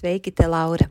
Sveiki, te Laura!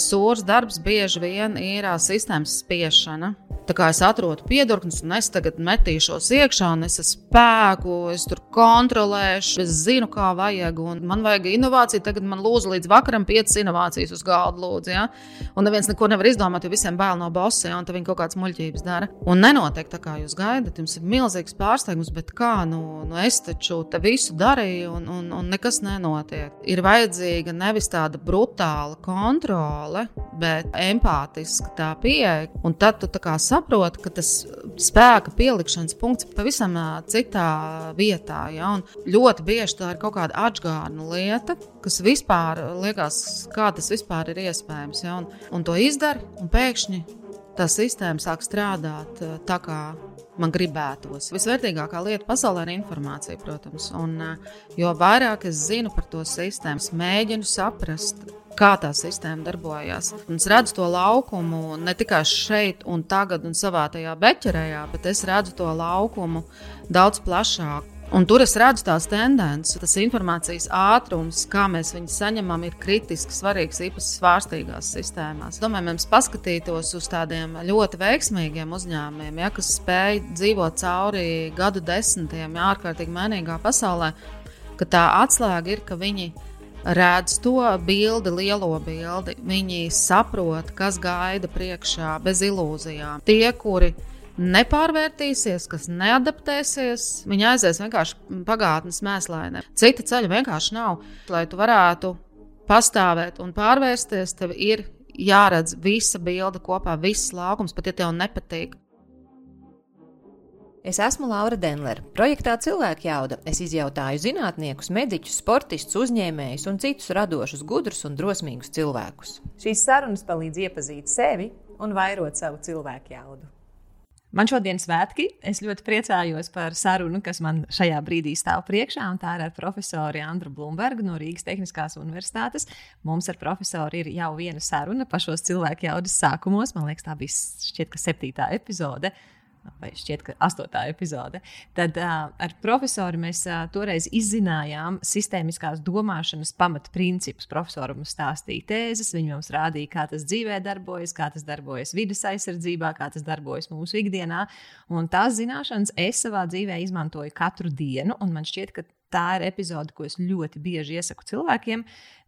Sūrs darbs bieži vien ir sistēmas spiešana. Tā kā es atrodu piedurknes, un es tagad metīšos iekšā, un es spēku, es tur kontrolēšu, es zinu, kā vajag, man vajag inovāciju. Tagad man lūdzu līdz vakaram piecas inovācijas uz galda, lūdzu, ja? un neviens neko nevar izdomāt, jo visiem bail no bosa, ja? un viņi kaut kādas muļķības dara. Un nenotiek tā, kā jūs gaidat, jums ir milzīgs pārsteigums, bet kā, nu, nu es taču te visu darīju, un, un, un nekas nenotiek. Ir vajadzīga nevis tāda brutāla kontrole, bet empātiska tā pieeja, un tad tu saproti, ka tas spēka pielikšanas punkts ir pavisam citā vietā. Ja? Un ļoti bieži tā ir kaut kāda atgādna lieta, kas vispār liekas, kā tas vispār ir iespējams. Ja? Un, un to izdara, un pēkšņi tā sistēma sāk strādāt tā, kā man gribētos. Visvērtīgākā lieta pasaulē ir informācija, protams. Un, jo vairāk es zinu par to sistēmu, mēģinu saprast, kā tā sistēma darbojas. Un es redzu to laukumu ne tikai šeit, un tagad, un savā tajā beķerējā, bet es redzu to laukumu daudz plašāk. Un tur es redzu tās tendences, tas informācijas ātrums, kā mēs viņu saņemam, ir kritiski svarīgs īpaši svārstīgās sistēmās. Domāju, mums paskatītos uz tādiem ļoti veiksmīgiem uzņēmumiem, ja, kas spēj dzīvot cauri gadu desmitiem, ja, ārkārtīgi mainīgā pasaulē, ka tā atslēga ir, ka viņi ir redz to bildi, lielo bildi. Viņi saprot, kas gaida priekšā bez ilūzijām. Tie, kuri nepārvērtīsies, kas neadaptēsies, viņi aizies vienkārši pagātnes mēslainē. Cita ceļa vienkārši nav. Lai tu varētu pastāvēt un pārvērsties, tev ir jāredz visa bilde kopā, viss laukums, pat ja tev nepatīk. Es esmu Laura Denlere. Projektā Cilvēka jauda es izjautāju zinātniekus, mediķus, sportistus, uzņēmējus un citus radošus, gudrus un drosmīgus cilvēkus. Šīs sarunas palīdz iepazīt sevi un vairot savu cilvēku jaudu. Man šodien svētki. Es ļoti priecājos par sarunu, kas man šajā brīdī stāv priekšā. Tā ir ar profesoru Andru Blūmbergu no Rīgas Tehniskās Universitātes. Mums ar profesoru ir jau viena saruna pašos cilvēku jaudas sākumos. Man liekas, tā bija šķiet, septītā epizode vai šķiet, ka astotā epizode. Tad uh, ar profesoru mēs uh, toreiz izzinājām sistēmiskās domāšanas pamatprincipus. Profesoram stāstīja tēzes, viņi mums rādīja, kā tas dzīvē darbojas, kā tas darbojas vidas aizsardzībā, kā tas darbojas mūsu ikdienā. Un tās zināšanas es savā dzīvē izmantoju katru dienu, un man šķiet, ka tā ir epizode, ko es ļoti bieži iesaku cilvēkiem.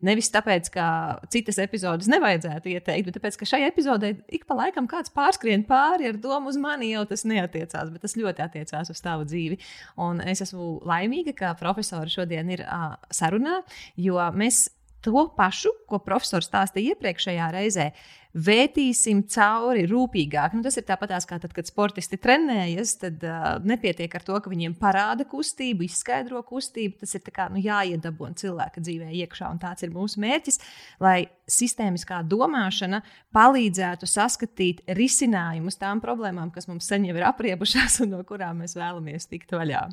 Nevis tāpēc, ka citas epizodes nevajadzētu ieteikt, bet tāpēc, ka šai epizodē ik pa laikam kāds pārskrien pāri ar domu uz mani, jau tas neatiecās, bet tas ļoti attiecās uz tavu dzīvi. Un es esmu laimīga, ka profesori šodien ir uh, sarunā, jo mēs to pašu, ko profesors stāstīja iepriekšējā reizē, vētīsim cauri rūpīgāk. Nu, tas ir tāpat kā tad, kad sportisti trenējas, tad uh, nepietiek ar to, ka viņiem parāda kustību, izskaidro kustību. Tas ir kā, nu, jāiedabūna cilvēka dzīvē iekšā, un tāds ir mūsu mērķis, lai sistēmiskā domāšana palīdzētu saskatīt risinājumus tām problēmām, kas mums sen jau ir apriebušās un no kurām mēs vēlamies tikt vaļā.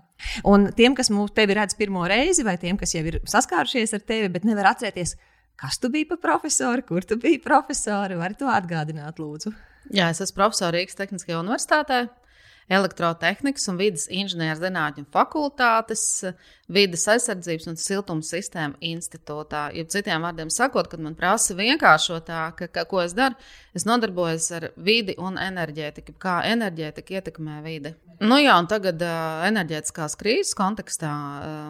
Un tiem, kas mūs tevi redz pirmo reizi, vai tiem, kas jau ir saskārušies ar tevi, bet nevar atcerēties, Kas tu biji par profesoru, kur tu biji profesori? Vari to atgādināt, lūdzu? Jā, es esmu profesors Rīgas Tehniskajā universitātē. Elektrotehnikas un vidas inženierzinātņu fakultātes, vidas aizsardzības un siltuma sistēmu institūtā. Ja citiem vārdiem sakot, kad man prasa vienkāršotāk, ka, ko es daru, es nodarbojos ar vidi un enerģētiku, kā enerģētika ietekmē vidi. Nu jā, un tagad enerģētiskās krīzes kontekstā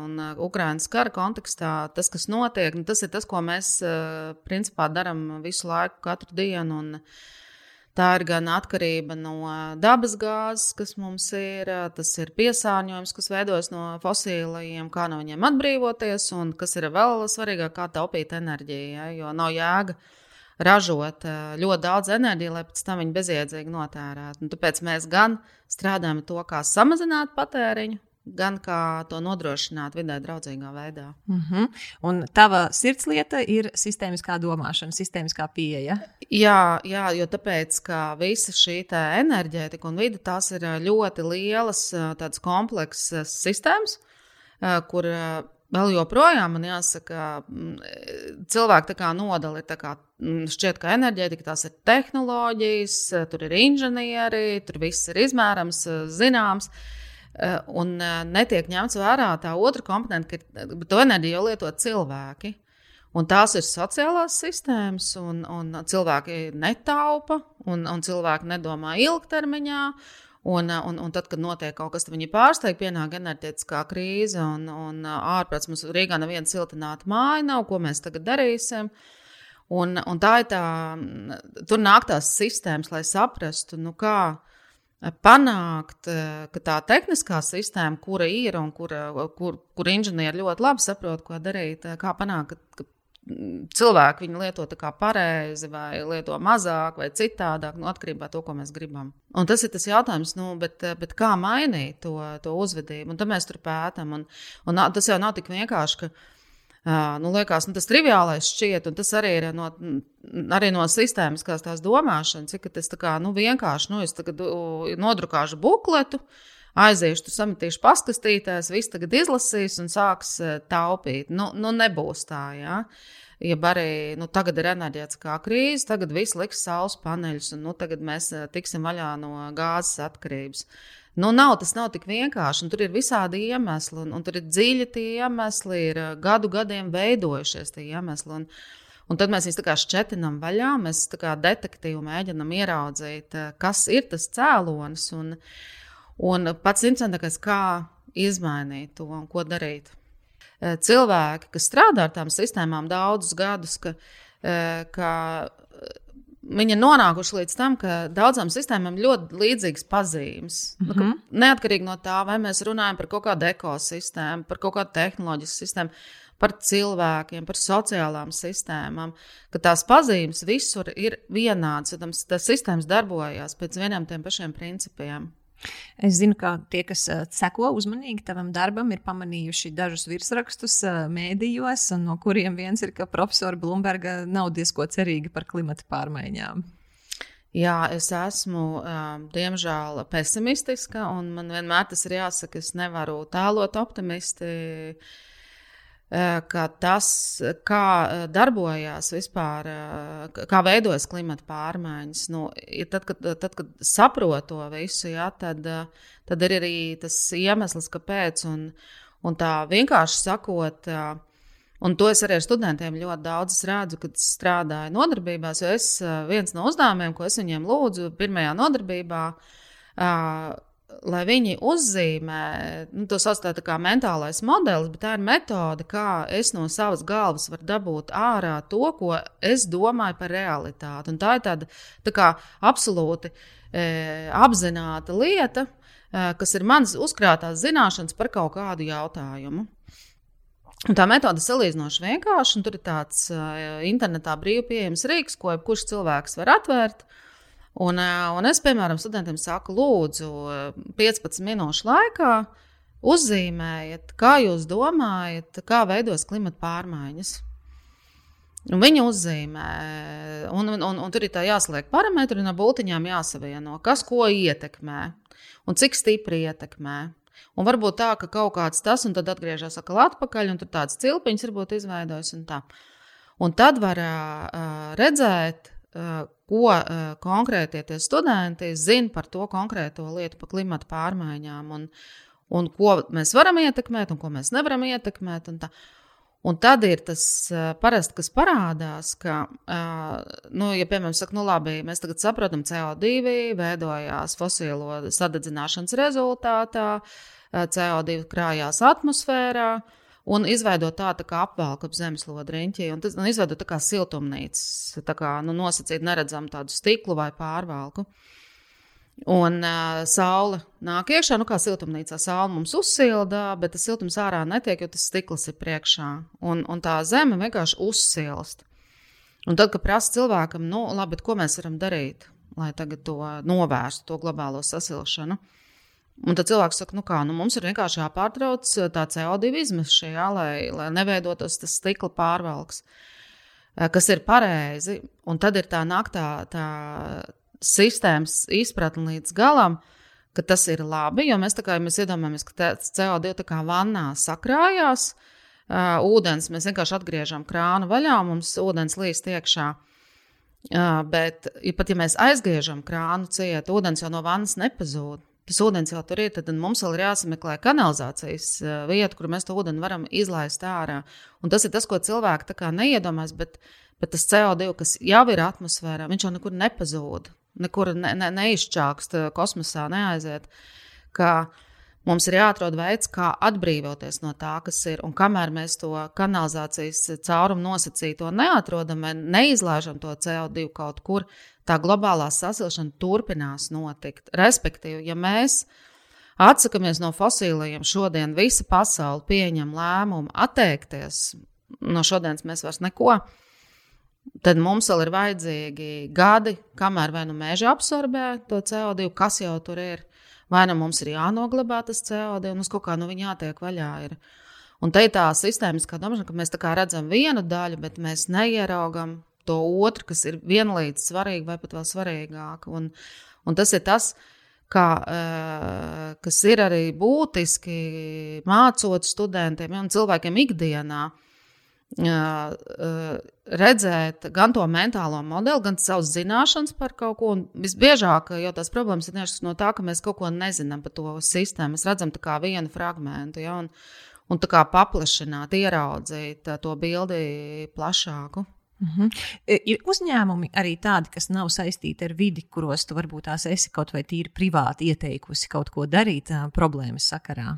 un Ukraiņas kara kontekstā tas, kas notiek, nu, tas ir tas, ko mēs principā darām visu laiku, katru dienu. Un, Tā ir gan atkarība no dabas gāzes, kas mums ir, tas ir piesārņojums, kas veidojas no fosilajiem, kā no viņiem atbrīvoties, un kas ir vēl svarīgāk, kā taupīt enerģiju. Ja, jo nav jēga ražot ļoti daudz enerģijas, lai pēc tam viņi bezjēdzīgi notērētu. Tāpēc mēs gan strādājam to, kā samazināt patēriņu, gan kā to nodrošināt vidē draudzīgā veidā. Mm -hmm. Un tava sirdslieta ir sistēmiskā domāšana, sistēmiskā pieeja. Jā, jā jo tāpēc, ka visa šī enerģētika un vide tās ir ļoti lielas, tādas kompleksas sistēmas, kur vēl joprojām man jāsaka, cilvēki tā kā nodala ir tā kā. Šķiet, ka enerģētika tās ir tehnoloģijas, tur ir inženieri, tur viss ir izmērams, zināms. Uh, un eh, netiek ņemts vērā tā otra komponente, ka to enerģiju jau lieto cilvēki. Un tās ir sociālās sistēmas, un, un cilvēki netaupa, un, un cilvēki nedomā ilgtermiņā. Un, un, un tad, kad notiek kaut kas, tad viņi pārsteigti, pienāk enerģētiskā krīze, un, un ārprāts mums Rīgā neviena siltināta māja nav, ko mēs tagad darīsim. Un, un tā ir tā, tur nāk tās sistēmas, lai saprastu, nu kā, uh, panākt, eh, ka tā tehniskā sistēma, kura ir un kura, kur, kur inženieri ļoti labi saprot, ko darīt, eh, kā panākt, ka, ka cilvēki viņu lieto pareizi, vai lieto mazāk, vai citādāk, nu, atkarībā no tā, ko mēs gribam. Un tas ir tas jautājums, nu, bet, eh, bet kā mainīt to, to uzvedību, un tad mēs tur pētām. Un, un tas jau nav tik vienkārši, ka nu, liekas, nu, tas triviālais šķiet, un tas arī ir no, arī no sistēmiskās tās domāšanas, ka tas kā, nu, vienkārši, nu, tagad nodrukāšu bukletu, aiziešu, tur sametīšu paskastītēs, viss tagad izlasīs un sāks taupīt. Nu, nu nebūs tā, jā. Ja arī nu, tagad ir enerģētiskā krīze, tagad viss liks saules paneļus, un nu, tagad mēs tiksim vaļā no gāzes atkarības. Uh, Nu, nav, tas nav tik vienkārši. Tur ir visādi iemesli, un, un tur ir dziļi tie iemesli, ir gadu gadiem veidojušies tie iemesli. Un, un tad mēs viņus šķetinām vaļā, mēs kā detektīvi mēģinām ieraudzīt, kas ir tas cēlonis. Un, un pats interesantākais, kā izmainīt to un ko darīt. Cilvēki, kas strādā ar tām sistēmām daudzus gadus, ka, ka Viņi ir nonākuši līdz tam, ka daudzām sistēmām ir ļoti līdzīgas pazīmes. Mm -hmm. nu, mhm. neatkarīgi no tā, vai mēs runājam par kaut kādu ekosistēmu, par kaut kādu tehnoloģisku sistēmu, par cilvēkiem, par sociālām sistēmām, ka tās pazīmes visur ir vienādas, un tas sistēmas darbojas pēc vieniem tiem pašiem principiem. Es zinu, ka tie, kas seko uzmanīgi tavam darbam, ir pamanījuši dažus virsrakstus mēdījos, no kuriem viens ir, ka profesora Blūmberga nav diezko cerīga par klimata pārmaiņām. Jā, es esmu, diemžēl, pesimistiska, un man vienmēr tas ir jāsaka, es nevaru tēlot optimisti. Uh, Eh, ka tas, kā eh, darbojas vispār, eh, kā veidojas klimata pārmaiņas, nu, tad, kad, tad, kad saprotu to visu, ja, tad, tad ir arī tas iemesls, kāpēc. Un, un tā vienkārši sakot, un to es arī ar studentiem ļoti daudz redzu, kad strādāju nodarbībās, jo es viens no uzdevumiem, ko es viņiem lūdzu pirmajā nodarbībā, lai viņi uzzīmē, nu, to sauc par kā mentālais modelis, bet tā ir metode, kā es no savas galvas varu dabūt ārā to, ko es domāju par realitāti. Un tā ir tāda tā kā absolūti e, apzināta lieta, e, kas ir manas uzkrātās zināšanas par kaut kādu jautājumu. Un tā metode ir salīdzinoši vienkārša, tur ir tāds uh, internetā brīvi pieejams rīks, ko jebkurš cilvēks var atvērt. Uh, Un, un es, piemēram, studentiem saku, lūdzu, 15 minūšu laikā uzzīmējiet, kā jūs domājat, kā veidos klimata pārmaiņas. Un viņi uzzīmē, un, un, un, un tur ir jāsliek parametri, un no būtiņām jāsavieno, kas ko ietekmē un cik stipri ietekmē. Un varbūt tā, ka kaut kāds tas, un tad atgriežas atkal atpakaļ, un tur tāds cilpiņš varbūt izveidojas. Un, tā. un tad var uh, redzēt, uh, ko uh, konkrēti tie studenti zina par to konkrēto lietu, par klimatu pārmaiņām, un, un ko mēs varam ietekmēt, un ko mēs nevaram ietekmēt. Un tā. Un tad ir tas parasti, kas parādās, ka, nu, ja, piemēram, saka, nu, labi, mēs tagad saprotam, CO2 veidojās fosilo sadedzināšanas rezultātā, CO2 krājās atmosfērā. Un izveidot tādu tā kā apvalku ap zemeslodi riņķī, un, un izveidot tā kā siltumnīcas, tā kā nu, nosacīt neredzam tādu stiklu vai pārvalku. Uh, Un uh, saule nāk iekšā, nu kā siltumnīcā saule mums uzsilda, bet tas siltums ārā netiek, jo tas stikls ir priekšā. Un, un tā zeme vienkārši uzsilst. Un tad, kad prasa cilvēkam, nu, labi, ko mēs varam darīt, lai to novērstu, to globālo sasilšanu, un tad cilvēks saka, nu kā, nu mums ir vienkārši jāpārtrauc tā CO2 izmešana, lai, lai neveidotos tas stikla pārvalks, kas ir pareizi. Un tad ir tā naktā, tā sistēmas izpratni līdz galam, ka tas ir labi. Jo mēs, kā, mēs iedomājamies, ka CO2 tā kā vannā sakrājās, uh, ūdens mēs vienkārši atgriežam krānu vaļā, mums ūdens līst iekšā. Bet, ja pat ja mēs aizgriežam krānu ciet, ūdens jau no vannas nepazūd. Tas ūdens jau tur ir, tad mums vēl ir jāsameklē kanalizācijas uh, vieta, kur mēs to ūdeni varam izlaist ārā. Un tas ir tas, ko cilvēki neiedomājas, bet, bet tas CO2, kas jau ir atmosfērā, viņš jau nekur nepazūd nekur ne, ne, neizčākst, eh, kosmosā neaiziet. Mums ir jāatrod veids, kā atbrīvoties no tā, kas ir. Un kamēr mēs to kanalizācijas caurumu nosacīto neatrodam, neizlaižam to CO2 kaut kur, tā globālā sasilšana turpinās notikt. Respektīvi, ja mēs atsakāmies no fosiliem, šodien visa pasaule pieņem lēmumu atteikties no šodienas, mēs vairs neko Tad mums vēl ir vajadzīgi gadi, kamēr vai nu meža absorbē to CO2, kas jau tur ir, vai nu mums ir jānoglabā tas CO2, un uz kaut kā nu viņa jātiek vaļā. Ir. Un te ir tā sistēmiskā domāšana, ka mēs redzam vienu daļu, bet mēs neieraugam to otru, kas ir vienlīdz svarīga vai pat vēl svarīgāka. Un, un tas ir tas, kā, uh, kas ir arī būtiski mācot studentiem ja, un cilvēkiem ikdienā. Uh, redzēt gan to mentālo modeli, gan savas zināšanas par kaut ko. Un visbiežāk jau tās problēmas ir tieši no tā, ka mēs kaut ko nezinām par to sistēmu. Mēs redzam tikai vienu fragment, ja, un, un tā kā paplašināt, ieraudzīt to bildi plašāku. Mhm. -huh. Ir uzņēmumi arī tādi, kas nav saistīti ar vidi, kuros tu varbūt tās esi kaut vai tīri privāti ieteikusi kaut ko darīt problēmas sakarā.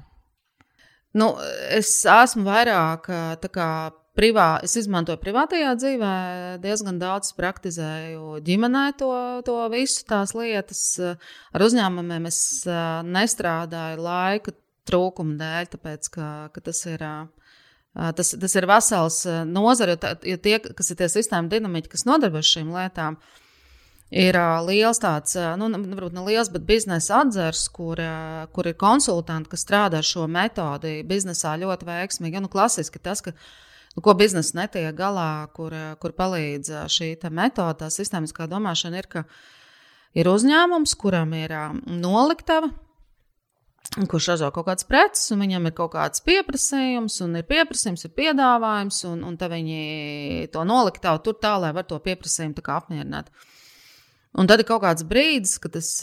Nu, es esmu vairāk kā, privā, es izmantoju privātajā dzīvē, diezgan daudz praktizēju ģimenē to, to visu, tās lietas. Ar uzņēmumiem es nestrādāju laika trūkuma dēļ, tāpēc ka, ka tas ir. Tas, tas ir vesels nozare, jo tie, kas ir tie sistēma dinamiķi, kas nodarbojas šīm lietām, ir liels tāds, nu, varbūt ne liels, bet biznesa atzars, kur, kur ir konsultanti, kas strādā ar šo metodi biznesā ļoti veiksmīgi. Nu, klasiski tas, ka nu, ko biznesa netiek galā, kur, kur palīdz šī metode, tā sistēmiskā domāšana, ir, ka ir uzņēmums, kuram ir noliktava. Kurš ražo kaut kādas preces, un viņam ir kaut kāds pieprasījums, un ir pieprasījums, ir piedāvājums, un, un tad viņi to noliktavu tur tā, lai var to pieprasījumu apmierināt. Un tad ir kaut kāds brīdis, kad tas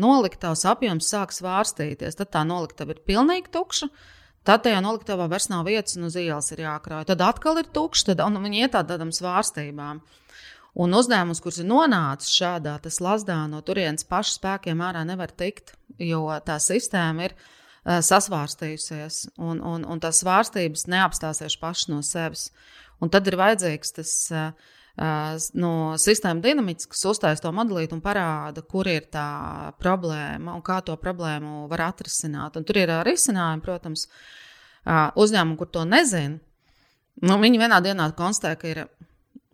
noliktavas apjoms sāk svārstīties. Tad tā noliktava ir pilnīgi tukša. Uh, Tad tajā noliktavā vairs nav vietas, un uz ielas ir jākrāj. Tad atkal ir tukšs, tad viņi iet tādām svārstībām. Un uzņēmums, kurš ir nonācis šādā slazdā, no turienes pašu spēkiem ārā nevar tikt, jo tā sistēma ir uh, sasvārstījusies, un, un, un tās svārstības neapstāsies pašas no sevis. Un tad ir vajadzīgs tas uh, no sistēma dinamikas, kas uztaisa to modelīti un parāda, kur ir tā problēma un kā to problēmu var atrisināt. Un tur ir risinājumi, protams, uzņēmumi, kur to nezina. Nu, viņi vienā dienā konstatē, ka ir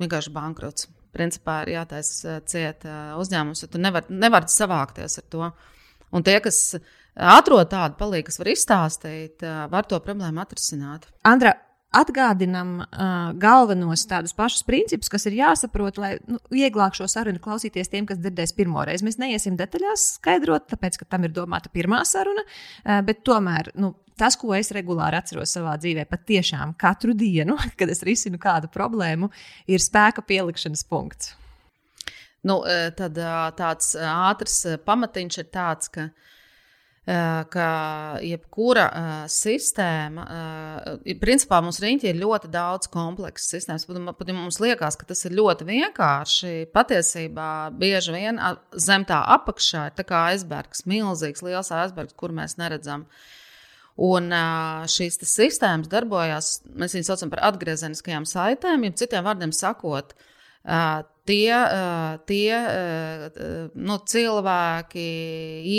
vienkārši bankrots. Principā ir jātaisa ciet uzņēmums, jo tu nevari nevar savākties ar to. Un tie, kas atrod tādu palīdzību, kas var izstāstīt, var to problēmu atrisināt. Andra, Atgādinam uh, galvenos tādus pašus principus, kas ir jāsaprot, lai nu, vieglāk šo sarunu klausīties tiem, kas dzirdēs pirmo reizi. Mēs neiesim detaļās skaidrot, tāpēc, ka tam ir domāta pirmā saruna, uh, bet tomēr nu, tas, ko es regulāri atceros savā dzīvē, patiešām katru dienu, kad es risinu kādu problēmu, ir spēka pielikšanas punkts. Nu, tad tāds ātrs pamatiņš ir tāds, ka uh, ka jebkura sistēma, principā mums riņķi ir ļoti daudz kompleksu sistēmas. Pat, pat mums liekas, ka tas ir ļoti vienkārši. Patiesībā bieži vien zem tā apakšā ir tā kā aizbergs, milzīgs, liels aizbergs, kur mēs neredzam. Un šīs sistēmas darbojas, mēs viņus saucam par atgriezeniskajām saitēm, jeb citiem vārdiem sakot, tie, tie nu, cilvēki,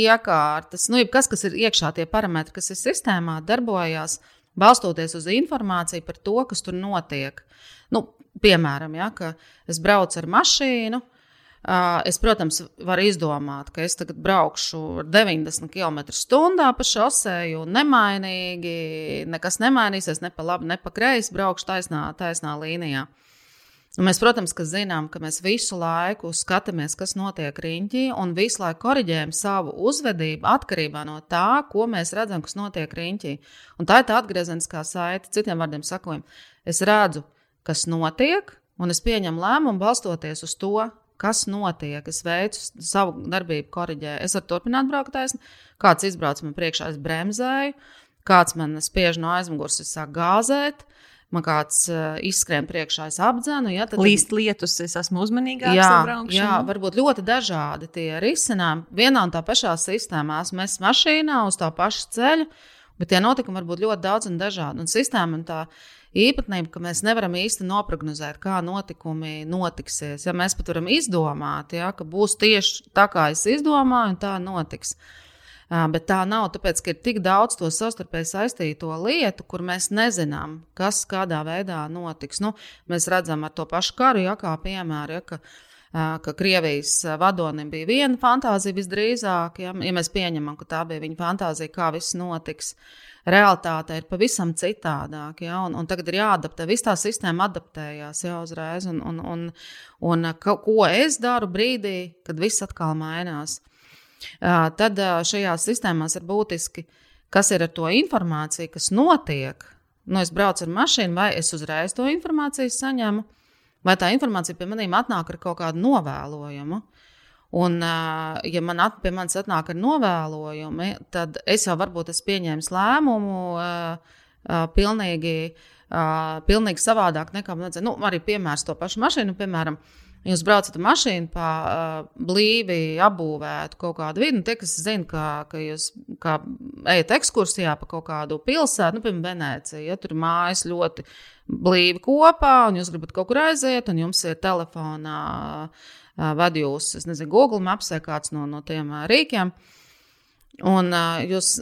iekārtas, nu, kas, kas ir iekšā tie parametri, kas ir sistēmā, darbojas balstoties uz informāciju par to, kas tur notiek. Nu, piemēram, ja, es braucu ar mašīnu. Es, protams, varu izdomāt, ka es tagad braukšu ar 90 km/h pa šoseju, nemainīgi, nekas nemainīsies, ne pa labi, ne pa kreisi, braukšu taisnā, taisnā līnijā. Uh, Un mēs, protams, ka zinām, ka mēs visu laiku skatāmies, kas notiek riņķī, un visu laiku korģējam savu uzvedību atkarībā no tā, ko mēs redzam, kas notiek riņķī. Un tā ir tā atgriezeniskā saite. Citiem vārdiem sakot, es redzu, kas notiek, un es pieņemu lēmumu balstoties uz to, kas notiek. Es veicu savu darbību, korģēju. Es varu turpināt braukt taisni, kāds izbrauc man priekšā, es bremzēju, kāds man spiež no aizmugures, es sāku gāzēt man kāds uh, izskrien priekšā, es apdzēnu. Ja, tad, Līst lietus, es esmu uzmanīgāks. Jā, jā, varbūt ļoti dažādi tie risinājumi. Vienā un tā pašā sistēmā mēs mašīnā uz tā paša ceļa, bet tie notikumi var būt ļoti daudz un dažādi. Un sistēma un tā īpatnība, ka mēs nevaram īsti noprognozēt, kā notikumi notiksies. Ja mēs pat varam izdomāt, ja, ka būs tieši tā, kā es izdomāju, un tā notiks. Bet tā nav, tāpēc, ka ir tik daudz to savstarpēji saistīto lietu, kur mēs nezinām, kas kādā veidā notiks. Nu, mēs redzam ar to pašu karu, ja kā piemēru, ja, ka, ka Krievijas vadonim bija viena fantāzija visdrīzāk, ja, ja mēs pieņemam, ka tā bija viņa fantāzija, kā viss notiks. Realitāte ir pavisam citādāka, ja, un, un tagad ir jāadaptē. Viss tā sistēma adaptējās jau uzreiz, un, un, un, un ko es daru brīdī, kad viss atkal mainās. Tad šajās sistēmās ir būtiski, kas ir ar to informāciju, kas notiek. Nu, es braucu ar mašīnu, vai es uzreiz to informāciju saņemu, vai tā informācija pie maniem atnāk ar kaut kādu novēlojumu. Un, ja man at, pie manis atnāk ar novēlojumu, tad es jau varbūt esmu pieņēmis lēmumu pilnīgi, pilnīgi savādāk nekā man vajadzēja. Nu, arī piemērs to pašu mašīnu, piemēram, Jūs braucat ar mašīnu pa uh, blīvi apbūvētu kaut kādu vidi. Nu, tie, kas zina, ka, ka jūs kā ejat ekskursijā pa kaut kādu pilsētu, nu, piemēram, Venecija, ja tur mājas ļoti blīvi kopā, un jūs gribat kaut kur aiziet, un jums ir telefonā uh, vad jūs, es nezinu, Google kāds no, no tiem uh, rīkiem. Un uh, jūs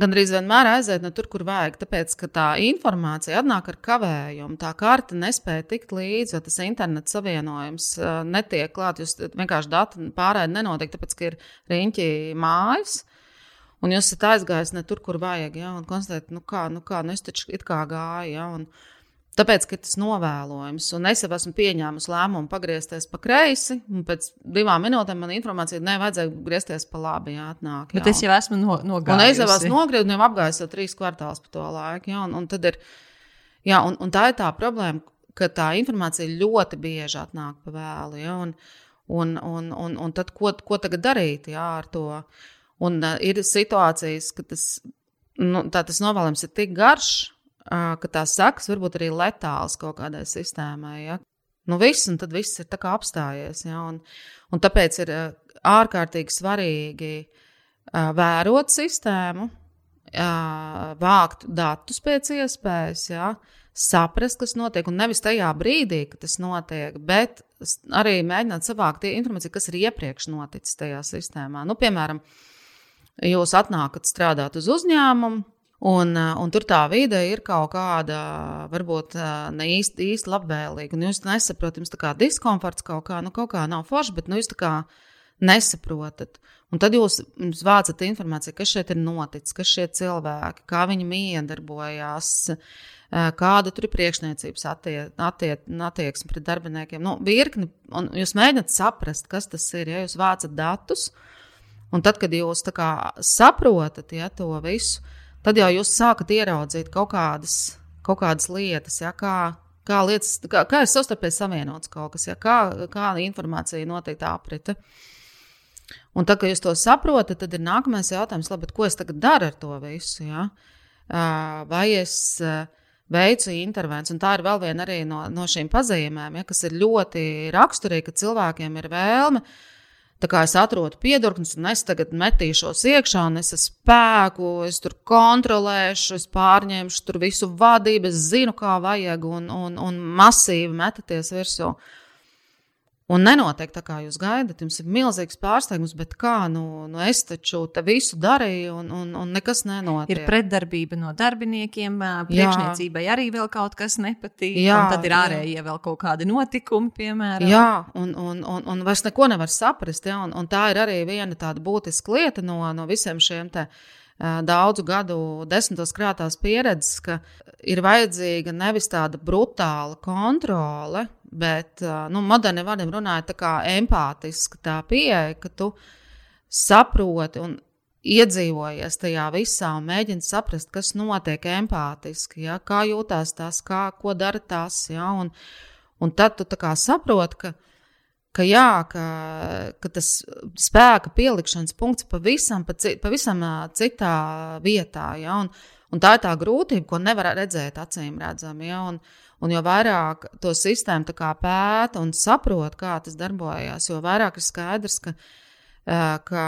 gandrīz vienmēr aiziet ne tur, kur vajag. Tāpēc, ka tā informācija atnāk ar kavējumu, tā karte nespēja tikt līdzi, vai tas internets savienojums netiek klāt. Jūs vienkārši datu pārēdi nenotiek, tāpēc, ka ir riņķi mājas. Un jūs esat aizgājis ne tur, kur vajag, ja, un konstatējat, nu kā, nu kā, nu es taču it kā gāju, ja, un, Tāpēc, ka tas novēlojums, un es jau esmu pieņēmusi lēmumu pagriezties pa kreisi, un pēc divām minūtēm man informācija nevajadzēja griezties pa labi. Jā, atnāk, jā. Bet es jau esmu no, nogājis. Un es jau esmu nogriezis, un jau apgājis jau trīs kvartālus pa to laiku. Jā, un, un, ir, jā, un, un tā ir tā problēma, ka tā informācija ļoti bieži atnāk pa vēlu. Jā, un, un, un, un, un tad, ko, ko tagad darīt jā, ar to? Un uh, ir situācijas, ka tas, nu, tas novēlējums ir tik garš ka tās sekas var būt arī letāls kaut kādai sistēmai. Ja? Nu, viss, un tad viss ir apstājies. Ja? Un, un tāpēc ir ārkārtīgi svarīgi vērot sistēmu, vākt datus pēc iespējas, ja? saprast, kas notiek, un nevis tajā brīdī, kad tas notiek, bet arī mēģināt savākt informāciju, kas ir iepriekš noticis tajā sistēmā. Nu, piemēram, jūs atnākat strādāt uz uzņēmumu, Un, eh, un tur tā vide ir kaut kāda, varbūt eh, ne īsti, īsti labvēlīga. Un jūs nesaprotat, jums tā kā diskomforts kaut kā, nu, kaut kā nav forši, bet nu, jūs tā kā nesaprotat. Un tad jūs vācat informāciju, kas šeit ir noticis, kas šie cilvēki, kā viņi miedarbojās, eh, kāda tur ir priekšniecības attie, attie, attieksme pret darbiniekiem. Nu, virkni, un jūs mēģināt saprast, kas tas ir, ja jūs vācat datus. Un tad, kad jūs kā, saprotat ja, to visu, tad jau jūs sākat ieraudzīt kaut kādas, kaut kādas lietas, ja, kā, kā lietas, kā, kā ir savstarpēji savienots kaut kas, ja? kā, kā informācija noteikti aprita. Un tā, kad jūs to saprotat, tad ir nākamais jautājums, labi, ko es tagad daru ar to visu. Ja? Vai es veicu intervenciju, un tā ir vēl viena no, no šīm pazīmēm, ja, kas ir ļoti raksturīga, ka cilvēkiem ir vēlme uh, Tā kā es atrodu piedurknes, un es tagad metīšos iekšā, un es ar spēku, es tur kontrolēšu, es pārņemšu tur visu vadību, es zinu, kā vajag, un, un, un masīvi metaties virsū. Un nenotiek tā, kā jūs gaidat. Jums ir milzīgs pārsteigums, bet kā nu, nu es taču visu darīju, un, un, un nekas nenotiek. Ir pretdarbība no darbiniekiem, priekšniecībai jā. arī vēl kaut kas nepatīk. Jā, tad ir ārējie jā. vēl kaut kādi notikumi, piemēram. Jā, un, un, un, un vairs neko nevar saprast. Ja? Un, un tā ir arī viena tāda būtiska lieta no, no visiem šiem te daudzu gadu desmitos krātās pieredzes, ka ir vajadzīga nevis tāda brutāla kontrole, Bet nu, moderni vārdiem runājot, tā kā empātiska tā pieeja, ka tu saproti un iedzīvojies tajā visā un mēģini saprast, kas notiek empātiski, ja? kā jūtas tas, kā, ko dara tas. Ja? Un, un tad tu saproti, ka, ka, jā, ka, ka tas spēka pielikšanas punkts pavisam, pavisam citā vietā. Ja? Un, un tā ir tā grūtība, ko nevar redzēt acīm redzami. Ja? Un, Un jo vairāk to sistēmu pēta un saprot, kā tas darbojas, jo vairāk ir skaidrs, ka, ka,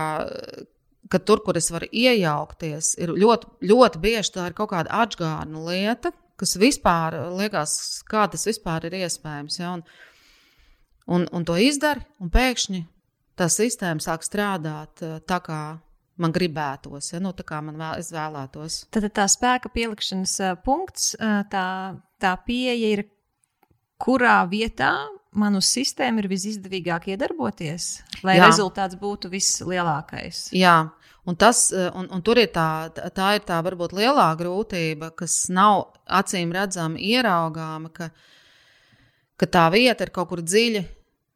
ka tur, kur es varu iejaukties, ir ļoti, ļoti bieži tā ir kaut kāda atgādna lieta, kas vispār liekas, kā tas vispār ir iespējams. Ja? Un, un, un to izdara, un pēkšņi tā sistēma sāk strādāt tā, kā man gribētos, ja? nu, tā kā man vēl, vēlētos. Tad tā spēka pielikšanas punkts, tā tā pieeja ir, kurā vietā man uz sistēmu ir visizdevīgāk iedarboties, lai Jā. rezultāts būtu vislielākais. Jā. Un, tas, un, un tur ir tā, tā ir tā varbūt lielā grūtība, kas nav acīm redzama, ieraugāma, ka, ka tā vieta ir kaut kur dziļi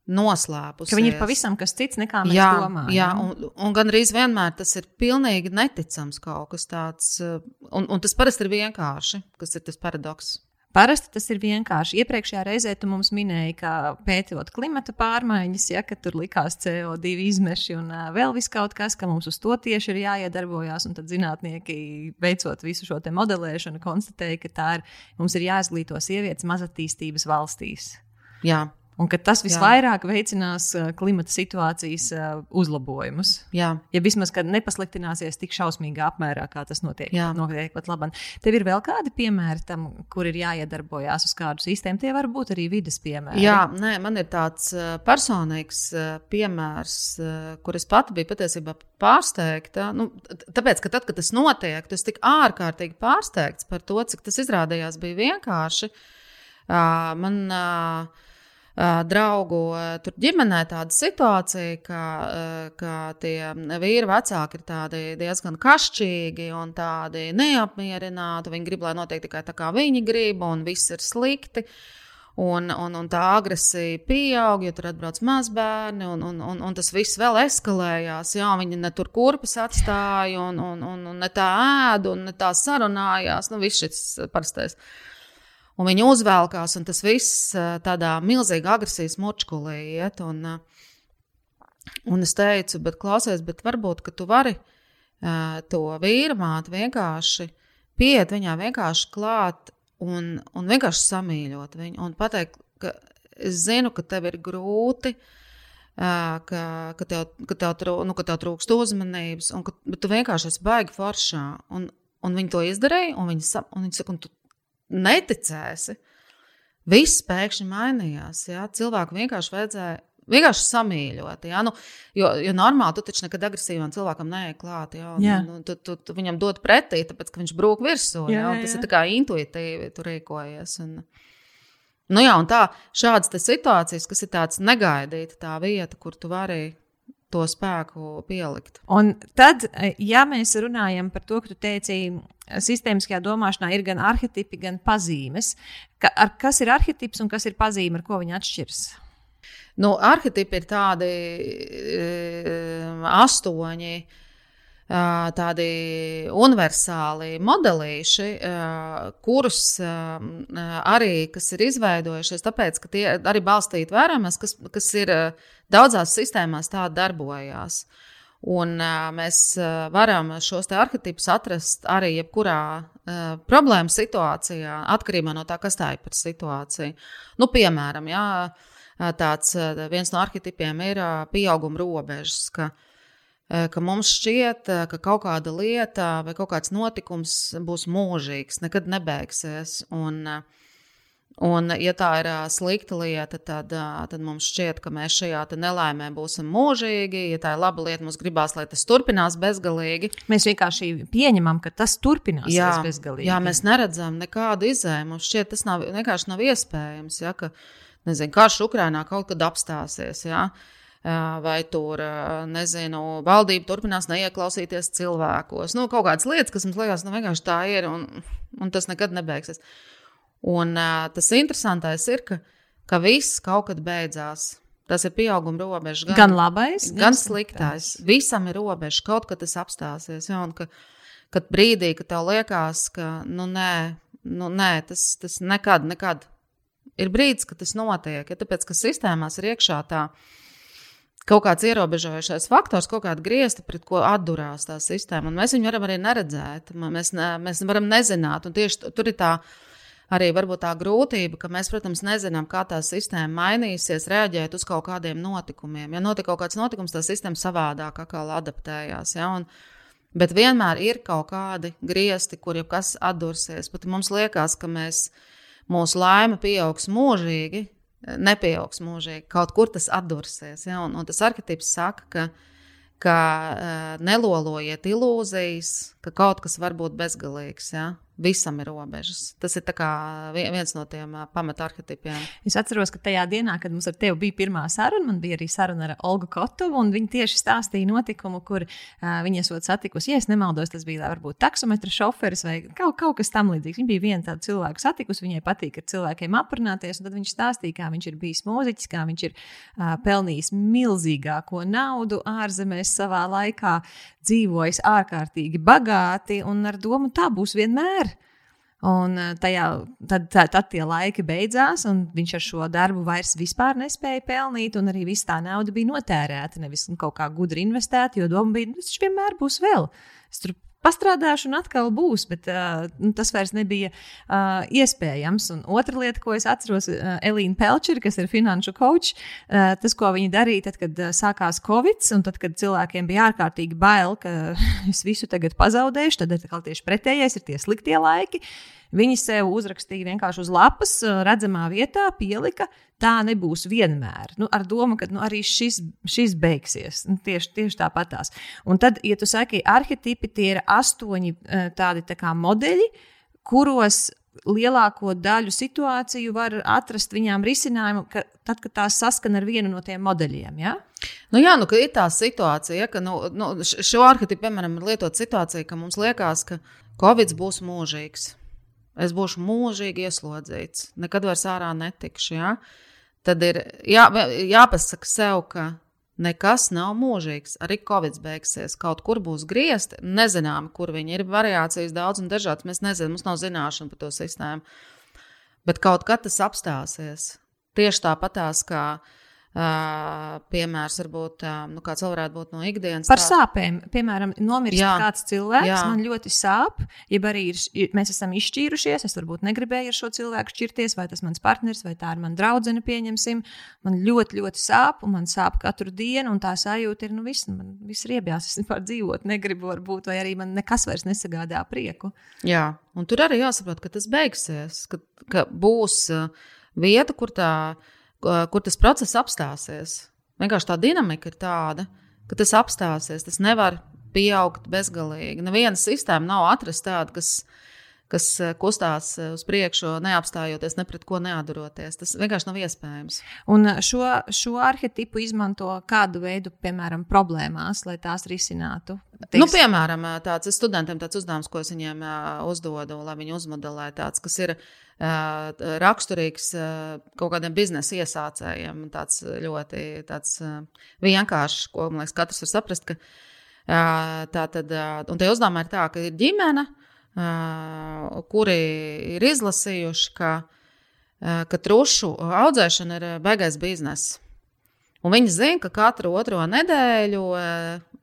noslēpusies. Ka viņi ir pavisam kas cits nekā mēs jā, domājam. Jā, un, un gandrīz vienmēr tas ir pilnīgi neticams kaut kas tāds. Un, un tas parasti ir vienkārši, kas ir tas paradoks. Parasti tas ir vienkārši. Iepriekšējā reizē tu mums minēji, ka pētot klimata pārmaiņas, ja tur likās CO2 izmeši un uh, vēl kaut kas, ka mums uz to tieši ir jāiedarbojas. Tad zinātnieki, veicot visu šo modelēšanu, konstatēja, ka tā ir, mums ir jāizglīto sievietes mazatīstības valstīs. Jā. Un ka tas visvairāk Jā. veicinās klimata situācijas uzlabojumus. Jā. Ja vismaz nepasliktināsies tik šausmīgā apmērā, kā tas notiek. Jā. notiek pat labam. Tev ir vēl kādi piemēri tam, kur ir jāiedarbojas uz kādu sistēmu. Tie var būt arī vidas piemēri. Jā, nē, man ir tāds personīgs piemērs, kur es pati biju patiesībā pārsteigta. Nu, tāpēc, ka tad, kad tas notiek, tas tik ārkārtīgi pārsteigts par to, cik tas izrādījās bija vienkārši. Man uh, draugu tur ģimenē tāda situācija, ka, ka tie vīri vecāki ir diezgan kašķīgi un tādi neapmierināti. Viņi grib, lai notiek tikai tā, kā viņi grib, un viss ir slikti. Un, un, un tā agresija pieaug, jo tur atbrauc mazbērni, un, un, un, un tas viss vēl eskalējās. Jā, viņi ne tur kurpes atstāja, un, un, un, un ne tā ēda, un ne tā sarunājās. Nu, viss šis parastais. Uh, un viņi uzvelkās, un tas viss tādā milzīgā agresijas mučkulī iet. Un, un es teicu, bet klausies, bet varbūt, tu vari to vīru māti vienkārši pieiet viņā vienkārši klāt un, un vienkārši samīļot viņu un pateikt, ka es zinu, ka tev ir grūti. Ka, ka, tev, ka, tev, nu, ka tev trūkst uzmanības, un ka, tu vienkārši esi baigi foršā. Un, un viņi to izdarīja, un viņi, un viņi saka, un tu neticēsi. Viss pēkšņi mainījās. Jā. Cilvēku vienkārši vajadzēja vienkārši samīļot. Ja? Nu, jo, jo normāli tu taču nekad agresīvam cilvēkam neej klāt. Ja? Un, jā. nu, tu, tu, tu viņam dod pretī, tāpēc ka viņš brūk virsū. Jā, ja? Tas jā. ir kā intuitīvi tur rīkojies. Un, nu, jā, un tā, šādas situācijas, kas ir tādas negaidītas, tā vieta, kur tu vari to spēku pielikt. Un tad, ja mēs runājam par to, ka tu teici, sistēmiskajā domāšanā ir gan arhitekti, gan pazīmes, ka, ar, kas ir arhitekts un kas ir pazīme, ar ko viņi atšķiras? Nu, arhitekti ir tādi e, astoņi. Tādi universāli modelīši, kurus arī ir izveidojušies, tāpēc, ka tie arī balstīti vērāmies, kas, kas ir daudzās sistēmās tā darbojās. Un uh, mēs uh, varam šos arhetipus atrast arī jebkurā uh, problēmu situācijā, atkarībā no tā, kas tā ir par situāciju. Nu, piemēram, jā, tāds viens no arhetipiem ir pieauguma robežas. Ka, ka mums šķiet, ka kaut kāda lieta vai kaut kāds notikums būs mūžīgs, nekad nebeigsies. Un, uh, Un, ja tā ir uh, slikta lieta, tad, uh, tad mums šķiet, ka mēs šajā nelaimē būsim mūžīgi. Ja tā ir laba lieta, mums gribās, lai tas turpinās bezgalīgi. Mēs vienkārši pieņemam, ka tas turpinās jā, bezgalīgi. Jā, mēs neredzam nekādu izēju. Mums šķiet, tas nav, vienkārši nav iespējams. Ja, ka, nezinu, karš Ukrainā kaut kad apstāsies. Ja. Vai tur, nezinu, valdība turpinās neieklausīties cilvēkos. Nu, kaut kādas lietas, kas mums liekas, nu, vienkārši tā ir, un, un tas nekad nebeigsies. Un uh, tas interesantais ir, ka, ka viss kaut kad beidzās. Tas ir pieauguma robeža. Gan, gan labais, gan, gan sliktais. sliktais. Visam ir robeža. Kaut kad tas apstāsies. Ja, ka, kad brīdī, kad tev liekas, ka nu, nē, nu, nē tas, tas nekad, nekad ir brīdis, kad tas notiek. Ja, tāpēc, ka sistēmās ir iekšā tā kaut kāds ierobežojošais faktors, kaut kāda griezta, pret ko atdurās tā sistēma. Un mēs viņu varam arī neredzēt. Mēs, ne, mēs varam nezināt. Un tieši tur ir tā arī tā grūtība, ka mēs, protams, nezinām, kā tā sistēma mainīsies, reaģēt uz kaut kādiem notikumiem. Ja notiek kaut kāds notikums, tā sistēma savādāk adaptējās. Ja? Un, bet vienmēr ir kaut kādi griezti, kur jau kas atdursies. Pat mums liekas, ka mēs, mūsu laime pieaugs mūžīgi, nepieaugs mūžīgi. Kaut kur tas atdursies. Ja? Un, un tas arhitekts saka, ka ka uh, nelolojiet ilūzijas, ka kaut kas var būt bezgalīgs. Ja? Visam ir robežas. Tas ir viens no tiem pamatarhetipiem. Es atceros, ka tajā dienā, kad mums ar tevi bija pirmā saruna, man bija arī saruna ar Olgu Kotovu, un viņa tieši stāstīja notikumu, kur uh, viņa esot satikusi. Ja es nemaldos, tas bija varbūt taksometra šoferis vai kaut, kaut kas tamlīdzīgs. Viņa bija viena tāda cilvēka satikusi, viņai patīk ar cilvēkiem aprunāties, un tad viņš stāstīja, kā viņš ir bijis mūziķis, kā viņš ir uh, pelnījis milzīgāko naudu ārzemēs savā laikā, dzīvojis ārkārtīgi bagāti un ar domu, tā būs vienmēr. Un eh, tajā, tad, tad, tad tie laiki beidzās, un viņš ar šo darbu vairs nespēja pelnīt, un arī viss tā nauda bija notērēta. Nevis kaut kā gudri investēta, jo doma bija, nu, tas vienmēr būs vēl. Es tur pastrādāšu, un atkal būs, bet uh, nu, tas vairs nebija uh, iespējams. Un otra lieta, ko es atceros, uh, Elīna Pelčera, kas ir finanšu coach, uh, tas, ko viņa darīja tad, kad uh, sākās Covid, un tad, kad cilvēkiem bija ārkārtīgi bail, ka es visu tagad pazaudēšu, tad ir tieši pretējais, ir tie sliktie laiki. Viņi sev uzrakstīja vienkārši uz lapas, redzamā vietā, pielika, tā nebūs vienmēr. Nu, ar domu, ka nu, arī šis, šis beigsies. Nu, tieši, tieši tāpatās. Un tad, ja tu saki, arhetipi tie ir astoņi tādi tā kā modeļi, kuros lielāko daļu situāciju var atrast viņām risinājumu, ka, tad, kad tās saskana ar vienu no tiem modeļiem. Ja? Nu jā, nu, ir tā situācija, ka nu, nu, šo arhitektu, piemēram, ir lietot situācija, ka mums liekas, ka Covid būs mūžīgs es būšu mūžīgi ieslodzīts, nekad vairs ārā netikšu. Ja? Tad ir jā, jāpasaka sev, ka nekas nav mūžīgs. Arī Covid beigsies, kaut kur būs griezti. Nezinām, kur viņi ir. Variācijas daudz un dažādas. Mēs nezinām, mums nav zināšanu par to sistēmu. Bet kaut kad tas apstāsies. Tieši tāpatās kā Uh, piemērs, varbūt uh, nu, kāds varētu būt no ikdienas. Par tā. sāpēm, piemēram, nomirst jā. kāds cilvēks, jā. man ļoti sāp, ja arī ir, mēs esam izšķīrušies, es varbūt negribēju ar šo cilvēku šķirties, vai tas mans partneris, vai tā ir mana draudzene, pieņemsim. Man ļoti, ļoti sāp, un man sāp katru dienu, un tā sajūta ir, nu, viss, man viss riebjās, es vispār dzīvot negribu, varbūt, vai arī man nekas vairs nesagādā prieku. Jā, un tur arī jāsaprot, ka tas beigsies, ka, ka būs vieta, kur tā ir kur tas process apstāsies. Vienkārši tā dinamika ir tāda, ka tas apstāsies. Tas nevar pieaugt bezgalīgi. Neviena sistēma nav atrasta tāda, kas, kas kustās uz priekšu, neapstājoties, ne pret ko neaduroties. Tas vienkārši nav iespējams. Un šo, šo arhetipu izmanto kādu veidu, piemēram, problēmās, lai tās risinātu. Teiks... Nu, piemēram, tāds studentiem tāds uzdevums, ko es viņiem uzdodu, lai viņi uzmodelē tāds, kas ir raksturīgs kaut kādiem biznesa iesācējiem. Tāds ļoti tāds vienkāršs, ko man liekas, katrs var saprast. Ka, Tā tad, un tie uzdevumi ir tā, ka ir ģimene, kuri ir izlasījuši, ka, ka trušu audzēšana ir baigais bizness. Un viņi zina, ka katru otro nedēļu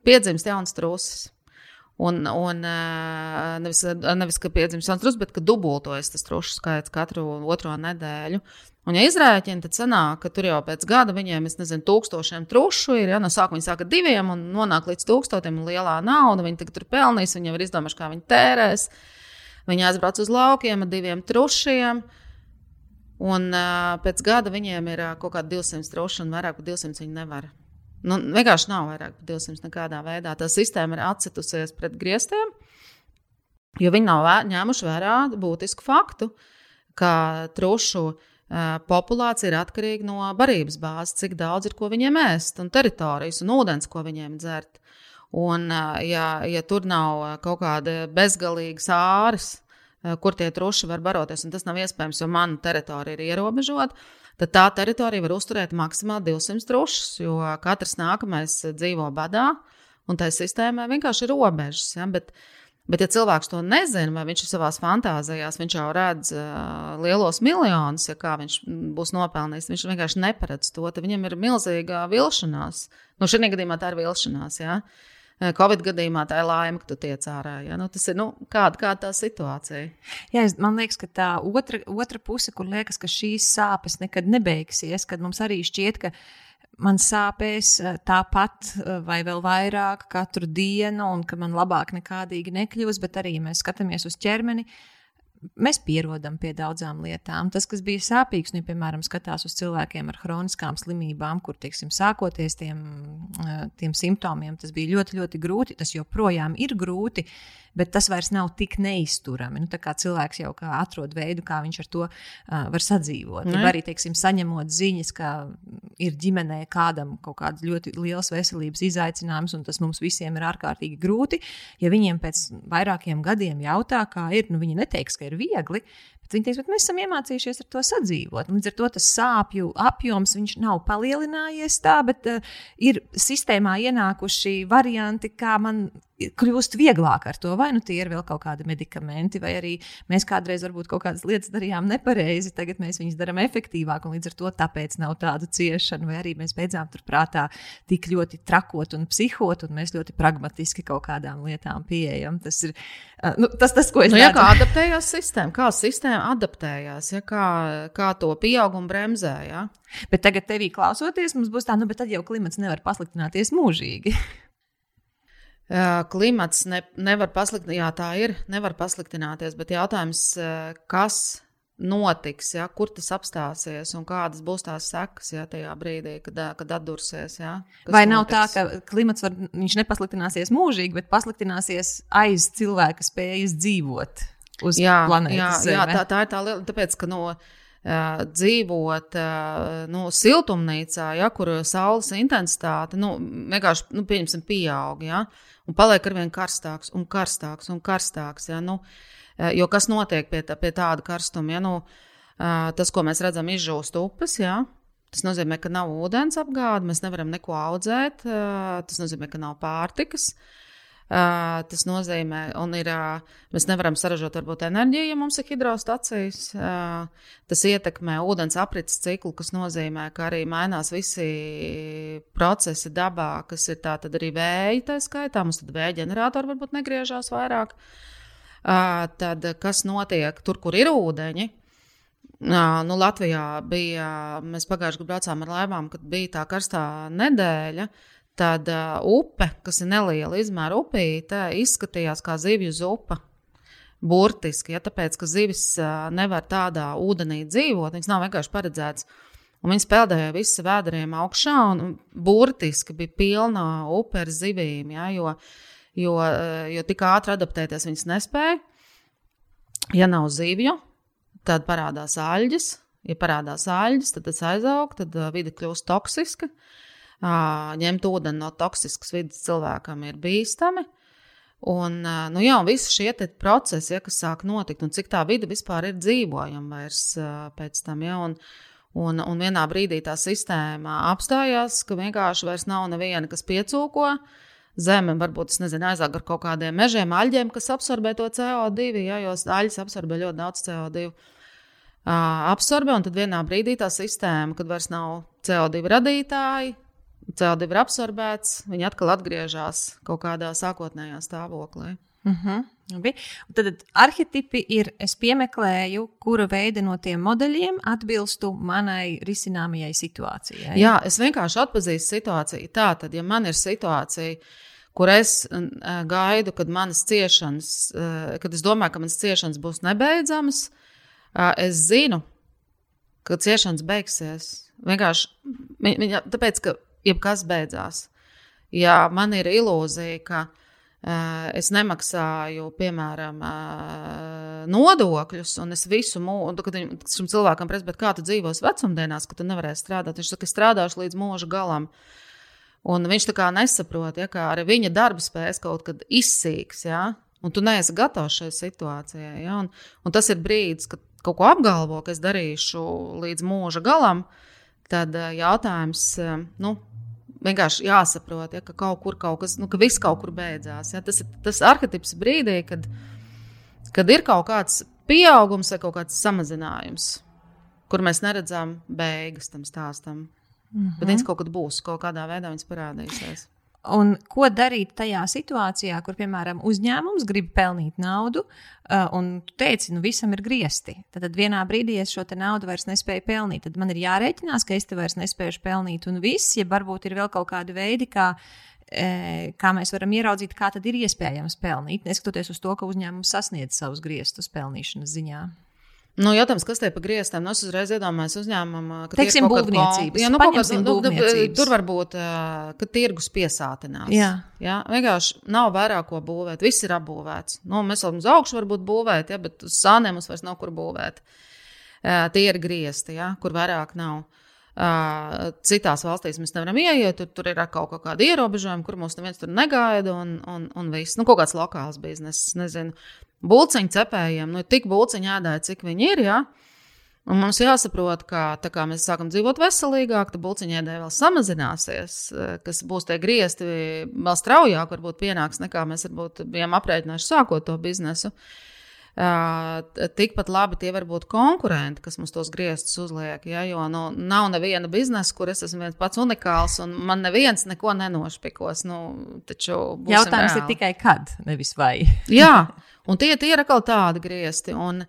piedzimst jauns trusis. Un, un nevis, nevis ka piedzimst jauns trusis, bet ka dubultojas tas trušu skaits katru otro nedēļu. Un, ja izrēķina, tad sanāk, ka tur jau pēc gada viņiem, es nezinu, tūkstošiem trušu ir. Ja, no sākuma viņi sāka diviem un nonāk līdz tūkstošiem, un lielā nauda viņi tur pelnīs, viņi jau ir izdomājuši, kā viņi tērēs. Viņi aizbrauc uz laukiem ar diviem trušiem. Un uh, pēc gada viņiem ir uh, kaut kādi 200 truši, un vairāk par 200 viņi nevar. Nu, vienkārši nav vairāk par 200 nekādā veidā. Tā sistēma ir atcitusies pret griestiem, jo viņi nav vē, ņēmuši vērā būtisku faktu, ka trušu uh, populācija ir atkarīga no barības bāzes, cik daudz ir ko viņiem ēst, un teritorijas un ūdens, ko viņiem dzert. Un, ja, ja tur nav kaut kāda bezgalīga sāras, kur tie truši var baroties, un tas nav iespējams, jo mana teritorija ir ierobežota, tad tā teritorija var uzturēt maksimāli 200 trušus, jo katrs nākamais dzīvo badā, un tai sistēmai vienkārši ir robežas. Ja? Bet, uh, Bet, ja cilvēks to nezina, vai viņš ir savā fantāzijā, viņš jau redz uh, lielos miljonus, ja kā viņš būs nopelnījis, viņš vienkārši neparedz to. Viņam ir milzīga vilšanās. Nu, šajā gadījumā tā ir vilšanās. Ja? Covid gadījumā tā ir laime, ka tu tiec ārā. Ja? Nu, tas ir nu, kāda, kāda tā situācija. Jā, man liekas, ka tā otra, otra puse, kur liekas, ka šīs sāpes nekad nebeigsies, kad mums arī šķiet, ka man sāpēs eh, tāpat eh, vai vēl vairāk katru dienu, un ka man labāk nekādīgi nekļūs, bet arī, mēs skatāmies uz ķermeni, mēs pierodam pie daudzām lietām. Tas, kas bija sāpīgs, nu, piemēram, skatās uz cilvēkiem ar chroniskām slimībām, kur, teiksim, sākoties tiem, eh, tiem simptomiem, tas bija ļoti, ļoti grūti. Tas joprojām ir grūti, bet tas vairs nav tik neizturami. Nu, cilvēks jau atrod veidu, kā viņš ar to uh, var sadzīvot. Ja arī, teiksim, saņemot ziņas, ka ir ģimenē kādam kaut kāds ļoti liels veselības izaicinājums, un tas mums visiem ir ārkārtīgi grūti. Ja viņiem pēc vairākiem gadiem jautā, kā ir, nu, viņi neteiks, ka ir viegli, Bet viņi teiks, ka mēs esam iemācījušies ar to sadzīvot. Līdz ar to tas sāpju apjoms nav palielinājies tā, bet uh, ir sistēmā ienākuši varianti, kā man kļūst vieglāk ar to. Vai nu tie ir vēl kaut kādi medikamenti, vai arī mēs kādreiz varbūt kaut kādas lietas darījām nepareizi, tagad mēs viņus darām efektīvāk, un līdz ar to tāpēc nav tādu ciešanu, vai arī mēs beidzām turprātā tik ļoti trakot un psihot, un mēs ļoti pragmatiski kaut kādām lietām pieejam. Tas ir nu, tas, tas, ko es nu, ja, kā adaptējās sistēma, kā sistēma adaptējās, ja, kā, kā to pieaugumu bremzē. Ja? Bet tagad, tevī klausoties, mums būs tā, nu, bet tad jau klimats nevar pasliktināties mūžīgi. Klimats ne, nevar pasliktināties, jā, tā ir, nevar pasliktināties, bet jautājums, kas notiks, ja, kur tas apstāsies un kādas būs tās sekas ja, tajā brīdī, kad, kad atdursies. Ja, Vai nav notiks? tā, ka klimats var, nepasliktināsies mūžīgi, bet pasliktināsies aiz cilvēka spējas dzīvot uz jā, planētas? Jā, jā tā, tā ir tā liela, tāpēc, ka no. Uh, dzīvot uh, nu, siltumnīcā, ja, kur saules intensitāte nu, vienkārši nu, pieaug. Ja, un paliek ar vien karstāks un karstāks un karstāks. Ja, nu, jo kas notiek pie, tā, pie tāda karstuma? Ja, nu, uh, tas, ko mēs redzam, izžūst upes. Ja, Tas nozīmē, ka nav ūdens apgāde, mēs nevaram neko audzēt. Tas nozīmē, ka nav pārtikas. Uh, Uh, tas nozīmē, ir, uh, mēs nevaram saražot varbūt enerģiju, ja mums ir hidrostacijas. Uh, tas ietekmē ūdens aprits ciklu, kas nozīmē, ka arī mainās visi procesi dabā, kas ir tātad arī vēja, tā skaitā. Mums vēja ģeneratori varbūt negriežās vairāk. Uh, tad kas notiek tur, kur ir ūdeņi? Uh, nu, Latvijā bija, mēs pagājušajā gadā braucām ar laivām, kad bija tā karstā nedēļa. Uh, tad uh, upe, kas ir neliela izmēra upīte, izskatījās kā zivju zupa. Burtiski, ja tāpēc, ka zivis uh, nevar tādā ūdenī dzīvot, viņas nav vienkārši paredzētas. Un viņas peldēja visu vēderiem augšā, un burtiski bija pilna upe ar zivīm, ja, jo, jo, jo tik ātri adaptēties viņas nespēja. Ja nav zivju, tad parādās aļģis. Ja parādās aļģis, tad tas aizaug, tad vide kļūst toksiska. Uh, ņemt ūdeni no toksiskas vidas cilvēkam ir bīstami. Un, nu, jā, un visi šie procesi, ja, kas sāk notikt, un cik tā vide vispār ir dzīvojama vairs pēc tam. Ja, un, un, un vienā brīdī tā sistēma apstājās, ka vienkārši vairs nav neviena, kas piecūko. zeme, varbūt nezinu, aizāk ar kaut kādiem mežiem, aļģiem, kas absorbē to CO2, ja, jo aļas absorbē ļoti daudz CO2. Uh, absorbē, un tad vienā brīdī tā sistēma, kad vairs nav CO2 radītāji, CO2 ir absorbēts, viņi atkal atgriežas kaut kādā sākotnējā stāvoklī. Uh -huh. Labi. Tad arhitekti ir, es piemeklēju, kura veida no tiem modeļiem atbilstu manai risināmajai situācijai. Jā, es vienkārši atpazīstu situāciju. Tā tad, ja man ir situācija, kur es gaidu, kad manas ciešanas, kad es domāju, ka manas ciešanas būs nebeidzamas, es zinu, ka ciešanas beigsies. Vienkārši tāpēc, ka jebkas beidzās. Ja man ir ilūzija, ka Eh, es nemaksāju, piemēram, eh, nodokļus, un es visu mūžu, kad šim cilvēkam prasa, kā tu dzīvos vecumdienās, ka tu nevarēsi strādāt. Viņš saka, es strādāšu līdz mūža galam. Un viņš tā kā nesaprot, ja, ka arī viņa darba spējas kaut kad izsīks, ja, un tu neesi gatavs šai situācijai. Ja, un, un tas ir brīdis, kad kaut ko apgalvo, ka es darīšu līdz mūža galam, tad eh, jautājums, nu, vienkārši jāsaprot, ja, ka kaut kur kaut kas, nu, ka viss kaut kur beidzās. Ja. Tas ir tas arhitekts brīdī, kad, kad ir kaut kāds pieaugums vai kaut kāds samazinājums, kur mēs neredzam beigas tam stāstam. Mm -hmm. Bet viņš kaut kad būs, kaut kādā veidā viņš parādīsies. Un ko darīt tajā situācijā, kur, piemēram, uzņēmums grib pelnīt naudu, un tu teici, nu visam ir griezti. Tad, tad vienā brīdī es šo naudu vairs nespēju pelnīt. Tad man ir jārēķinās, ka es te vairs nespēju pelnīt, un viss, ja varbūt ir vēl kaut kādi veidi, kā, kā mēs varam ieraudzīt, kā tad ir iespējams pelnīt, neskatoties uz to, ka uzņēmums sasniedz savus griestus pelnīšanas ziņā. Nu, jautājums, kas te pa grieztām? Nu, es uzreiz iedomājos uzņēmumu, ka Teiksim, būvniecības. Jā, nu, kaut kāds, nu, tur var būt, ka tirgus piesātinās. Jā. Jā, vienkārši nav vairāk ko būvēt. Viss ir apbūvēts. Nu, mēs vēl uz augšu varbūt būvēt, ja, bet uz sāniem mums vairs nav kur būvēt. Tie ir griezti, ja, kur vairāk nav. Citās valstīs mēs nevaram ieiet, tur, tur ir kaut kāda ierobežojuma, kur mums neviens tur negaida, un, un, un viss. Nu, kaut kāds lokāls bizness, nezinu būciņu cepējiem, nu, tik būciņu ēdāja, cik viņi ir. Ja? Un mums jāsaprot, ka kā mēs sākam dzīvot veselīgāk, tad būciņēdē vēl samazināsies, kas būs tie griezti vēl straujāk, varbūt pienāks nekā mēs varbūt bijām aprēķinājuši sākot to biznesu. Uh, tikpat labi tie var būt konkurenti, kas mums tos griestus uzliek. Ja? Jo nu, nav neviena biznesa, kur es esmu viens pats unikāls, un man neviens neko nenošpikos. Nu, Jautājums reāli. ir tikai kad, nevis vai. Jā, Un tie, tie ir atkal tādi griezti. Un,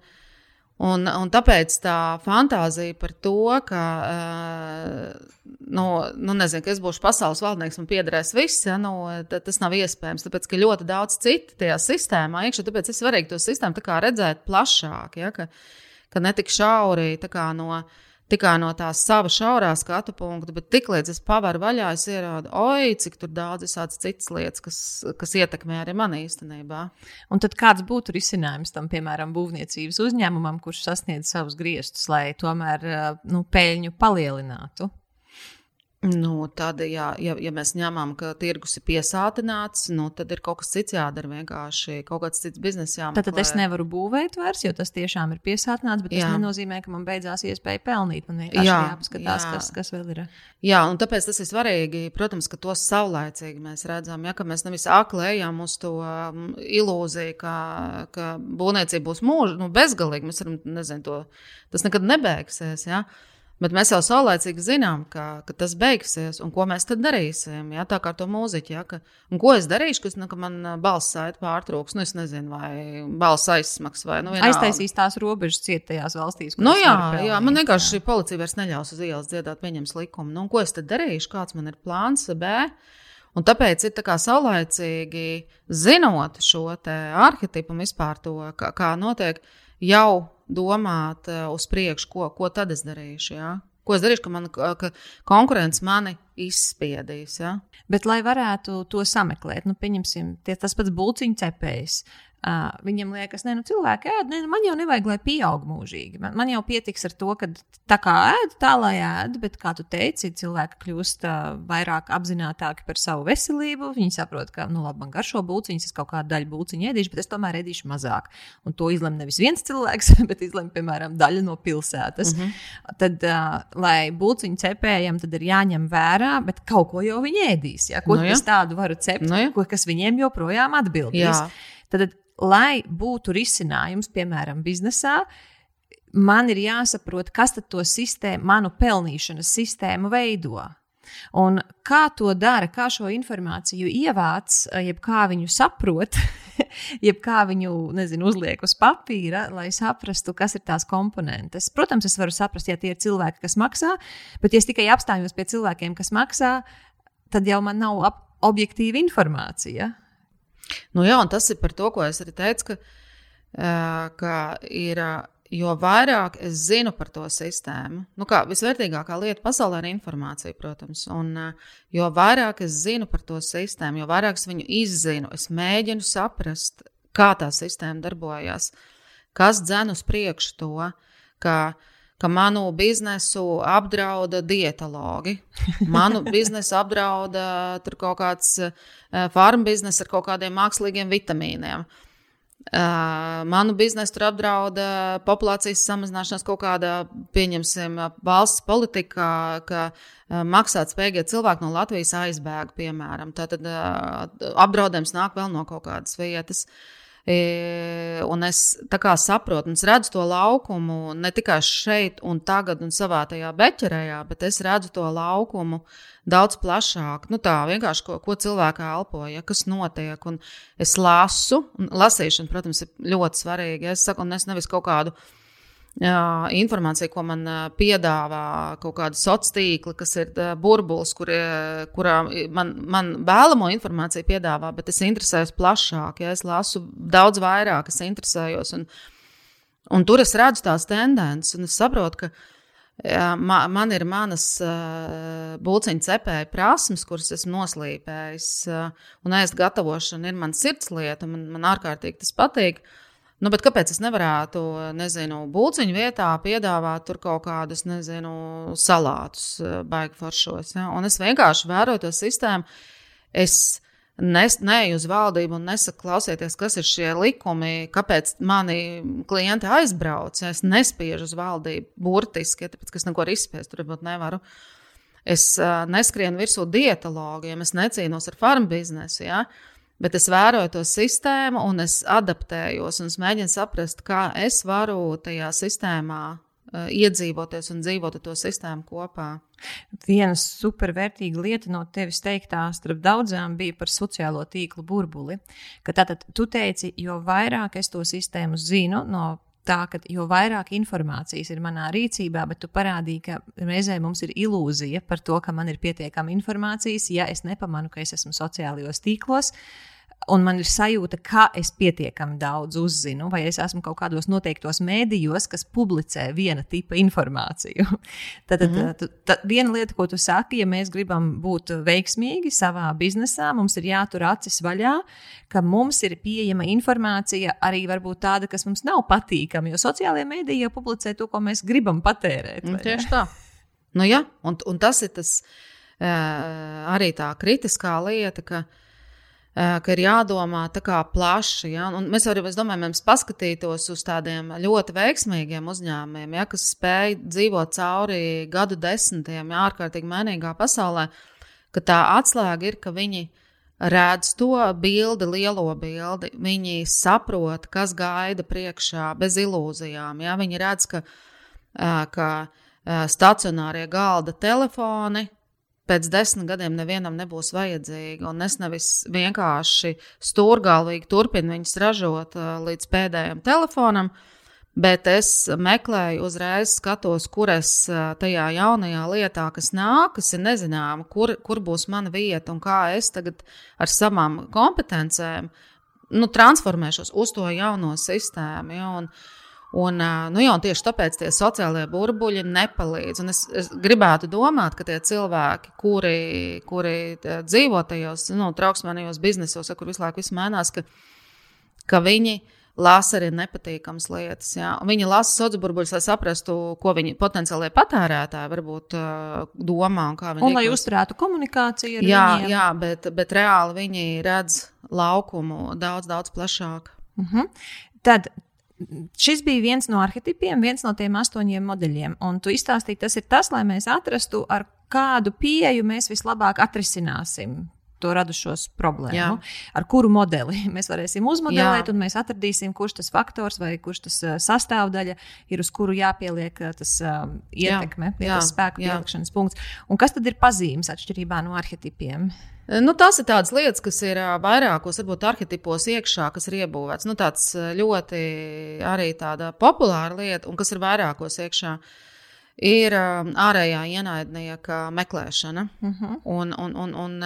un, un tāpēc tā fantāzija par to, ka, uh, nu, nu nezinu, ka es būšu pasaules valdnieks un piederēs viss, ja, nu, tas nav iespējams. Tāpēc, ka ļoti daudz citu tajā sistēmā iekšā, tāpēc es varēju to sistēmu redzēt plašāk, ja, ka, ka ne tik šauri no tikai no tās sava šaurā skatu punkta, bet tiklīdz es pavaru vaļā, es ieraudu, oi, cik daudz visādas citas lietas, kas, kas ietekmē arī mani īstenībā. Un tad kāds būtu risinājums tam, piemēram, būvniecības uzņēmumam, kurš sasniedz savus griestus, lai tomēr nu, peļņu palielinātu? Nu, tad, ja, ja, ja mēs ņemam, ka tirgus ir piesātināts, nu, tad ir kaut kas cits jādara. Vienkārši kaut kāds cits biznesa jāmeklē. Tad, tad es nevaru būvēt vairs, jo tas tiešām ir piesātināts, bet jā. tas nenozīmē, ka man beidzās iespēja pelnīt. Man vienkārši jā, jāpaskatās, jā. Kas, kas vēl ir. Jā, un tāpēc tas ir svarīgi, protams, ka to saulēcīgi mēs redzam. Ja, mēs nevis akli ejam uz to um, ilūziju, ka, ka būvniecība būs mūža, nu, bezgalīga. Mēs varam, nezinu, to, tas nekad nebeigsies. Ja. Bet mēs jau saulēcīgi zinām, ka, ka tas beigsies, un ko mēs tad darīsim. Jā, tā kā ar to mūziķi, jā, ka, un ko es darīšu, kas nu, ka man balss saita pārtrūks. Nu, es nezinu, vai balss aizsmaks vai nu, aiztaisīs tās robežas cietajās valstīs. Nu, jā, jā, man vienkārši policija vairs neļaus uz ielas dziedāt, pieņems likumu. Nu, ko es tad darīšu, kāds man ir plāns B? Un tāpēc ir tā saulēcīgi zinot šo arhitektu un vispār to, kā, kā notiek, jau domāt uh, uz priekšu, ko, ko tad es darīšu. Ja? Ko es darīšu, ka, man, ka konkurence mani izspiedīs. Ja? Bet, lai varētu to sameklēt, nu, pieņemsim, tie, tas pats būciņu cepējs. Uh, viņam liekas, ka nu, cilvēki ēd, ne, nu, man jau nevajag, lai pieaug mūžīgi. Man, man jau pietiks ar to, ka tā kā ēd, tā lai ēd, bet, kā tu teici, cilvēki kļūst uh, vairāk apzinātāki par savu veselību. Viņi saprot, ka, nu, labi, man garšo būciņas, es kaut kādu daļu būciņu ēdīšu, bet es tomēr ēdīšu mazāk. Un to izlemj nevis viens cilvēks, bet izlemj, piemēram, daļa no pilsētas. Mm -hmm. Tad, uh, lai būciņu cepējam, tad ir jāņem vērā, bet kaut ko jau viņi ēdīs. Ja? Ko no, ja? es tādu varu cept, no, nu ja? ko, kas viņiem joprojām atbildīs? Jā. Tad, lai būtu risinājums, piemēram, biznesā, man ir jāsaprot, kas tad to sistēmu, manu pelnīšanas sistēmu veido. Un kā to dara, kā šo informāciju ievāc, jeb kā viņu saprot, jeb kā viņu nezinu, uzliek uz papīra, lai saprastu, kas ir tās komponentes. Protams, es varu saprast, ja tie ir cilvēki, kas maksā, bet ja es tikai apstājos pie cilvēkiem, kas maksā, tad jau man nav objektīva informācija. Nu, jā, tas ir par to, ko es arī teicu, ka, ka ir. Jo vairāk es zinu par to sistēmu, nu kā visvērtīgākā lieta pasaulē ir informācija, protams. Un, jo vairāk es zinu par to sistēmu, jo vairāk es viņu izzinu, es mēģinu saprast, kā tā sistēma darbojas, kas dzen uz priekšu to, ka uh, ka manu biznesu apdrauda dietologi. Manu biznesu apdrauda kaut kāds uh, farmu biznesa ar kaut kādiem mākslīgiem vitamīniem. Uh, manu biznesu tur apdrauda populācijas samazināšanās kaut kādā, pieņemsim, valsts politikā, ka uh, maksāt spējīgie cilvēki no Latvijas aizbēga, piemēram. Tātad apdraudējums nāk vēl no kaut kādas vietas. Uh, un es saprotu, un es redzu to laukumu ne tikai šeit, un tagad, un savā tajā beķerējā, bet es redzu to laukumu daudz plašāk. Nu, tā vienkārši, ko, ko cilvēkā elpoja, kas notiek. Un es lasu, un lasīšana, protams, ir ļoti svarīga. Es saku, un es nevis kaut kādu informācija, ko man piedāvā kaut kāda sociāla tīkla, kas ir burbulis, kur, kurā man, man vēlamo informāciju piedāvā, bet es interesējos plašāk, ja es lasu daudz vairāk, es interesējos. Un, un tur es redzu tās tendences, un es saprotu, ka jā, man, man ir manas būciņu cepēja prasmes, kuras esmu noslīpējis, un ēst gatavošana ir mans sirdslieta, man, man ārkārtīgi tas patīk. Uh, Nu, kāpēc es nevarētu, nezinu, būciņu vietā piedāvāt tur kaut kādus, nezinu, salātus, eh, baigi foršos? Ja? Un es vienkārši vēroju to sistēmu. Es neju uz valdību un nesaku, klausieties, kas ir šie likumi, kāpēc mani klienti aizbrauc. Es nespiežu uz valdību burtiski, tāpēc, ka es neko izspiest tur varbūt nevaru. Es uh, neskrienu virsū dietologiem, es necīnos ar farmu biznesu. Ja? Uh, Bet es vēroju to sistēmu, un es adaptējos, un es mēģinu saprast, kā es varu tajā sistēmā uh, iedzīvoties un dzīvot ar to sistēmu kopā. Viena supervērtīga lieta no tevis teiktā, starp daudzām, bija par sociālo tīklu burbuli. Ka tātad tu teici, jo vairāk es to sistēmu zinu no tā, ka jo vairāk informācijas ir manā rīcībā, bet tu parādīji, ka reizē mums ir ilūzija par to, ka man ir pietiekami informācijas, ja es nepamanu, ka es esmu sociālajos tīklos. Un man ir sajūta, ka es pietiekami daudz uzzinu, vai es esmu kaut kādos noteiktos mēdījos, kas publicē viena tipa informāciju. tad, mm -hmm. tad, tad viena lieta, ko tu saki, ja mēs gribam būt veiksmīgi savā biznesā, mums ir jātur acis vaļā, ka mums ir pieejama informācija arī varbūt tāda, kas mums nav patīkama, jo sociālajie mēdīji jau publicē to, ko mēs gribam patērēt. Nu, tieši tā. Nu, ja, un, un tas ir tas, uh, arī tā kritiskā lieta, ka uh, ka ir jādomā tā kā plaši. Ja? Un mēs arī, es domāju, mēs paskatītos uz tādiem ļoti veiksmīgiem uzņēmumiem, ja? kas spēj dzīvot cauri gadu desmitiem, ja? ārkārtīgi mainīgā pasaulē, ka tā atslēga ir, ka viņi redz to bildi, lielo bildi. Viņi saprot, kas gaida priekšā bez ilūzijām. Ja? Viņi redz, ka, eh, ka eh, stacionārie galda telefoni pēc desmit gadiem nevienam nebūs vajadzīga. Un es nevis vienkārši stūrgalvīgi turpinu viņus ražot uh, līdz pēdējiem telefonam, bet es meklēju, uzreiz skatos, kur es uh, tajā jaunajā lietā, kas nāk, kas ir nezināma, kur, kur būs mana vieta un kā es tagad ar savām kompetencēm nu, transformēšos uz to jauno sistēmu. Ja, un, uh, Un, nu, jā, un tieši tāpēc tie sociālie burbuļi nepalīdz. Un es, es gribētu domāt, ka tie cilvēki, kuri, kuri dzīvo tajos nu, trauksmīgajos biznesos, kur visu laiku viss mainās, ka, ka viņi lasa arī nepatīkamas lietas. Jā. Viņi lasa sociālos burbuļus, lai saprastu, ko viņi potenciāli patērētāji varbūt uh, domā. Un, un lai uzturētu komunikāciju ar jā, viņiem. Jā, bet, bet reāli viņi redz laukumu daudz, daudz plašāk. Uh mhm. -huh. Tad Šis bija viens no arhetipiem, viens no tiem astoņiem modeļiem. Un tu izstāstīji, tas ir tas, lai mēs atrastu, ar kādu pieeju mēs vislabāk atrisināsim to radušos problēmu, Jā. ar kuru modeli mēs varēsim uzmodelēt, Jā. un mēs atradīsim, kurš tas faktors vai kurš tas sastāvdaļa ir, uz kuru jāpieliek tas uh, ietekme, Jā. tas spēku pielikšanas punkts. Un kas tad ir pazīmes atšķirībā no arhetipiem? Nu, tas ir tādas lietas, kas ir vairākos, varbūt, arhetipos iekšā, kas ir iebūvēts. Nu, tāds ļoti arī tāda populāra lieta, un kas ir vairākos iekšā. Ir ārējā ienaidnieka meklēšana. Uh mhm. -huh. un, un, un, un,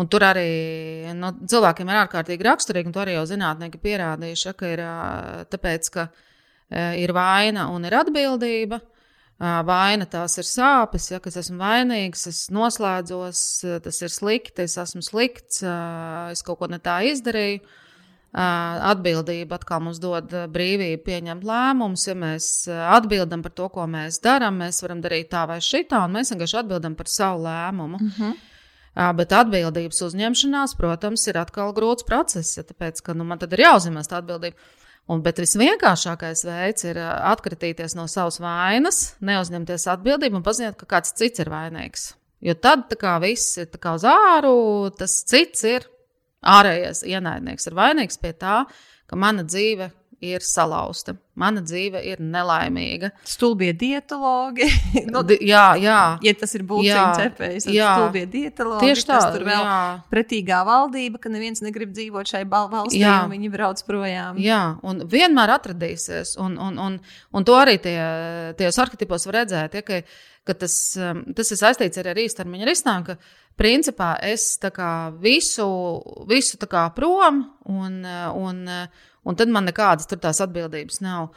un tur arī nu, cilvēkiem ir ārkārtīgi raksturīgi, un to arī jau zinātnieki pierādījuši, ka ir tāpēc, ka ir vaina un ir atbildība. Vaina tās ir sāpes, ja es esmu vainīgs, es noslēdzos, tas ir slikti, es esmu slikts, es kaut ko ne tā izdarīju. Atbildība atkal mums dod brīvību pieņemt lēmumus. Ja mēs atbildam par to, ko mēs darām, mēs varam darīt tā vai šitā, un mēs vienkārši atbildam par savu lēmumu. Uh mhm. -huh. Bet atbildības uzņemšanās, protams, ir atkal grūts process, tāpēc, ka nu, man tad ir jāuzņemas tā atbildība. Un, bet visvienkāršākais veids ir atkritīties no savas vainas, neuzņemties atbildību un paziņot, ka kāds cits ir vainīgs. Jo tad kā, viss ir kā uz āru, tas cits ir ārējais ienaidnieks ir vainīgs pie tā, ka mana dzīve ir salauzta. Mana dzīve ir nelaimīga. Stulbie dietologi. nu, Di jā, jā. Ja tas ir būtisks cepējs, tad jā. stulbie dietologi. Tieši tā. Tur vēl jā. pretīgā valdība, ka neviens negrib dzīvot šai valstī, jā. un viņi brauc projām. Jā, un vienmēr atradīsies. Un, un, un, un to arī tie, tajos arhitipos var redzēt, ja, ka, ka tas, um, tas ir saistīts arī ar īstermiņa risinājumu principā es visu, visu prom, un, un, un tad man nekādas tās atbildības nav.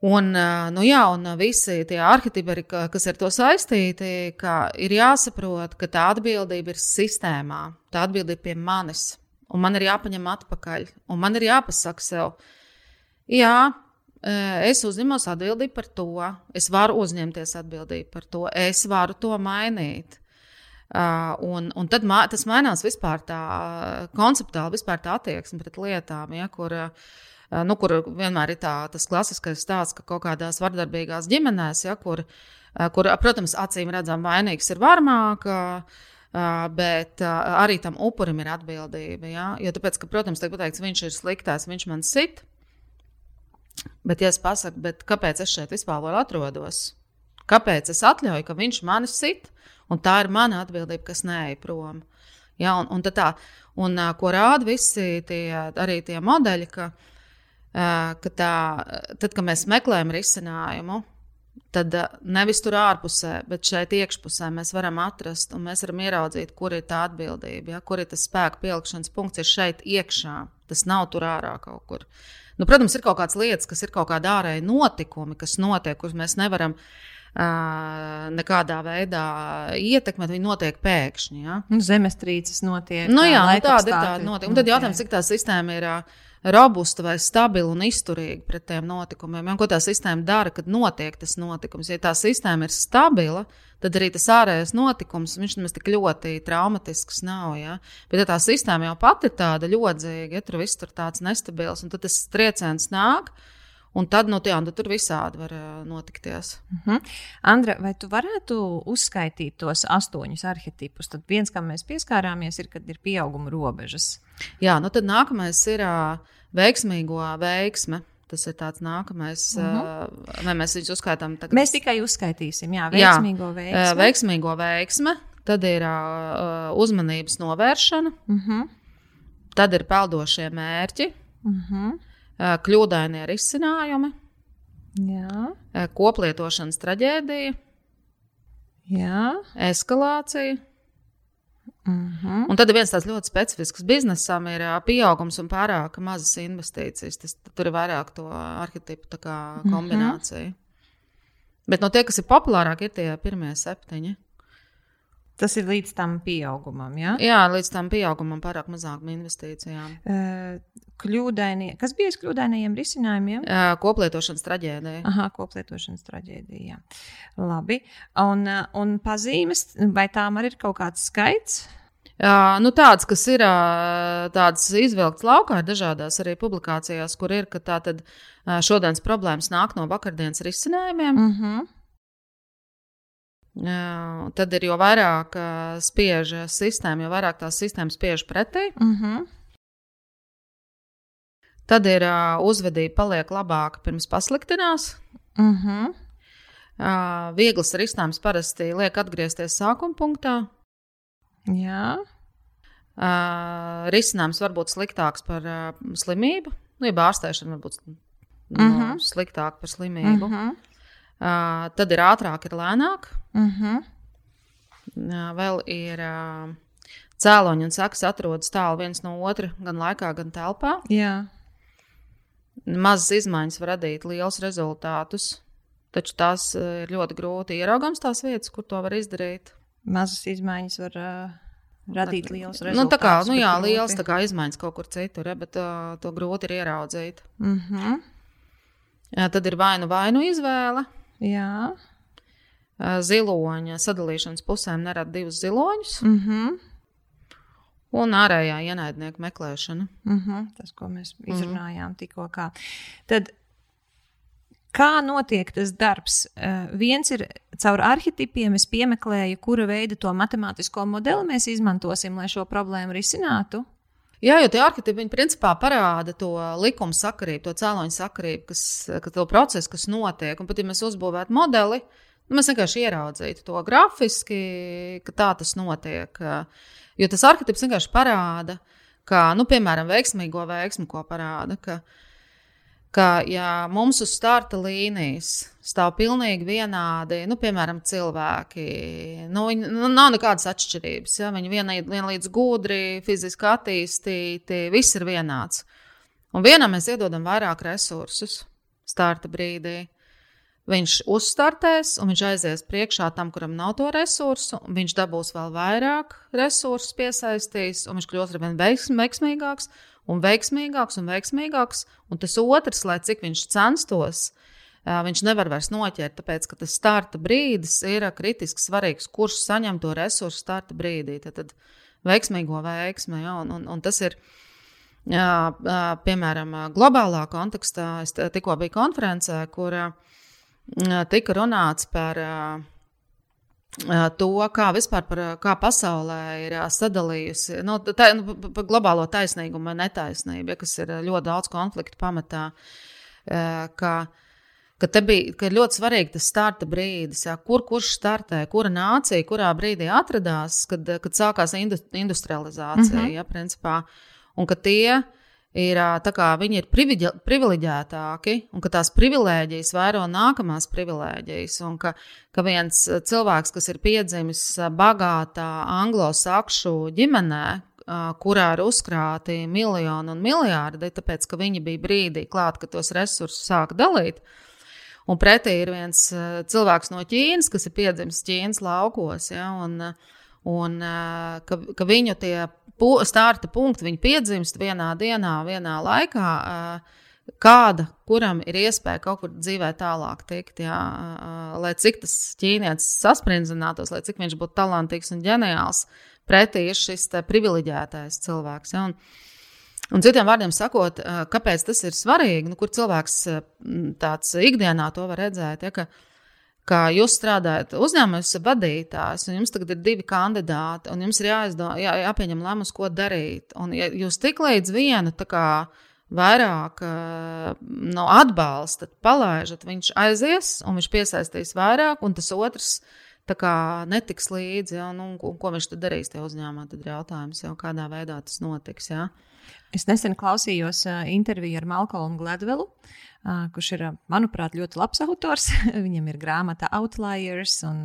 Un, nu jā, un visi tie arhitekti, kas ar to saistīti, ir jāsaprot, ka tā atbildība ir sistēmā, tā atbildība pie manis, un man ir jāpaņem atpakaļ, un man ir jāpasaka sev, jā, es uzņemos atbildību par to, es varu uzņemties atbildību par to, es varu to mainīt. Uh, un, un tad mā, tas mainās vispār tā konceptuāli, vispār tā attieksme pret lietām, ja, kur, uh, nu, kur vienmēr ir tā, tas klasiskais stāsts, ka kaut kādās vardarbīgās ģimenēs, ja, kur, uh, kur, protams, acīm redzam, vainīgs ir varmāk. Uh, bet uh, arī tam upurim ir atbildība. Ja? Jo, tāpēc, ka, protams, tiek pateikts, viņš ir sliktais, viņš man sit. Bet, ja es pasaku, kāpēc es šeit vispār atrodos, kāpēc es atļauju, ka viņš mani sit, Un tā ir mana atbildība, kas neej prom. Ja, un, un tā, un, ko rāda visi tie, arī tie modeļi, ka, ka tā, tad, kad mēs meklējam risinājumu, tad nevis tur ārpusē, bet šeit iekšpusē mēs varam atrast un mēs varam ieraudzīt, kur ir tā atbildība, ja, kur ir tas spēka pielikšanas punkts, ir šeit iekšā. Tas nav tur ārā kaut kur. Nu, protams, ir kaut kādas lietas, kas ir kaut kādi ārēji notikumi, kas notiek, kurus mēs nevaram uh, nekādā veidā ietekmēt, viņi notiek pēkšņi. Ja? Nu, zemestrīces notiek. Nu, jā, nu, tāda ir tāda notiek. Un tad jautājums, cik tā sistēma ir robusta vai stabila un izturīga pret tiem notikumiem. Un ko tā sistēma dara, kad notiek tas notikums? Ja tā sistēma ir stabila, tad arī tas ārējais notikums, viņš nemaz tik ļoti traumatisks nav. Ja? Bet ja tā sistēma jau pati ir tāda ļodzīga, ja tur viss ir tāds nestabils, un tad tas trieciens nāk. Un tad, nu, jā, nu, tur visādi var notikties. Uh mhm. -huh. Andra, vai tu varētu uzskaitīt tos astoņus arhetipus? Tad viens, kam mēs pieskārāmies, ir, kad ir pieauguma robežas. Jā, nu tad nākamais ir uh, veiksmīgo veiksme. Tas ir tāds nākamais, uh -huh. uh, vai mēs viņus uzskaitām tagad? Mēs tikai uzskaitīsim, jā, veiksmīgo jā, veiksmi. Uh, veiksmīgo veiksme, tad ir uh, uzmanības novēršana, uh mhm. -huh. tad ir peldošie mērķi. Uh mhm. -huh kļūdainie risinājumi, Jā. koplietošanas traģēdija, Jā. eskalācija. Mm -hmm. Un tad viens tāds ļoti specifisks biznesam, ir pieaugums un pārāk mazas investīcijas. Tas, tur ir vairāk to arhitektu kombināciju. Mm -hmm. Bet no tie, kas ir populārākie, ir tie pirmie septiņi. Tas ir līdz tam pieaugumam, jā? Jā, līdz tam pieaugumam pārāk mazākam investīcijām. Kļūdainie, kas bija kļūdainajiem risinājumiem? Koplietošanas traģēdija. Aha, koplietošanas traģēdija. Labi. Un, un pazīmes, vai tām arī ir kaut kāds skaits? Uh, nu, tāds, kas ir uh, tāds izvilkts laukā, ir dažādās arī publikācijās, kur ir, ka tā tad uh, šodienas problēmas nāk no vakardienas risinājumiem. Uh mhm. -huh. Tad ir jo vairāk spiež sistēma, jo vairāk tās sistēmas spiež pretī. Uh mhm. -huh. Tad ir uzvedība paliek labāka pirms pasliktinās. Uh -huh. uh, viegls risinājums parasti liek atgriezties sākuma punktā. Jā. Risinājums var būt sliktāks par slimību. Nu, ja ārstēšana var būt uh -huh. nu, sliktāka par slimību. Uh -huh. Uh, tad ir ātrāk, ir lēnāk. Uh -huh. uh, vēl ir uh, cēloņi un sekas atrodas tālu viens no otra, gan laikā, gan telpā. Jā. Mazas izmaiņas var radīt liels rezultātus, taču tās ir ļoti grūti ieraugams tās vietas, kur to var izdarīt. Mazas izmaiņas var uh, radīt liels rezultātus. Nu, tā kā, nu jā, liels tā kā izmaiņas kaut kur citur, ja, bet uh, to grūti ir ieraudzīt. Uh -huh. jā, tad ir vainu vainu izvēle. Jā. Ziloņa sadalīšanas pusēm nerada divus ziloņus. Mm -hmm. Un ārējā ienaidnieka meklēšana. Mm -hmm. Tas, ko mēs izrunājām mm -hmm. tikko. Tad, kā notiek tas darbs? Uh, viens ir caur arhitipiem, es piemeklēju, kura veida to matemātisko modeli mēs izmantosim, lai šo problēmu risinātu. Jā, jo tie arhitekti principā parāda to likuma sakarību, to cēloņa sakarību, kas, ka to procesu, kas notiek. Un pat ja mēs uzbūvētu modeli, nu, mēs vienkārši ieraudzītu to grafiski, ka tā tas notiek. Jo tas arhitekts vienkārši parāda, ka, nu, piemēram, veiksmīgo veiksmu, ko parāda. Ka, ka ja mums uz starta līnijas stāv pilnīgi vienādi, nu, piemēram, cilvēki. Nu, viņi, nu, nav nekādas atšķirības. Ja? Viņi vien, vienlīdz gudri, fiziski attīstīti, viss ir vienāds. Un vienam mēs iedodam vairāk resursus starta brīdī. Viņš uzstartēs, un viņš aizies priekšā tam, kuram nav to resursu. Viņš dabūs vēl vairāk resursu, piesaistīs, un viņš kļūs ar vien veiksmīgāks, un veiksmīgāks, un veiksmīgāks. Un tas otrs, lai cik viņš censtos, uh, viņš nevar vairs noķert, tāpēc ka tas starta brīdis ir kritiski svarīgs. Kurš saņem to resursu starta brīdī? Tad, tad veiksmīgo veiksmi, ja, un, un, un tas ir. Jā, piemēram, globālā kontekstā es tikko biju konferencē, kur tika runāts par to, kā vispār par, kā pasaulē ir sadalījusi nu, tā, nu, par globālo taisnīgumu vai netaisnību, ja, kas ir ļoti daudz konfliktu pamatā. Ka, ka te bija ka ļoti svarīgi tas starta brīdis, jā, kur kurš startē, kura nācija, kurā brīdī atradās, kad, kad sākās industrializācija. Mm -hmm. ja, principā, un ka tie ir, kā, viņi ir privileģētāki, un ka tās privilēģijas vairo nākamās privilēģijas, un ka, ka viens cilvēks, kas ir piedzimis bagātā anglosakšu ģimenē, kurā ir uzkrāti miljoni un miljardi, tāpēc ka viņi bija brīdī klāt, kad tos resursus sāk dalīt. Un pretī ir viens cilvēks no Ķīnas, kas ir piedzimis Ķīnas laukos. Ja, un, un ka, ka viņu tie starta punkti, viņi piedzimst vienā dienā, vienā laikā. Kāda, kuram ir iespēja kaut kur dzīvē tālāk tikt, jā, lai cik tas ķīnietis sasprindzinātos, lai cik viņš būtu talantīgs un ģeniāls, pretī ir šis privileģētais cilvēks. Ja, un, Un citiem vārdiem sakot, kāpēc tas ir svarīgi, nu, kur cilvēks tāds ikdienā to var redzēt, ja, ka, ka jūs strādājat esat vadītājs, un jums tagad ir divi kandidāti, un jums ir jāizdo, jā, jāpieņem lēmums, ko darīt. Un ja jūs tik līdz vienu kā, vairāk no atbalsta palaižat, viņš aizies, un viņš piesaistīs vairāk, un tas otrs kā, netiks līdzi. Ja, nu, ko, ko viņš tad darīs tajā uzņēmumā? Tad ir jautājums, jau, kādā veidā tas notiks. Ja. Es nesen klausījos interviju ar Malkolmu Gladvelu, uh, kurš ir, manuprāt, ļoti labs autors. Viņam ir grāmata Outliers un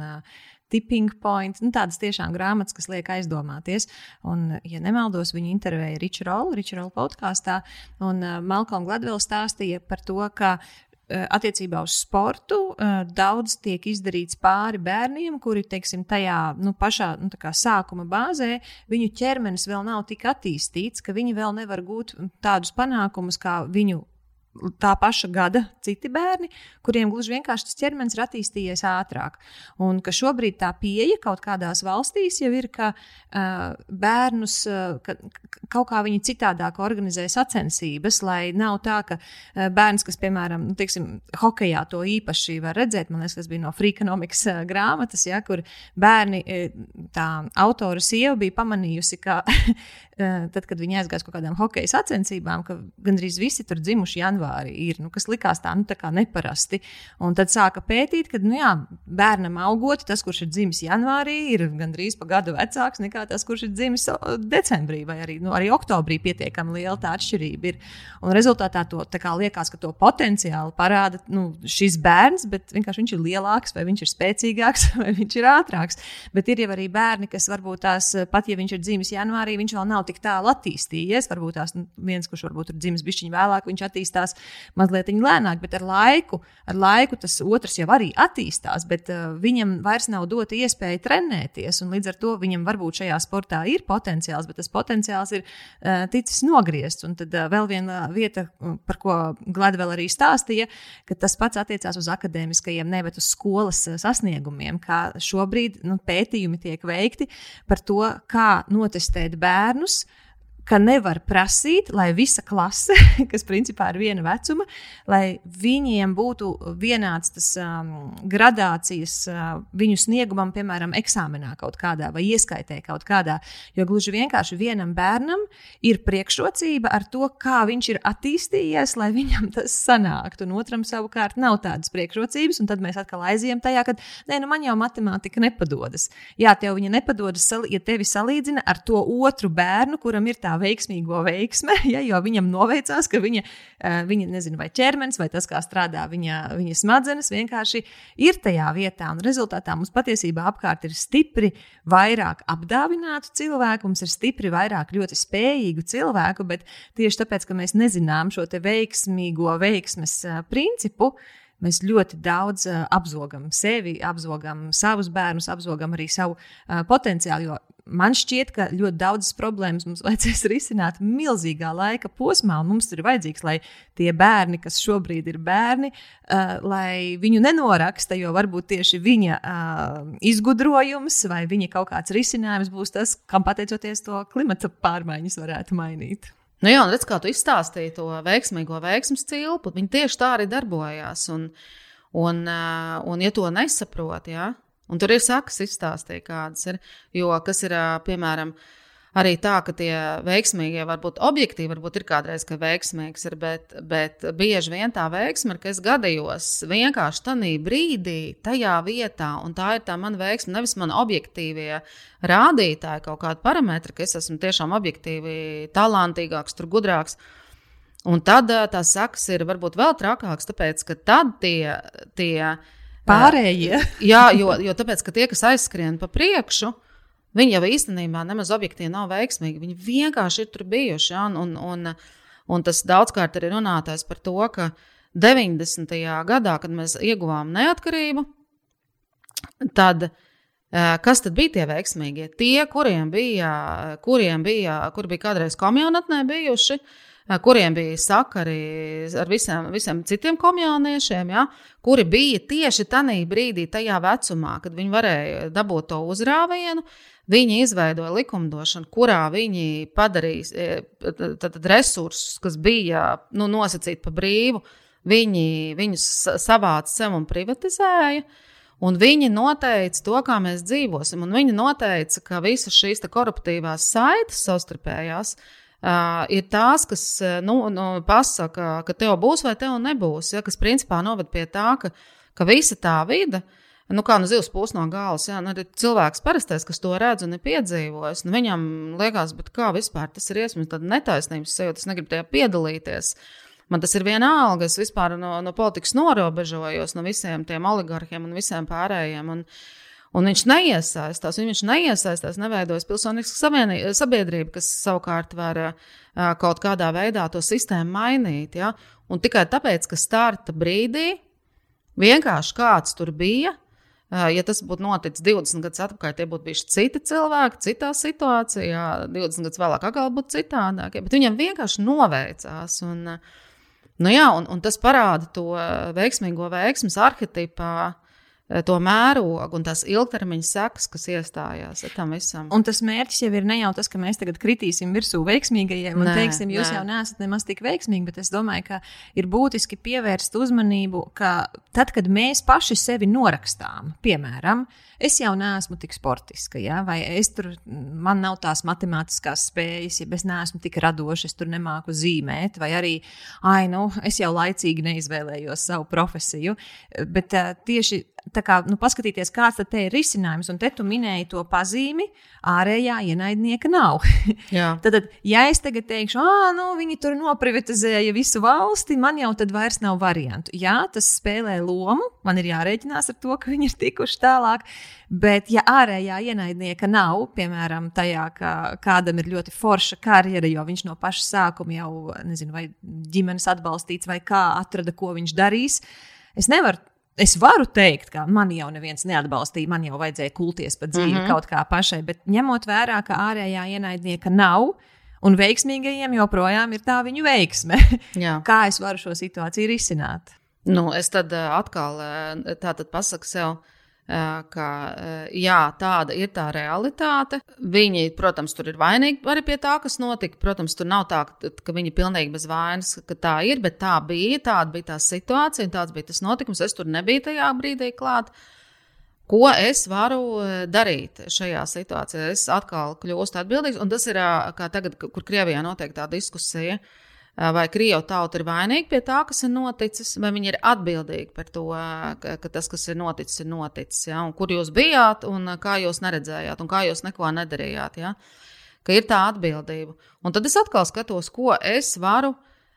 Tipping Point. Nu, tādas tiešām grāmatas, kas liek aizdomāties. Un, ja nemaldos, viņa intervēja Riču Rolu, Riču Rolu podkāstā. Un Malkolms Gladvels stāstīja par to, ka attiecībā uz sportu daudz tiek izdarīts pāri bērniem, kuri, teiksim, tajā nu, pašā nu, sākuma bāzē, viņu ķermenis vēl nav tik attīstīts, ka viņi vēl nevar gūt tādus panākumus, kā viņu tā paša gada citi bērni, kuriem gluži vienkārši tas ķermenis ir attīstījies ātrāk. Un ka šobrīd tā pieeja kaut kādās valstīs jau ir, ka uh, bērnus uh, ka, kaut kā viņi citādāk organizē sacensības, lai nav tā, ka uh, bērns, kas, piemēram, nu, teiksim, hokejā to īpaši var redzēt, man liekas, tas bija no Freakonomikas uh, grāmatas, ja, kur bērni, tā autora sieva bija pamanījusi, ka tad, kad viņi aizgāja uz kaut kādām hokeja sacensībām, ka gandrīz visi tur dzimuši janvārī ir, nu, kas likās tā, nu, tā neparasti. Un tad sāka pētīt, ka nu, jā, bērnam augot, tas, kurš ir dzimis janvārī, ir gandrīz pa gadu vecāks nekā tas, kurš ir dzimis decembrī vai arī, nu, arī oktobrī. Pietiekami liela tā atšķirība ir. Un rezultātā to liekas, ka to potenciāli parāda nu, šis bērns, bet vienkārši viņš ir lielāks, vai viņš ir spēcīgāks, vai viņš ir ātrāks. Bet ir jau arī bērni, kas varbūt tās, pat ja viņš ir dzimis janvārī, viņš vēl nav tik tālu attīstījies. Varbūt tās nu, viens, kurš varbūt ir dzimis bišķiņu vēlāk, viņš attīstās mazliet lēnāk, bet ar laiku, ar laiku tas otrs jau arī attīstās, bet uh, viņam vairs nav dota iespēja trenēties. Līdz ar to viņam varbūt šajā sportā ir potenciāls, bet tas potenciāls ir uh, ticis nogriezts. Un tad uh, vēl viena vieta, par ko Glada vēl arī stāstīja, ka tas pats attiecās uz akadēmiskajiem, nevis uz skolas uh, sasniegumiem, kā šobrīd nu, pētījumi tiek veikti par to, kā notestēt bērnus. Uh, ka nevar prasīt, lai visa klase, kas principā ir viena vecuma, lai viņiem būtu vienāds tas um, gradācijas uh, viņu sniegumam, piemēram, eksāmenā kaut kādā vai ieskaitē kaut kādā. Jo gluži vienkārši vienam bērnam ir priekšrocība ar to, kā viņš ir attīstījies, lai viņam tas sanāktu, un otram savukārt nav tādas priekšrocības, un tad mēs atkal aizjām tajā, ka nē, nu man jau matemātika nepadodas. Jā, tev viņa nepadodas, ja tevi salīdzina ar to otru bērnu, kuram ir tā veiksmīgo veiksme, ja, jo viņam noveicās, ka viņa, viņa nezinu, vai ķermenis, vai tas, kā strādā viņa, viņa smadzenes, vienkārši ir tajā vietā. Un rezultātā mums patiesībā apkārt ir stipri vairāk apdāvinātu cilvēku, mums ir stipri vairāk ļoti spējīgu cilvēku, bet tieši tāpēc, ka mēs nezinām šo veiksmīgo veiksmes principu, mēs ļoti daudz uh, apzogam sevi, apzogam savus bērnus, apzogam arī savu uh, potenciālu. Jo man šķiet, ka ļoti daudzas problēmas mums vajadzēs risināt milzīgā laika posmā, un mums ir vajadzīgs, lai tie bērni, kas šobrīd ir bērni, uh, lai viņu nenoraksta, jo varbūt tieši viņa uh, izgudrojums vai viņa kaut kāds risinājums būs tas, kam pateicoties to klimata pārmaiņas varētu mainīt. Nu jā, un redz, kā tu izstāstīji to veiksmīgo veiksmības cilpu, viņi tieši tā arī darbojās. Un, un, uh, un ja to nesaprot, jā, Un tur ir sakas izstāstīja, kādas ir. Jo kas ir, piemēram, arī tā, ka tie veiksmīgie varbūt objektīvi, varbūt ir kādreiz, ka veiksmīgs ir, bet, bet bieži vien tā veiksme ir, ka es gadījos vienkārši tajā brīdī, tajā vietā, un tā ir tā mana veiksme, nevis man objektīvie rādītāji, kaut kādi parametri, ka es esmu tiešām objektīvi talantīgāks, tur gudrāks. Un tad tās sakas ir varbūt vēl trakākas, tāpēc ka tad tie, tie Pārējie. Jā, jo, jo tāpēc, ka tie, kas aizskrien pa priekšu, viņi jau īstenībā nemaz objektīvi nav veiksmīgi. Viņi vienkārši ir tur bijuši. Ja? Un, un, un tas daudzkārt ir runātājs par to, ka 90. gadā, kad mēs ieguvām neatkarību, tad kas tad bija tie veiksmīgie? Tie, kuriem bija, kuriem bija, kur bija kādreiz komjonatnē bijuši, uh, kuriem bija sakari ar visiem, visiem citiem komjāniešiem, ja, kuri bija tieši tajā brīdī, tajā vecumā, kad viņi varēja dabūt to uzrāvienu. Viņi izveidoja likumdošanu, kurā viņi padarīja tad, resursus, kas bija nu, nosacīti pa brīvu, viņi viņus savāca sev un privatizēja. Un viņi noteica to, kā mēs dzīvosim. Un viņi noteica, ka visas šīs koruptīvās saites savstarpējās uh, uh, ir tās, kas nu, nu, pasaka, ka tev būs vai tev nebūs. Ja, kas principā noved pie tā, ka, ka visa tā vide. Nu, kā nu zivs pūs no galvas, jā, nu, cilvēks parastais, kas to redz un ir piedzīvojis, nu, viņam liekas, kā vispār tas ir iespējams, tad netaisnības sajūta, es negribu tajā piedalīties. Man tas ir vienalga, es vispār no, no politikas norobežojos, no visiem tiem oligarkiem un visiem pārējiem. Un, uh, Un viņš neiesaistās, viņš neiesaistās, neveidojas pilsoniska sabiedrība, kas savukārt var uh, kaut kādā veidā to sistēmu mainīt. Ja? Un tikai tāpēc, ka starta brīdī vienkārši kāds tur bija. Ja tas būtu noticis 20 gadus atpakaļ, tie būtu bijuši citi cilvēki, citā situācijā. 20 gadus vēlāk, atkal būtu citādāk. Bet viņam vienkārši noveicās. Un, nu jā, un, un tas parāda to veiksmīgo veiksmes arhetipā Eh, to mērogu un tās ilgtermiņa sekas, kas iestājās ar tam visam. Un tas mērķis jau ir ne jau tas, ka mēs tagad kritīsim virsū veiksmīgajiem un nē, teiksim, jūs nē. jau neesat nemaz tik veiksmīgi, bet es domāju, ka ir būtiski pievērst uzmanību, ka tad, kad mēs paši sevi norakstām, piemēram, es jau neesmu tik sportiska, ja? vai es tur, man nav tās matemātiskās spējas, ja es neesmu tik radoša, es tur nemāku zīmēt, vai arī, ai, nu, es jau laicīgi neizvēlējos savu profesiju. Bet uh, tieši kā, nu, paskatīties, kāds te ir risinājums. Un te tu minēji to pazīmi, ārējā ienaidnieka nav. tad, tad, ja es tagad teikšu, ah, nu, viņi tur noprivatizēja visu valsti, man jau tad vairs nav variantu. Jā, tas spēlē lomu, man ir jārēķinās ar to, ka viņi ir tikuši tālāk. Bet, ja ārējā ienaidnieka nav, piemēram, tajā, ka kādam ir ļoti forša karjera, jo viņš no paša sākuma jau, nezinu, vai ģimenes atbalstīts, vai kā atrada, ko viņš darīs, es nevaru Es varu teikt, ka man jau neviens neatbalstīja, man jau vajadzēja kulties pa dzīvi mm -hmm. kaut kā pašai, bet ņemot vērā, ka ārējā ienaidnieka nav, un veiksmīgajiem joprojām ir tā viņu veiksme, kā es varu šo situāciju risināt? Nu, es tad atkal pasaku sev, ka jā, tāda ir tā realitāte. Viņi, protams, tur ir vainīgi arī pie tā, kas notika. Protams, tur nav tā, ka viņi ir pilnīgi bez vainas, ka tā ir, bet tā bija, tāda bija tā situācija, tāds bija tas notikums. Es tur nebiju tajā brīdī klāt. Ko es varu darīt šajā situācijā? Es atkal kļūstu atbildīgs, un tas ir kā tagad, kur Krievijā notiek tā diskusija. Uh, vai Krievu tauta ir vainīga pie tā, kas ir noticis, vai viņi ir atbildīgi par to, ka, ka tas, kas ir noticis, ir noticis. Ja? Un kur jūs bijāt, un kā jūs neredzējāt, un kā jūs neko nedarījāt. Ja? Ka ir tā atbildība. Un tad es atkal skatos, ko es varu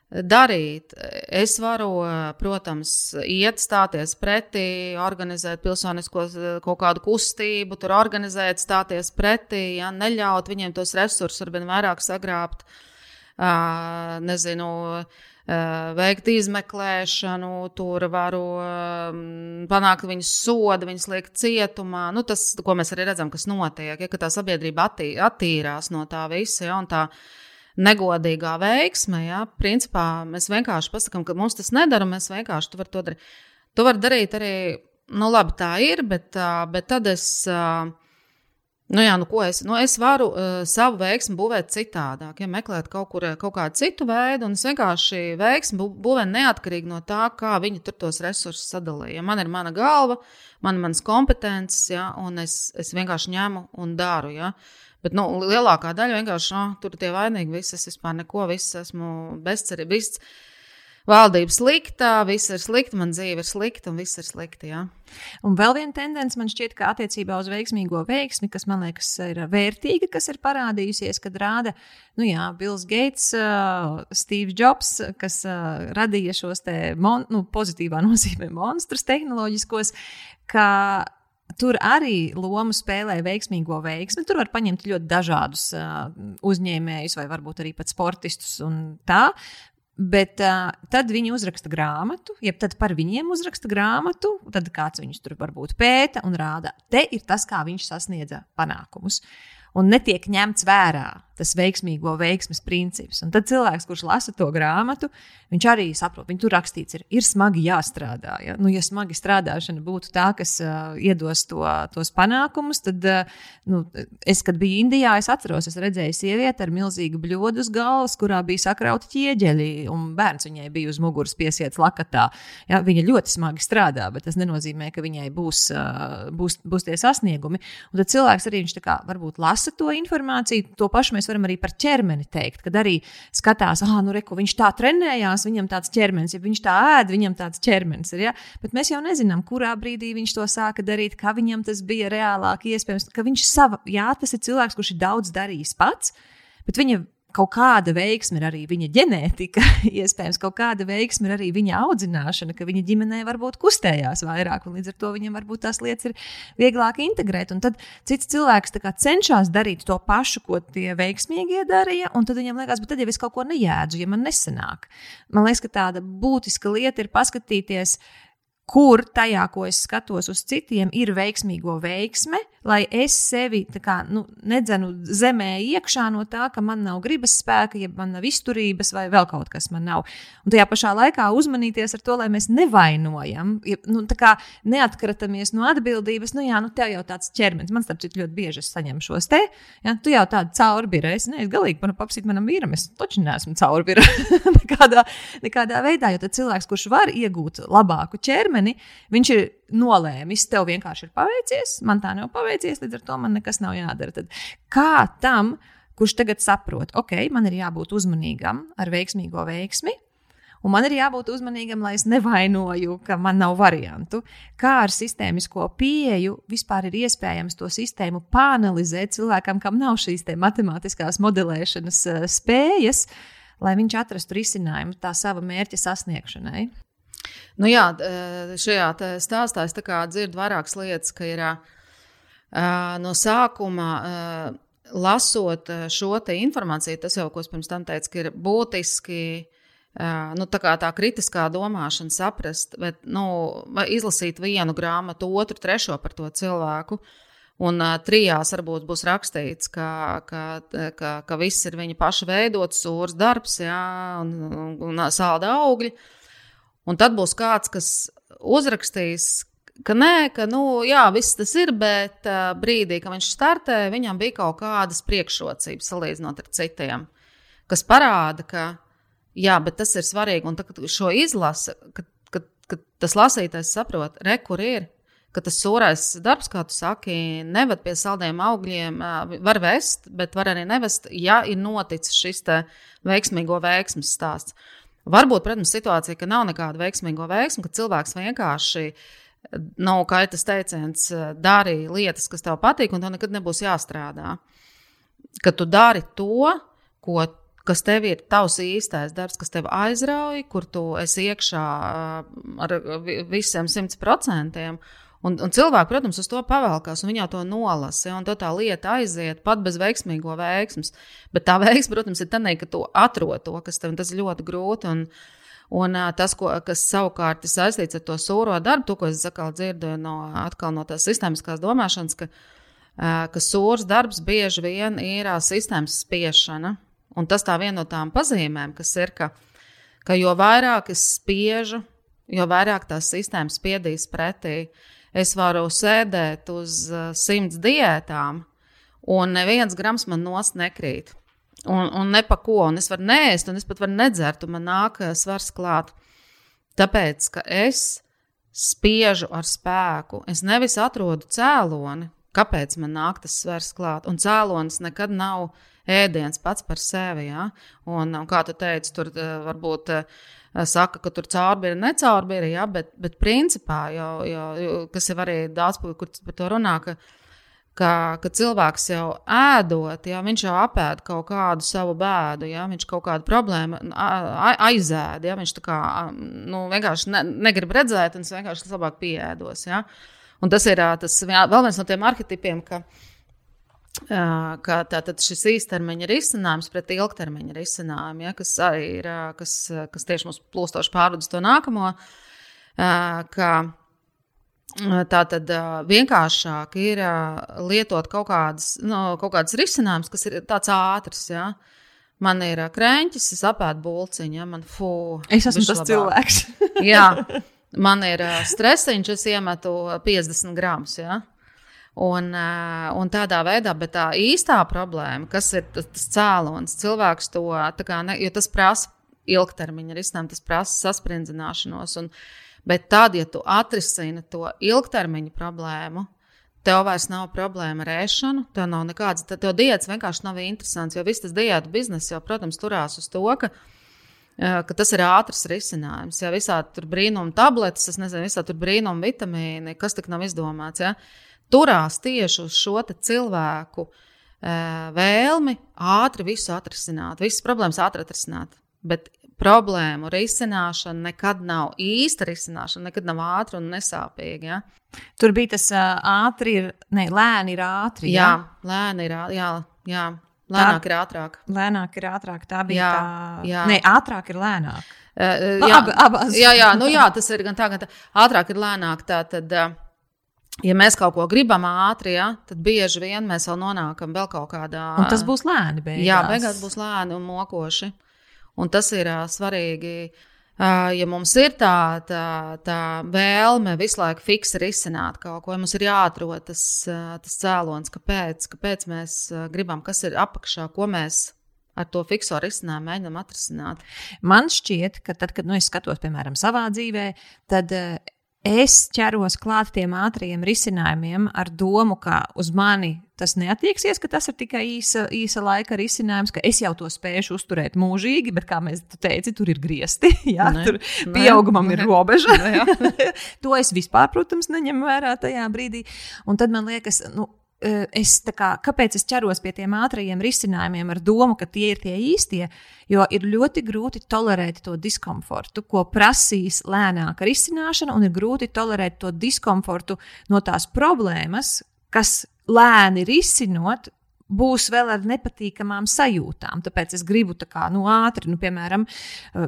darīt. Es varu, protams, iet, stāties pretī, organizēt pilsonisko kaut kādu kustību, tur organizēt, stāties pretī, ja, neļaut viņiem tos resursus arvien vairāk sagrābt. Uh, nezinu, veikt izmeklēšanu, tur varu panākt viņus sodu, viņus liekt cietumā. Nu, tas, ko mēs arī redzam, kas notiek, ja tā sabiedrība attī, attīrās no tā visa. Ja, tā negodīgā veiksme, ja, principā mēs vienkārši pasakām, ka mums tas nedara, mēs vienkārši to varam darīt. To var darīt arī, nu, labi, tā ir, bet, bet tad es. Uh, Nu, jā, nu, ko es, nu, es varu uh, savu veiksmu būvēt citādāk, ja meklēt kaut, kur, kaut kādu citu veidu, un es vienkārši veiksmu būvēju neatkarīgi no tā, kā viņi tur tos resursus sadalīja. Ja man ir mana galva, man ir manas kompetences, ja, un es, es vienkārši ņemu un daru. Ja. Bet nu, lielākā daļa vienkārši no, tur ir tie vainīgi. Visi es vispār neko, viss esmu bezcerības valdība slikta, viss ir slikti, man dzīve ir slikta un viss ir slikti. Jā. Un vēl viena tendence man šķiet, ka attiecībā uz veiksmīgo veiksmi, kas man liekas ir vērtīga, kas ir parādījusies, kad rāda, nu jā, Bills Gates, uh, Steve Jobs, kas uh, radīja šos te, mon, nu, pozitīvā nozīmē monstrus tehnoloģiskos, ka Tur arī lomu spēlē veiksmīgo veiksmi. Tur var paņemt ļoti dažādus uh, uzņēmējus, vai varbūt arī pat sportistus tā. Bet uh, tad viņi uzraksta grāmatu, jeb tad par viņiem uzraksta grāmatu, tad kāds viņus tur varbūt pēta un rāda, te ir tas, kā viņš sasniedza panākumus. Un netiek ņemts vērā tas veiksmīgo veiksmes princips. Un tad cilvēks, kurš lasa to grāmatu, viņš arī saprot, viņa tur rakstīts, ir, ir smagi jāstrādā. Ja? Nu, ja smagi strādāšana būtu tā, kas uh, iedos to, tos panākumus, tad uh, nu, es, kad biju Indijā, es atceros, es redzēju sievieti ar milzīgu bļodu uz galvas, kurā bija sakrauti ķieģeļi, un bērns viņai bija uz muguras piesiets lakatā. Ja? Viņa ļoti smagi strādā, bet tas nenozīmē, ka viņai būs, uh, būs, būs tie sasniegumi. Un tad cilvēks arī viņš tā kā varbūt lasa to informāciju, to pašu mēs varam arī par ķermeni teikt, kad arī skatās, ah, nu, reku, viņš tā trenējās, viņam tāds ķermenis, ja viņš tā ēd, viņam tāds ķermenis ir. Ja? Bet mēs jau nezinām, kurā brīdī viņš to sāka darīt, kā viņam tas bija reālāk iespējams, ka viņš sava, jā, tas ir cilvēks, kurš ir daudz darījis pats, bet viņa kaut kāda veiksme ir arī viņa ģenētika, iespējams, kaut kāda veiksme ir arī viņa audzināšana, ka viņa ģimenē varbūt kustējās vairāk, un līdz ar to viņam varbūt tās lietas ir vieglāk integrēt. Un tad cits cilvēks cenšas darīt to pašu, ko tie veiksmīgie darīja, un tad viņam liekas, bet tad jau es kaut ko nejēdzu, ja man nesanāk. Man liekas, ka tāda būtiska lieta ir paskatīties, kur tajā, ko es skatos uz citiem, ir veiksmīgo veiksme, lai es sevi kā, nu, nedzenu zemē iekšā no tā, ka man nav gribas spēka, ja man nav izturības vai vēl kaut kas man nav. Un tajā pašā laikā uzmanīties ar to, lai mēs nevainojam, ja, nu, neatkratamies no atbildības. Nu, jā, nu, tev jau tāds ķermenis, man starp citu ļoti bieži saņem šos te, ja, tu jau tādu caurbīru, es neesmu galīgi, man papsīt manam vīram, es taču neesmu caurbīra nekādā, nekādā veidā, jo tad cilvēks, kurš var iegūt labāku ķermeni, viņš ir nolēmis, tev vienkārši ir paveicies, man tā nav paveicies, līdz ar to man nekas nav jādara. Tad kā tam, kurš tagad saprot, ok, man ir jābūt uzmanīgam ar veiksmīgo veiksmi, Un man ir jābūt uzmanīgam, lai es nevainoju, ka man nav variantu. Kā ar sistēmisko pieeju vispār ir iespējams to sistēmu pāanalizēt cilvēkam, kam nav šīs matemātiskās modelēšanas uh, spējas, lai viņš atrastu risinājumu tā sava mērķa sasniegšanai. Nu jā, šajā stāstā es dzirdu vairākas lietas, ka ir no sākuma. Lasot šo informāciju, tas jau, ko es pirms tam teicu, ir būtiski nu, tā, tā kritiskā domāšana, saprast, bet, nu, izlasīt vienu grāmatu, otru, trešo par to cilvēku. Un uh, trijās varbūt būs rakstīts, ka, ka, ka, ka viss ir viņa paša veidots, sūrs darbs, jā, un, un, un sāla augļi. Un tad būs kāds, kas uzrakstīs, ka nē, ka nu, jā, viss tas ir, bet uh, brīdī, kad viņš startē, viņam bija kaut kādas priekšrocības salīdzinot ar citiem, kas parāda, ka jā, tas ir svarīgi. Un tad, šo izlasa, kad, kad, kad tas lasītājs saprot, re, kur ir. Ka tas sūrais darbs, kā tu saki, neved pie saldiem augļiem, var vest, bet var arī nevest, ja ir noticis šis veiksmīgo veiksmes stāsts. Varbūt, protams, situācija, ka nav nekāda veiksmīga veiksma, ka cilvēks vienkārši nav kā tas teiciens, darīja lietas, kas tev patīk, un tev nekad nebūs jāstrādā. Ka tu dari to, ko, kas tev ir tavs īstais darbs, kas tev aizrauja, kur tu esi iekšā ar visiem simt procentiem. Un, un cilvēki, protams, uz to pavēlkās, un viņi jau to nolasa, un tā lieta aiziet pat bez veiksmīgo veiksmes. Bet tā veiksme, protams, ir tā, ka tu atrod to, kas tev ir ļoti grūti. Un, un tas, ko, kas savukārt ir saistīts ar to sūro darbu, to, ko es atkal dzirdu no, no tās sistēmiskās domāšanas, ka, ka sūrs darbs bieži vien ir sistēmas spiešana. Un tas tā viena no tām pazīmēm, kas ir, ka, ka jo vairāk es spiežu, jo vairāk tās sistēmas spiedīs pretī. Es varu sēdēt uz simts diētām, un neviens grams man nost nekrīt. Un, un ne pa ko, un es varu nēst, un es pat varu nedzert, un man nāk uh, svars klāt. Tāpēc, ka es spiežu ar spēku, es nevis atrodu cēloni, kāpēc man nāk tas svars klāt, un cēlonis nekad nav ēdiens pats par sevi. Ja? Un, un kā tu teici, tur uh, varbūt. Uh, saka, ka tur caurbīra, necaurbīra, ja, bet, bet principā jau, jau, kas jau arī daudz kur par to runā, ka, ka, ka cilvēks jau ēdot, ja, viņš jau apēd kaut kādu savu bēdu, ja, viņš kaut kādu problēmu aizēd, ja, viņš tā kā nu, vienkārši ne, negrib redzēt, un es vienkārši labāk pieēdos. Ja. Un tas ir tas vēl viens no tiem arhetipiem, ka, ka tātad šis īstermiņa risinājums pret ilgtermiņa risinājumu, ja, kas arī ir, kas, kas tieši mums plūstoši pārvadus to nākamo, ka tā tad vienkāršāk ir lietot kaut kādas, nu, kaut kādas risinājumus, kas ir tāds ātrs, ja. Man ir krēķis, es apēdu bulciņu, ja man fū. Es esmu tas labāk. cilvēks. Jā, man ir stresiņš, es iemetu 50 gramus, ja. Un, un tādā veidā, bet tā īstā problēma, kas ir tas, cēlonis, cilvēks to ne, jo tas prasa ilgtermiņa risinājumu, tas prasa sasprindzināšanos. Un, bet tad, ja tu atrisini to ilgtermiņa problēmu, tev vairs nav problēma ar ēšanu, tev nav nekādas, tad tev diētas vienkārši nav interesants, jo viss tas diētu bizness jau, protams, turās uz to, ka eh, ka tas ir ātrs risinājums. Ja visādi tur brīnuma tabletes, es nezinu, visādi tur brīnuma vitamīni, kas tik nav izdomāts. Ja? turās tieši uz šo cilvēku vēlmi ātri visu atrisināt, visas problēmas ātri atrisināt. Bet problēmu risināšana nekad nav īsta risināšana, nekad nav ātra un nesāpīga. Ja? Tur bija tas uh, ātri, ir, ne, lēni ir ātri. Jā, ja? lēni ir ātri. Jā, jā. Lēnāk tā, ir ātrāk. Lēnāk ir ātrāk. Tā bija jā, tā. Jā. Nē, ātrāk ir lēnāk. Uh, jā, Ab, abās. jā, jā, nu jā, tas ir gan tā, gan tā. Ātrāk ir lēnāk. Tā, tad, uh, ja mēs kaut ko gribam ātri, ja, tad bieži vien mēs vēl nonākam vēl kaut kādā. Un tas būs lēni. Beigās. Jā, beigās būs lēni un mokoši. Un tas ir uh, svarīgi. Uh, ja mums ir tā, tā, tā vēlme visu laiku fiksi risināt kaut ko, ja mums ir jāatrod tas, uh, tas cēlonis, kāpēc, kāpēc mēs uh, gribam, kas ir apakšā, ko mēs ar to fikso risinājumu mēģinām atrisināt. Man šķiet, ka tad, kad nu, es skatos, piemēram, savā dzīvē, tad es ķeros klāt tiem ātriem risinājumiem ar domu, ka uz mani tas neatieksies, ka tas ir tikai īsa, īsa laika risinājums, ka es jau to spēšu uzturēt mūžīgi, bet, kā mēs teici, tur ir griezti. Jā, ne, tur pieaugumam ne, ir robeža. Ne, to es vispār, protams, neņemu vērā tajā brīdī. Un tad man liekas, nu, es kā, kāpēc es ķeros pie tiem ātrajiem risinājumiem ar domu, ka tie ir tie īstie, jo ir ļoti grūti tolerēt to diskomfortu, ko prasīs lēnāka risināšana, un ir grūti tolerēt to diskomfortu no tās problēmas, kas lēni risinot, būs vēl ar nepatīkamām sajūtām. Tāpēc es gribu tā kā nu, ātri, nu, piemēram,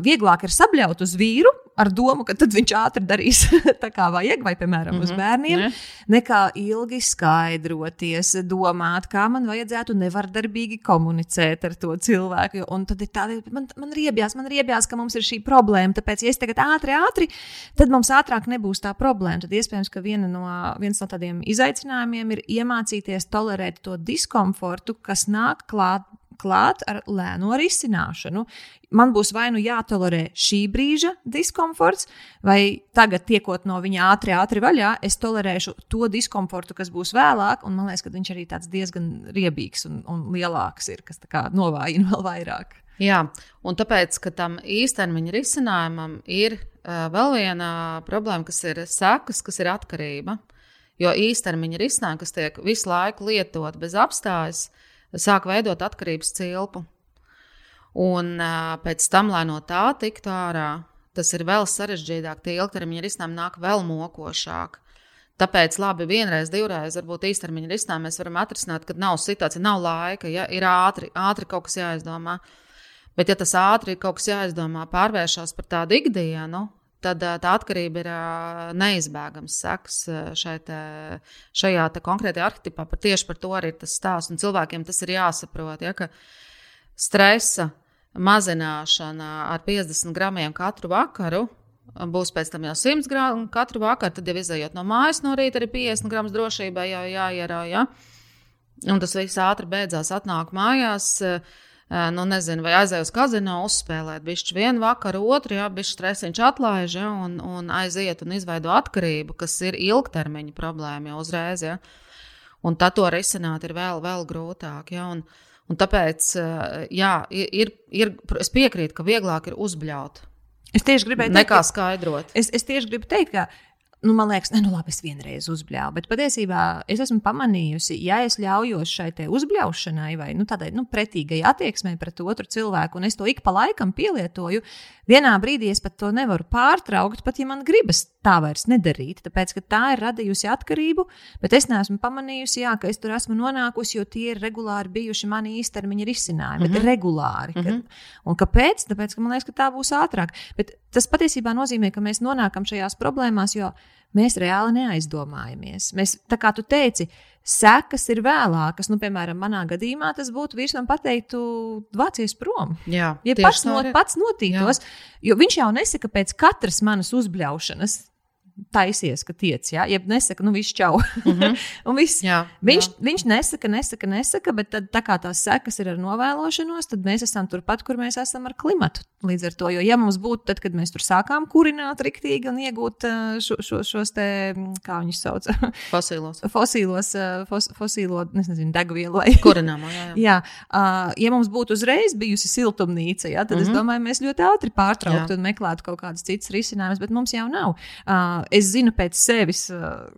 vieglāk ir sabļaut uz vīru, ar domu, ka viņš ātri darīs tā, kā vajag, vai, piemēram, mm -hmm. uz mhm. bērniem, ne? nekā ilgi skaidroties, domāt, kā man vajadzētu nevardarbīgi komunicēt ar to cilvēku. Un tad ir tāda, man, man riebjās, man riebjās, ka mums ir šī problēma. Tāpēc, ja es tagad ātri, ātri, tad mums ātrāk nebūs tā problēma. Tad iespējams, ka no, viens no tādiem izaicinājumiem ir iemācīties tolerēt to diskomfortu, kas nāk klāt klāt ar lēno risināšanu. Man būs vai nu jātolerē šī brīža diskomforts, vai tagad tiekot no viņa ātri, ātri vaļā, es tolerēšu to diskomfortu, kas būs vēlāk. Man liekas, ka viņš arī tāds diezgan riebīgs un, un lielāks ir, kas novājina vēl vairāk. Jā, un tāpēc, ka tam īstermiņa risinājumam ir uh, vēl viena problēma, kas ir sekas, kas ir atkarība. Jo īstermiņa risinājumi, kas tiek visu laiku lietot bez apstājas, uh, sāk veidot atkarības cilpu. Un pēc tam, lai no tā tiktu ārā, tas ir vēl sarežģītāk. Tie ilgtermiņa risinājumi nāk vēl mokošāk. Tāpēc, labi, vienreiz, divreiz, varbūt īstermiņa risinājumu mēs varam atrisināt, kad nav situācija, nav laika, ja ir ātri, ātri kaut kas jāizdomā. Bet, ja tas ātri kaut kas jāizdomā, pārvēršas par tādu ikdienu, tad tā atkarība ir neizbēgams seks te, šajā te konkrētajā arhitipā. Par tieši par to arī ir tas stāsts. Un cilvēkiem tas ir jāsaprot, ja, ka stresa mazināšana ar 50 gramiem katru vakaru. Būs pēc tam jau 100 gramu katru vakaru, tad jau izējot no mājas no rīta, arī 50 gramus drošībai jau jāierauj. Ja? Un tas viss ātri beidzās, atnāk mājās. Uh, nu, nezinu, vai aizēju uz kazino, uzspēlēt bišķi vienu vakaru, otru, jā, bišķi stresiņš atlaiž, ja, un, un aiziet un izveido atkarību, kas ir ilgtermiņa problēma jau uzreiz, ja. Un tad to risināt ir vēl, vēl grūtāk, ja, un, un tāpēc, jā, ir, ir, es piekrītu, ka vieglāk ir uzbļaut. Es tieši gribēju teikt, nekā skaidrot. Es, es tieši gribu teikt, ka nu, man liekas, ne, nu labi, es vienreiz uzbļāvu. Bet patiesībā es esmu pamanījusi, ja es ļaujos šai uzbļaušanai vai nu, tādai nu, pretīgai attieksmei pret otru cilvēku, un es to ik pa laikam pielietoju, vienā brīdī es pat to nevaru pārtraukt, pat ja man gribas tā vairs nedarīt. Tāpēc, ka tā ir radījusi atkarību, bet es neesmu pamanījusi, jā, ka es tur esmu nonākusi, jo tie ir regulāri bijuši mani īstermiņa risinājumi. Mm -hmm. Regulāri. Mm -hmm. Kad, un kāpēc? Tāpēc, ka man liekas, ka tā būs ātrāk. Bet tas patiesībā nozīmē, ka mēs nonākam šajās problēmās, jo mēs reāli neaizdomājamies. Mēs, tā kā tu teici, sekas ir vēlākas. Nu, piemēram, manā gadījumā tas būtu vīrs man pateiktu, vācies prom. Jā, ja pats, no, pats notītos, jo viņš jau nesaka pēc katras manas uzbļaušanas taisies, ka tiec, ja, jeb nesaka, nu, viss čau. Mm -hmm. viss. Jā, viņš, jā. viņš nesaka, nesaka, nesaka, bet tad, tā kā tās sekas ir ar novēlošanos, tad mēs esam turpat, kur mēs esam ar klimatu. Līdz ar to, jo, ja mums būtu, tad, kad mēs tur sākām kurināt riktīgi un iegūt šo, šo, šos te, kā viņus sauc, fosīlos, fosīlos fos, fosīlo, nezinu, degvielu vai kurināmo, jā, jā. jā ja mums būtu uzreiz bijusi siltumnīca, ja, tad mm -hmm. es mhm. domāju, mēs ļoti ātri pārtrauktu jā. un meklētu kaut kādas citas risinājumus, bet mums jau nav. Uh, es zinu pēc sevis,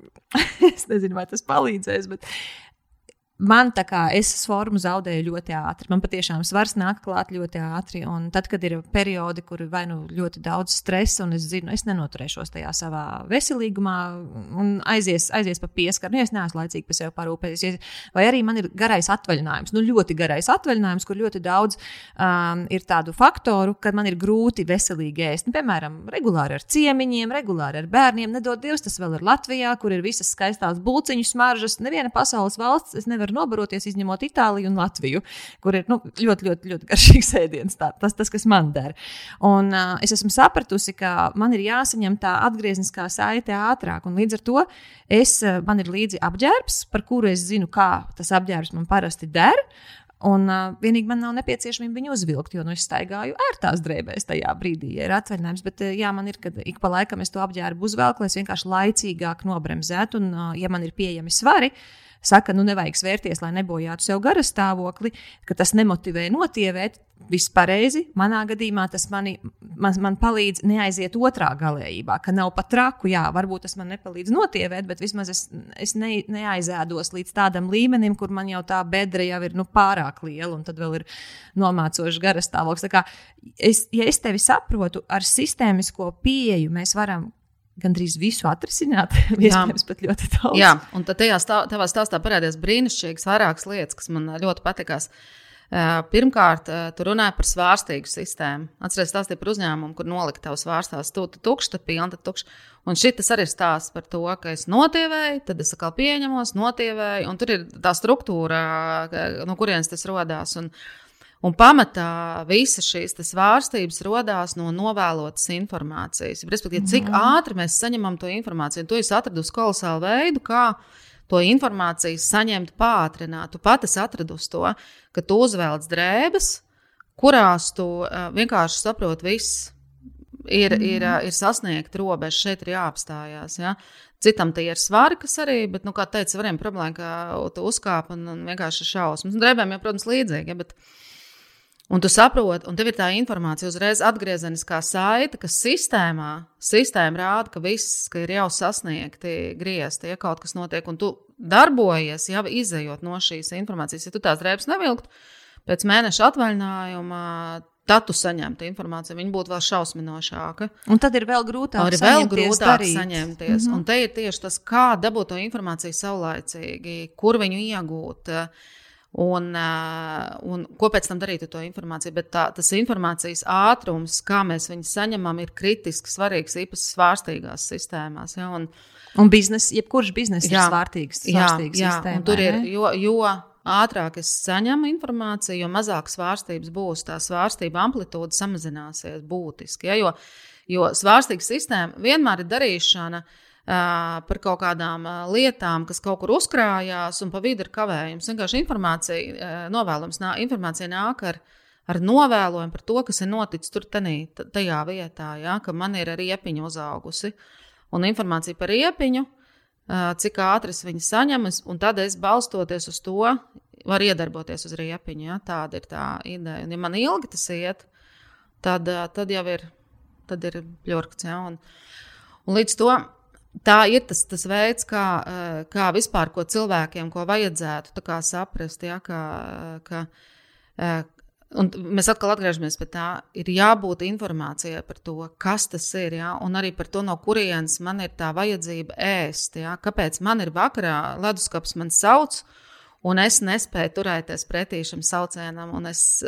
es nezinu, vai tas palīdzēs, bet man tā kā es formu zaudēju ļoti ātri. Man patiešām svars nāk klāt ļoti ātri. Un tad, kad ir periodi, kur ir vai nu ļoti daudz stresa, un es zinu, es nenoturēšos tajā savā veselīgumā, un aizies, aizies pa pieskaru, nu, ja es neesmu laicīgi par sevi parūpējies. Vai arī man ir garais atvaļinājums, nu, ļoti garais atvaļinājums, kur ļoti daudz um, ir tādu faktoru, kad man ir grūti veselīgi ēst. Nu, piemēram, regulāri ar ciemiņiem, regulāri ar bērniem. Nedod Dievs, tas vēl ir Latvijā, kur ir visas skaistās būciņu smaržas. Neviena pasaules valsts, es nevaru nobaroties, izņemot Itāliju un Latviju, kur ir nu, ļoti, ļoti, ļoti garšīgs ēdiens. Tā, tas, tas, kas man der. Un uh, es esmu sapratusi, ka man ir jāsaņem tā atgriezniskā saite ātrāk, un līdz ar to es, man ir līdzi apģērbs, par kuru es zinu, kā tas apģērbs man parasti der. Un uh, vienīgi man nav nepieciešamība viņu uzvilkt, jo nu, es staigāju ērtās drēbēs tajā brīdī, ja ir atvaļinājums. Bet, jā, man ir, kad ik pa laikam es to apģērbu uzvelku, lai es vienkārši laicīgāk nobremzētu. Un, uh, ja man ir pieejami svari, saka, nu nevajag svērties, lai nebojātu sev gara stāvokli, ka tas nemotivē notievēt. Viss pareizi. Manā gadījumā tas mani, man, man palīdz neaiziet otrā galējībā, ka nav pat traku. Jā, varbūt tas man nepalīdz notievēt, bet vismaz es, es ne, neaizēdos līdz tādam līmenim, kur man jau tā bedra jau ir nu, pārāk liela, un tad vēl ir nomācošs garastāvoklis. Es, ja es tevi saprotu, ar sistēmisko pieeju mēs varam gandrīz visu atrisināt. Iespējams, pat ļoti daudz. Jā, un tad tajā stā, tavā stāstā parādījās brīnišķīgas vairākas lietas, kas man ļoti patikās. Pirmkārt, tu runāji par svārstīgu sistēmu. Atcerieties, stāstīja par uzņēmumu, kur nolikt tavs svārstās. Tu tur tukšs, tad pilns, tad tukšs. Un šis arī ir stāsts par to, ka es notievēju, tad es atkal pieņemos, notievēju, un tur ir tā struktūra, no kurienes tas radās. Un, uh, Un pamatā visas šīs svārstības radās no novēlotas informācijas. Respektīvi, cik mm. ātri mēs saņemam to informāciju. To es atradu kolosālu veidu, kā to informāciju saņemt pātrināt. Tu pati atradu to, ka tu uzvelc drēbes, kurās tu uh, vienkārši saproti, viss ir, mm. ir, uh, ir sasniegta robeža, šeit ir jāapstājās. Ja? Citam tie ir svari, kas arī, bet, nu, kā teica, variem problēma, ka tu uzkāp un, un vienkārši šausmas. Drēbēm jau, protams, līdzīgi. Ja, bet, uh, Un tu saproti, un tev ir tā informācija uzreiz atgriezeniskā saite, ka sistēmā, sistēma rāda, ka viss ka ir jau sasniegti griezti, ja kaut kas notiek, un tu darbojies jau izējot no šīs informācijas. Ja tu tās drēbes nevilktu pēc mēneša atvaļinājuma, tad tu saņemtu informāciju. Viņa būtu vēl šausminošāka. Un tad ir vēl grūtāk, ir vēl grūtāk darīt. saņemties. Mm -hmm. Un te ir tieši tas, kā dabūt to informāciju saulaicīgi, kur viņu iegūt. Uh, Un, uh, un ko pēc tam darīt ar to informāciju? Bet tā, tas informācijas ātrums, kā mēs viņu saņemam, ir kritiski svarīgs īpaši svārstīgās sistēmās. Ja? Un, un biznesa, jebkurš biznesa ir svārstīgs. jā, jā, sistēma, tur ir, jo, jo ātrāk es saņemu informāciju, jo mazāk svārstības būs. Tā svārstība amplitūda samazināsies būtiski. Ja? Jo, jo svārstīga sistēma vienmēr ir darīšana uh, par kaut kādām lietām, kas kaut kur uzkrājās, un pa vidu ir kavējums. Vienkārši informācija, novēlums, nā, informācija nāk ar, ar novēlojumu par to, kas ir noticis tur tenī, tajā vietā, ja, ka man ir arī iepiņa uzaugusi. Un informācija par iepiņu, cik ātri es viņu saņemu, un tad es balstoties uz to, varu iedarboties uz riepiņu. Ja? Tāda ir tā ideja. Un, ja man ilgi tas iet, tad, tad jau ir, tad ir bļurkts. Ja? Un, un līdz to tā ir tas, tas veids, kā, eh, kā vispār ko cilvēkiem ko vajadzētu saprast. Ja, kā, ka, eh, Un mēs atkal atgriežamies pie tā, ir jābūt informācijai par to, kas tas ir, ja? un arī par to, no kurienes man ir tā vajadzība ēst. Ja? Kāpēc man ir vakarā leduskapis, man sauc, un es nespēju turēties pretī šim saucienam, un es,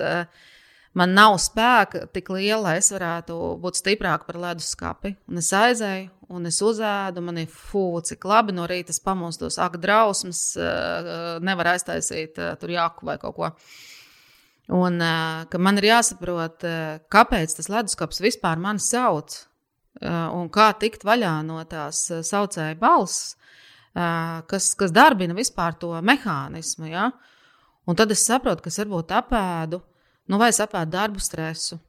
man nav spēka tik liela, lai es varētu būt stiprāka par leduskapi. Un es aizēju, un es uzēdu, man ir fū, cik labi no rīta pamostos, ak, drausmas, eh, nevar aiztaisīt eh, tur jāku vai kaut ko. Un eh, ka man ir jāsaprot, kāpēc tas leduskapis vispār mani sauc, un kā tikt vaļā no tās saucēja balss, kas, kas darbina vispār to mehānismu. Ja? Un tad es saprotu, ka es varbūt apēdu, nu, vai es apēdu darbu stresu,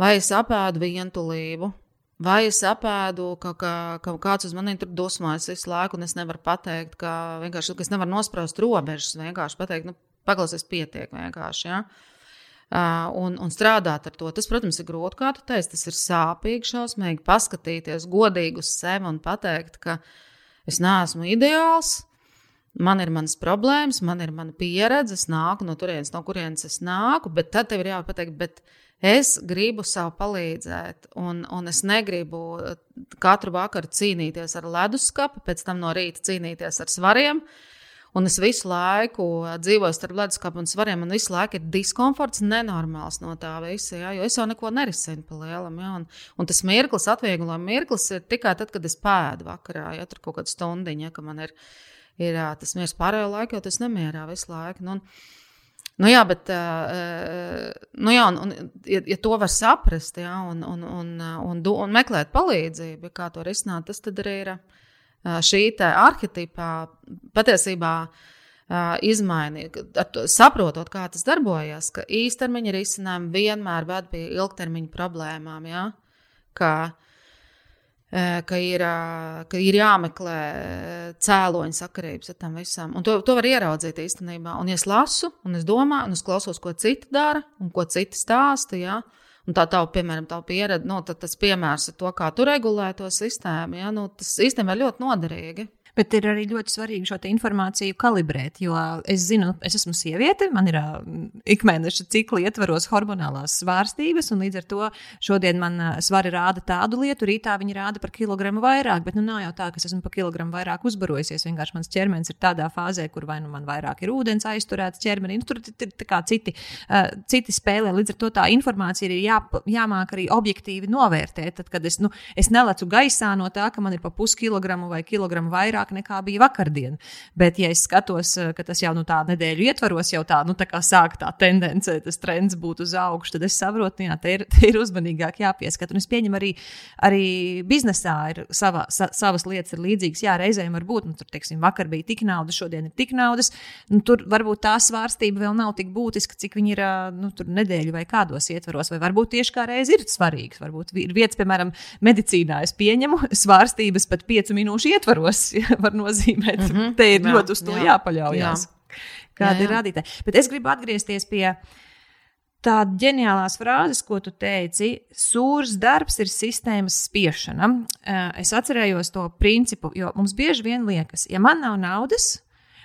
vai es apēdu vientulību, Vai es apēdu, ka, ka, ka kāds uz mani tur dusmojas visu laiku, un es nevaru pateikt, ka ka es nevaru nospraust robežas, vienkārši pateikt, nu, paklausies, pietiek vienkārši. Ja? Uh, un, un strādāt ar to. Tas, protams, ir grūti, kā tu teici, tas ir sāpīgi, šausmīgi paskatīties godīgi uz sevi un pateikt, ka es neesmu ideāls. Man ir manas problēmas, man ir mana pieredze, es nāku no turienes, no kurienes es nāku, bet tad tev ir jāpateikt, bet es gribu sev palīdzēt, un, un es negribu katru vakaru cīnīties ar leduskapu, pēc tam no rīta cīnīties ar svariem. Un es visu laiku dzīvoju starp leduskapu un svariem, un visu laiku ir diskomforts, nenormāls no tā visa. Ja, jo es jau neko nerisinu pa lielam. Ja, un, un tas mirklis, atvieglojuma mirklis, ir tikai tad, kad es pēdu vakarā, ja tur kaut kāda stundiņa, ka man ir ielikās ir tas miers pārējo laiku, jo tas nemierā visu laiku. Nu, Nu, jā, bet nu, jā, un, un, ja, ja to var saprast jā, un, un, un, un, un meklēt palīdzību, kā to risināt, tas arī ir šī arhitekta patiesībā izmainīt, saprotot, kā tas darbojas, ka īstermiņa risinājumi vienmēr ved pie ilgtermiņa problēmām. Jā, ka, ka ir, ka ir jāmeklē cēloņa sakarības ar tam visam. Un to, to var ieraudzīt īstenībā. Un, ja es lasu, un es domāju, un es klausos, ko citi dara, un ko citi stāsta, ja, un tā tā, piemēram, tā pieredze, nu, tas piemērs ar to, kā tu regulē to sistēmu, ja, nu, tas īstenībā ir ļoti noderīgi. Bet ir arī ļoti svarīgi šo informāciju kalibrēt, jo es zinu, es esmu sieviete, man ir ikmēneša cikli ietvaros hormonālās svārstības, un līdz ar to šodien man svari rāda tādu lietu, rītā viņi rāda par kilogramu vairāk, bet nu nav jau tā, ka es esmu par kilogramu vairāk uzbarojusies. Vienkārši mans ķermenis ir tādā fāzē, kur vai nu man vairāk ir ūdens aizturēts ķermenī, nu, tur ir citi, uh, citi spēlē. Līdz ar to tā informācija ir jā, jāmāk arī objektīvi novērtēt. Tad, kad es, nu, es nelecu gaisā no tā, ka man ir pa puskilogramu vai kilogramu vairāk vairāk nekā bija vakardien. Bet, ja es skatos, eh, ka tas jau nu, tā nedēļu ietvaros, jau tā, nu, tā kā sāk tā tendence, tas trends būt uz augšu, tad es saprotu, jā, te ir, te ir uzmanīgāk jāpieskat. Un es pieņemu arī, arī biznesā ir sava, sa, savas lietas ir līdzīgas. Jā, reizēm var būt, nu, tur, teiksim, vakar bija tik naudas, šodien ir tik naudas. Nu, tur varbūt tā svārstība vēl nav tik būtiska, cik viņi ir nu, nedēļu vai kādos ietvaros. Vai varbūt tieši kā reiz ir svarīgs. Varbūt ir vietas, piemēram, medicīnā es pieņemu svārstības pat piecu minūšu ietvaros. var nozīmēt. Mm -hmm. Te ir jā, ļoti uz to jā, jāpaļaujas. Jā. Kāda jā, jā. ir rādītāja? Bet es gribu atgriezties pie tādas ģeniālās frāzes, ko tu teici. Sūrs darbs ir sistēmas spiešana. Eh, es atcerējos to principu, jo mums bieži vien liekas, ja man nav naudas,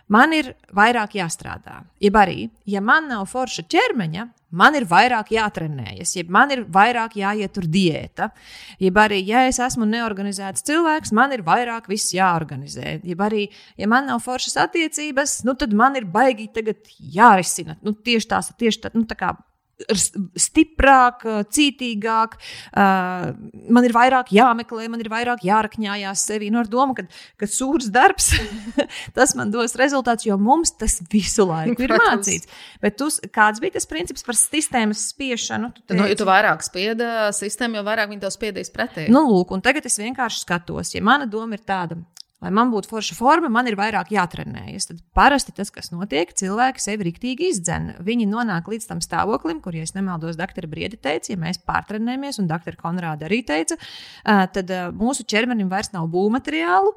man ir vairāk jāstrādā. Jeb arī, ja man nav forša ķermeņa, man ir vairāk jātrenējas, jeb man ir vairāk jāietur diēta. Jeb arī, ja es esmu neorganizēts cilvēks, man ir vairāk viss jāorganizē. Jeb arī, ja man nav foršas attiecības, nu, tad man ir baigi tagad jārisina. Nu, tieši tās, tieši tā, nu, tā kā stiprāk, cītīgāk, man ir vairāk jāmeklē, man ir vairāk jārakņājās sevi. Nu, ar domu, ka, ka sūrs darbs, tas man dos rezultātus, jo mums tas visu laiku ir Protams. mācīts. Bet tu, kāds bija tas princips par sistēmas spiešanu? Tu nu, ja tu vairāk spiedi sistēmu, jo vairāk viņi tev spiedīs pretī. Nu, lūk, un tagad es vienkārši skatos, ja mana doma ir tāda, Lai man būtu forša forma, man ir vairāk jātrenējas. Tad parasti tas, kas notiek, cilvēki sevi rīktīgi izdzen. Viņi nonāk līdz tam stāvoklim, kur, ja nemaldos, doktora Briedi teica, ja mēs pārtrenējamies, un doktora Konrāda arī teica, tad mūsu ķermenim vairs nav būvmateriālu,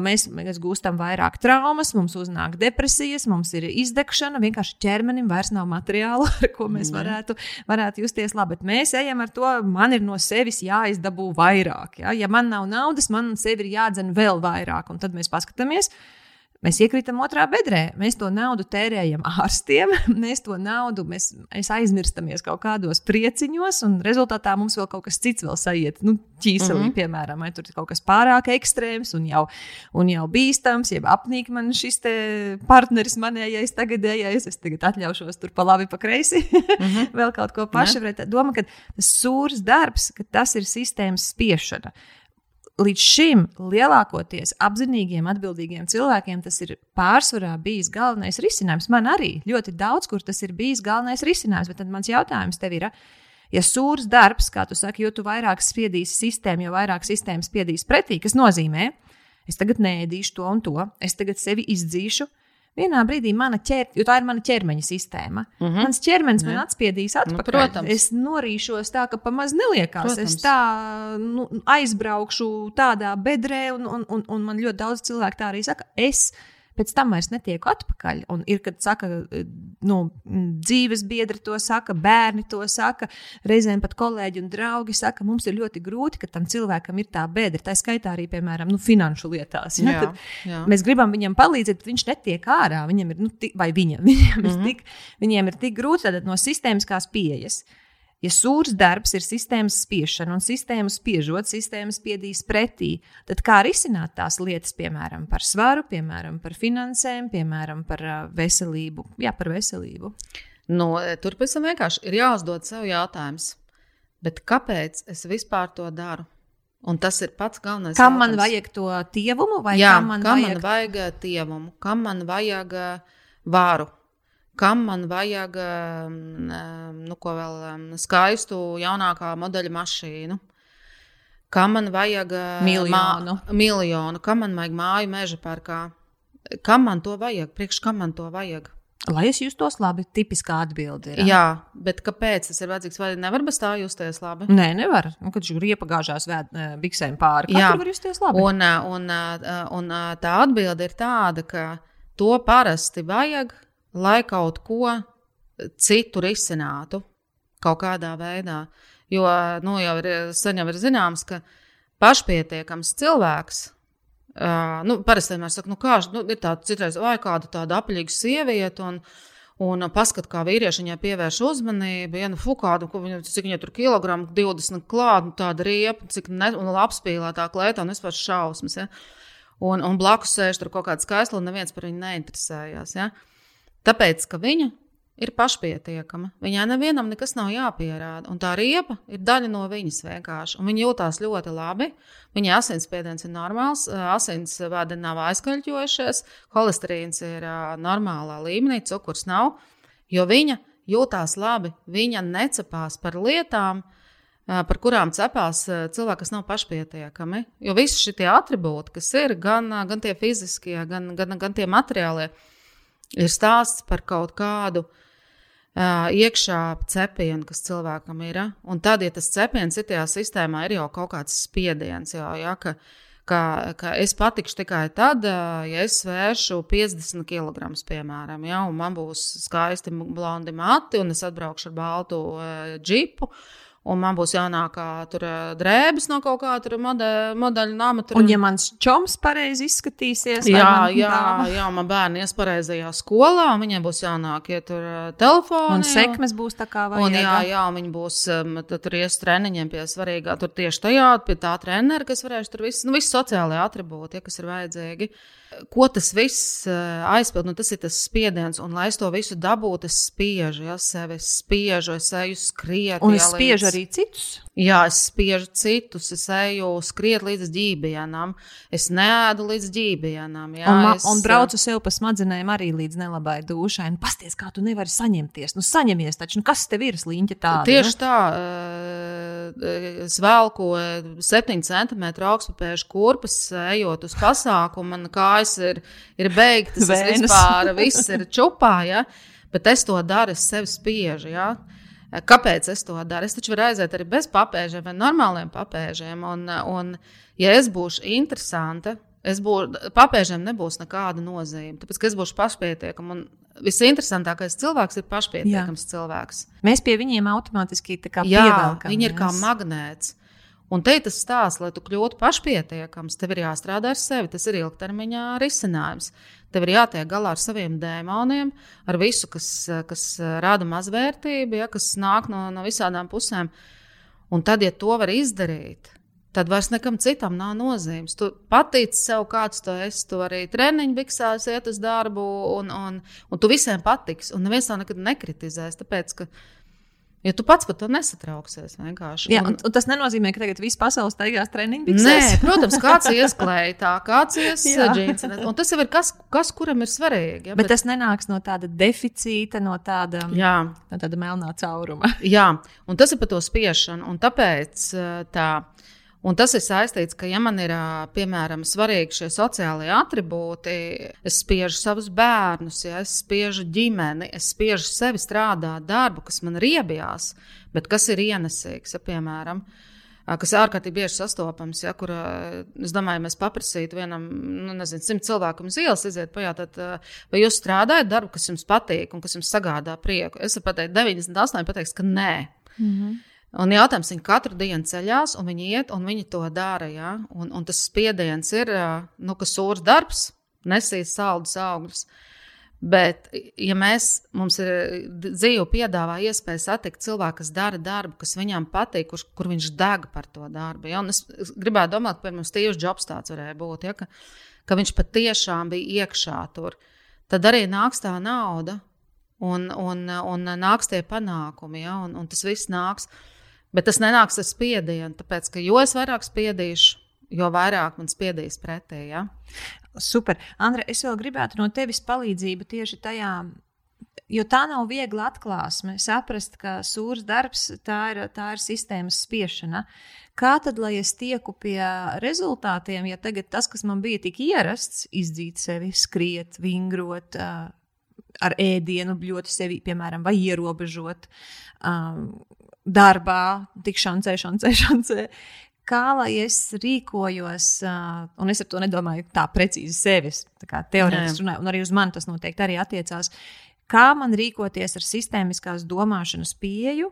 mēs, mēs gūstam vairāk traumas, mums uznāk depresijas, mums ir izdegšana, vienkārši ķermenim vairs nav materiālu, ar ko mēs varētu, varētu justies labi. Bet mēs ejam ar to, man ir no sevis jāizdabū vairāk. Ja, ja man nav naudas, man sevi ir jādzen vēl vairāk vairāk. Un tad mēs paskatāmies, Mēs iekrītam otrā bedrē. Mēs to naudu tērējam ārstiem, mēs to naudu mēs, mēs aizmirstamies kaut kādos prieciņos, un rezultātā mums vēl kaut kas cits vēl sajiet. Nu, ķīselī, mm -hmm. piemēram, vai tur ir kaut kas pārāk ekstrēms un jau, un jau bīstams, jeb apnīk man šis partneris, manējais, tagadējais. Es tagad atļaušos tur pa labi, pa kreisi, mm -hmm. vēl kaut ko pašu. Doma, ka tas sūrs darbs, ka tas ir sistēmas spiešana līdz šim lielākoties apzinīgiem, atbildīgiem cilvēkiem tas ir pārsvarā bijis galvenais risinājums. Man arī ļoti daudz, kur tas ir bijis galvenais risinājums. Bet tad mans jautājums tev ir, ja sūrs darbs, kā tu saki, jo tu vairāk spiedīsi sistēmu, jo vairāk sistēma spiedīs pretī, kas nozīmē, es tagad nēdīšu to un to, es tagad sevi izdzīšu, vienā brīdī mana ķermeņa, jo tā ir mana ķermeņa sistēma. Mm -hmm. Mans ķermenis man atspiedīs nu, atpakaļ. Nu, protams. es norīšos tā, ka pamaz neliekās. Protams. Es tā nu, aizbraukšu tādā bedrē, un, un, un, un man ļoti daudz cilvēku tā arī saka. Es pēc tam vairs netieku atpakaļ. Un ir, kad saka, nu, dzīves biedri to saka, bērni to saka, reizēm pat kolēģi un draugi saka, mums ir ļoti grūti, ka tam cilvēkam ir tā bedra. Tā skaitā arī, piemēram, nu, finanšu lietās. Ja? Jā, jā. Mēs gribam viņam palīdzēt, bet viņš netiek ārā. Viņam ir, nu, tik, vai viņa, viņam, mm -hmm. ir mhm. tik, viņiem ir tik grūti no sistēmiskās pieejas. Ja sūrs darbs ir sistēmas spiešana un sistēmu spiežot, sistēma spiedīs pretī, tad kā risināt tās lietas, piemēram, par svaru, piemēram, par finansēm, piemēram, par veselību? Jā, par veselību. Nu, tur pavisam vienkārši ir jāuzdod sev jautājums, kāpēc es vispār to daru? Un tas ir pats galvenais. Kam jautājums. man vajag to tievumu, vai Jā, kam man kam vajag? man vajag tievumu, kam man vajag vāru? Kam man vajag nu, vēl, skaistu, jaunākā modeļa mašīnu. Kam man vajag miljonu. Mā, miljonu, kam man vajag māju meža parkā? Kam man to vajag? Priekš kam man to vajag? Lai es justos labi, tipiskā atbilde ir. Jā, bet kāpēc tas ir vajadzīgs? Vai nevar bez tā justies labi? Nē, nevar. Nu, kad viņš riepa gāžās vēd, biksēm pāri, kā var justies labi? Un, un, un, un tā atbilde ir tāda, ka to parasti vajag lai kaut ko citu risinātu kaut kādā veidā. Jo nu, jau ir, jau ir zināms, ka pašpietiekams cilvēks. Uh, nu, parasti vienmēr saka, nu, kā nu, ir tāda citreiz, vai kāda tāda apaļīga sieviete, un, un paskat, kā vīrieši viņai pievērš uzmanību. Ja, nu, fukādu, viņa, cik viņa tur kilogramu, 20 klāta, nu, tāda riepa, cik ne, un apspīlētā klētā, un vispār šausmas. Ja? Un, un blakus sēž tur kaut kāda skaista, un neviens par viņu neinteresējās. Ja? Uh, Tāpēc, ka viņa ir pašpietiekama. Viņai nevienam nekas nav jāpierāda. Un tā riepa ir daļa no viņas vienkārši. Un viņa jūtas ļoti labi. Viņai asinsspiediens ir normāls, asinsvadi nav aizkaļķojušies, holesterīns ir normālā līmenī, cukurs nav. Jo viņa jūtas labi, viņa necepās par lietām. Par kurām cepās cilvēki, kas nav pašpietiekami. Jo visi šie attribūti, kas ir gan, gan tie fiziskie, gan, gan, gan tie materiālie, uh, ir stāsts par kaut kādu uh, iekšā cepienu, kas cilvēkam ir. Un tad, ja tas cepiens ir tajā sistēmā, ir jau kaut kāds spiediens, jau, ja, ka, ka, ka es patikšu tikai tad, ja es svēršu 50 kg, piemēram, ja, un man būs skaisti blondi mati, un es atbraukšu ar baltu uh, džipu. Uh, un man būs jānāk tur drēbes no kaut kāda modeļa, modeļa nama. Tur. Un, ja mans čoms pareizi izskatīsies, jā, jā, dāma? jā, man bērni ies pareizajā skolā, un viņiem būs jānāk iet tur telefonu. Un sekmes būs tā kā vajag. Un, jā, jā, viņi būs tur ies treniņiem pie svarīgā, tur tieši tajā, pie tā trenera, kas varēs tur viss, nu, viss sociālajie atribūti, ja, kas ir vajadzīgi. Ko tas viss aizpild? Nu, tas ir tas spiediens, un lai es to visu dabūtu, es spiežu, ja sevi spiežu, es eju skriet. Un es spiežu līdz... arī citus. Jā, es spiežu citus, es eju skriet līdz ģībienam, es neēdu līdz ģībienam. Jā, un, es, un braucu sev pa smadzenēm arī līdz nelabai dušai. Nu, pasties, kā tu nevari saņemties. Nu, saņemies taču, nu, kas tev ir sliņķa tāda? Tieši ne? tā, es velku 7 cm augstpapēžu kurpes, ejot uz pasākumu, man kājas ir, ir beigtas, vispār viss ir čupā, ja? bet es to daru, es sevi spiežu. Ja? Kāpēc es to daru? Es taču varu aiziet arī bez papēžiem vai normāliem papēžiem. Un, un ja es būšu interesanta, es būšu, papēžiem nebūs nekāda nozīme. Tāpēc, ka es būšu pašpietiekama. Un visinteresantākais cilvēks ir pašpietiekams Jā. cilvēks. Mēs pie viņiem automātiski pievelkam. Viņi ir kā magnēts. Un te ir tas stāsts, lai tu kļūtu pašpietiekams, tev ir jāstrādā ar sevi. Tas ir ilgtermiņā risinājums. Tev ir jātiek galā ar saviem dēmoniem, ar visu, kas, kas rada mazvērtību, ja, kas nāk no, no visām pusēm. Un tad, ja to var izdarīt, tad vairs nekam citam nav nozīmes. Tu patīc sev, kāds tu esi. Tu arī treniņu biksēs, iet uz darbu, un, un, un tu visiem patiks. Un neviens to nekad nekritizēs. Tāpēc, ka Jo tu pats par to nesatrauksies. Vienkārši. Jā, un, un tas nenozīmē, ka tagad viss pasaules staigās treniņu Nē, protams, kāds ies klētā, kāds ies džins. Un tas jau ir kas, kas kuram ir svarīgi. Ja? Bet, bet tas nenāks no tāda deficīta, no tāda, jā. no tāda melnā cauruma. Jā, un tas ir par to spiešanu. Un tāpēc tā. Un tas ir saistīts, ka, ja man ir piemēram svarīgi šie sociālie attribūti, es spiežu savus bērnus, ja es spiežu ģimeni, es spiežu sevi strādāt darbu, kas man ir iebjās, bet kas ir ienesīgs. Ja, piemēram, kas ir ārkārtīgi bieži sastopams. Ja, kur, es domāju, mēs paprasītu vienam, nu, nezinu, simt cilvēkam uz ielas, iziet pajautāt, vai jūs strādājat darbu, kas jums patīk un kas jums sagādā prieku. Es varu pateikt, 98 pateiks, ka nē. Mm -hmm. Un jautājums, viņi katru dienu ceļās, un viņi iet, un viņi to dara. Ja? Un, un tas spiediens ir, nu, ka sūrs darbs nesīs saldus augļus. Bet, ja mēs, mums ir dzīve, piedāvā iespēju satikt cilvēku, kas dara darbu, kas viņam patīk, kur, kur viņš deg par to darbu. Ja? Un es, gribētu domāt, ka mums Steve's Jobs tāds varēja būt, ja? ka, ka viņš patiešām bija iekšā tur. Tad arī nāks tā nauda, un, un, un nāks tie panākumi, ja? un, un tas viss nāks. Bet tas nenāks ar spiedienu, tāpēc ka jo vairāk spiedīšu, jo vairāk man spiedīs pretī. Ja? Super. Andra, es vēl gribētu no tevis palīdzību tieši tajā. Jo tā nav viegla atklāsme, saprast, ka sūrs darbs tā ir, tā ir sistēmas spiešana. Kā tad, lai es tieku pie rezultātiem, ja tagad tas, kas man bija tik ierasts, izdzīt sevi, skriet, vingrot, ar ēdienu ļoti sevi, piemēram, vai ierobežot um, darbā, tik šancē, šancē, šancē kā lai es rīkojos, un es ar to nedomāju tā precīzi sevis, tā teorētiski runāju, un arī uz mani tas noteikti arī attiecās. Kā man rīkoties ar sistēmiskās domāšanas pieeju,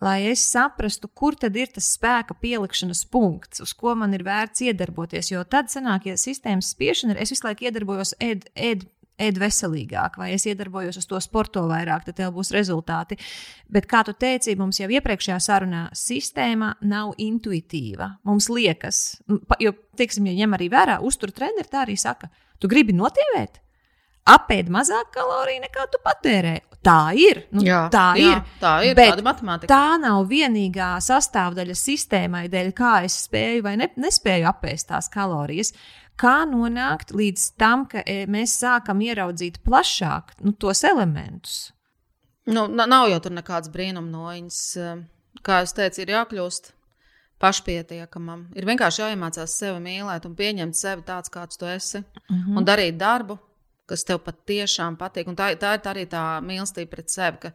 lai es saprastu, kur tad ir tas spēka pielikšanas punkts, uz ko man ir vērts iedarboties. Jo tad sanāk, ja sistēmas spiešana ir, es visu laiku iedarbojos ēd, ēd ēd veselīgāk, vai es iedarbojos uz to sporto vairāk, tad tev būs rezultāti. Bet, kā tu teici, mums jau iepriekšējā sarunā sistēma nav intuitīva. Mums liekas, jo, teiksim, ja ņem arī vērā, uztur treneri tā arī saka, tu gribi notievēt? Apēd mazāk kaloriju nekā tu patērē. Tā ir. Nu, jā, tā, jā, ir. tā ir. Bet tā nav vienīgā sastāvdaļa sistēmai, dēļ kā es spēju vai ne, nespēju apēst tās kalorijas kā nonākt līdz tam, ka e, mēs sākam ieraudzīt plašāk nu, tos elementus. Nu, nav jau tur nekāds brīnumnoņas. E, kā jau teicu, ir jākļūst pašpietiekamam. Ir vienkārši jāiemācās sevi mīlēt un pieņemt sevi tāds, kāds tu esi. Mm -hmm. Un darīt darbu, kas tev patiešām patīk. Un tā, tā ir tā arī tā mīlestība pret sevi, ka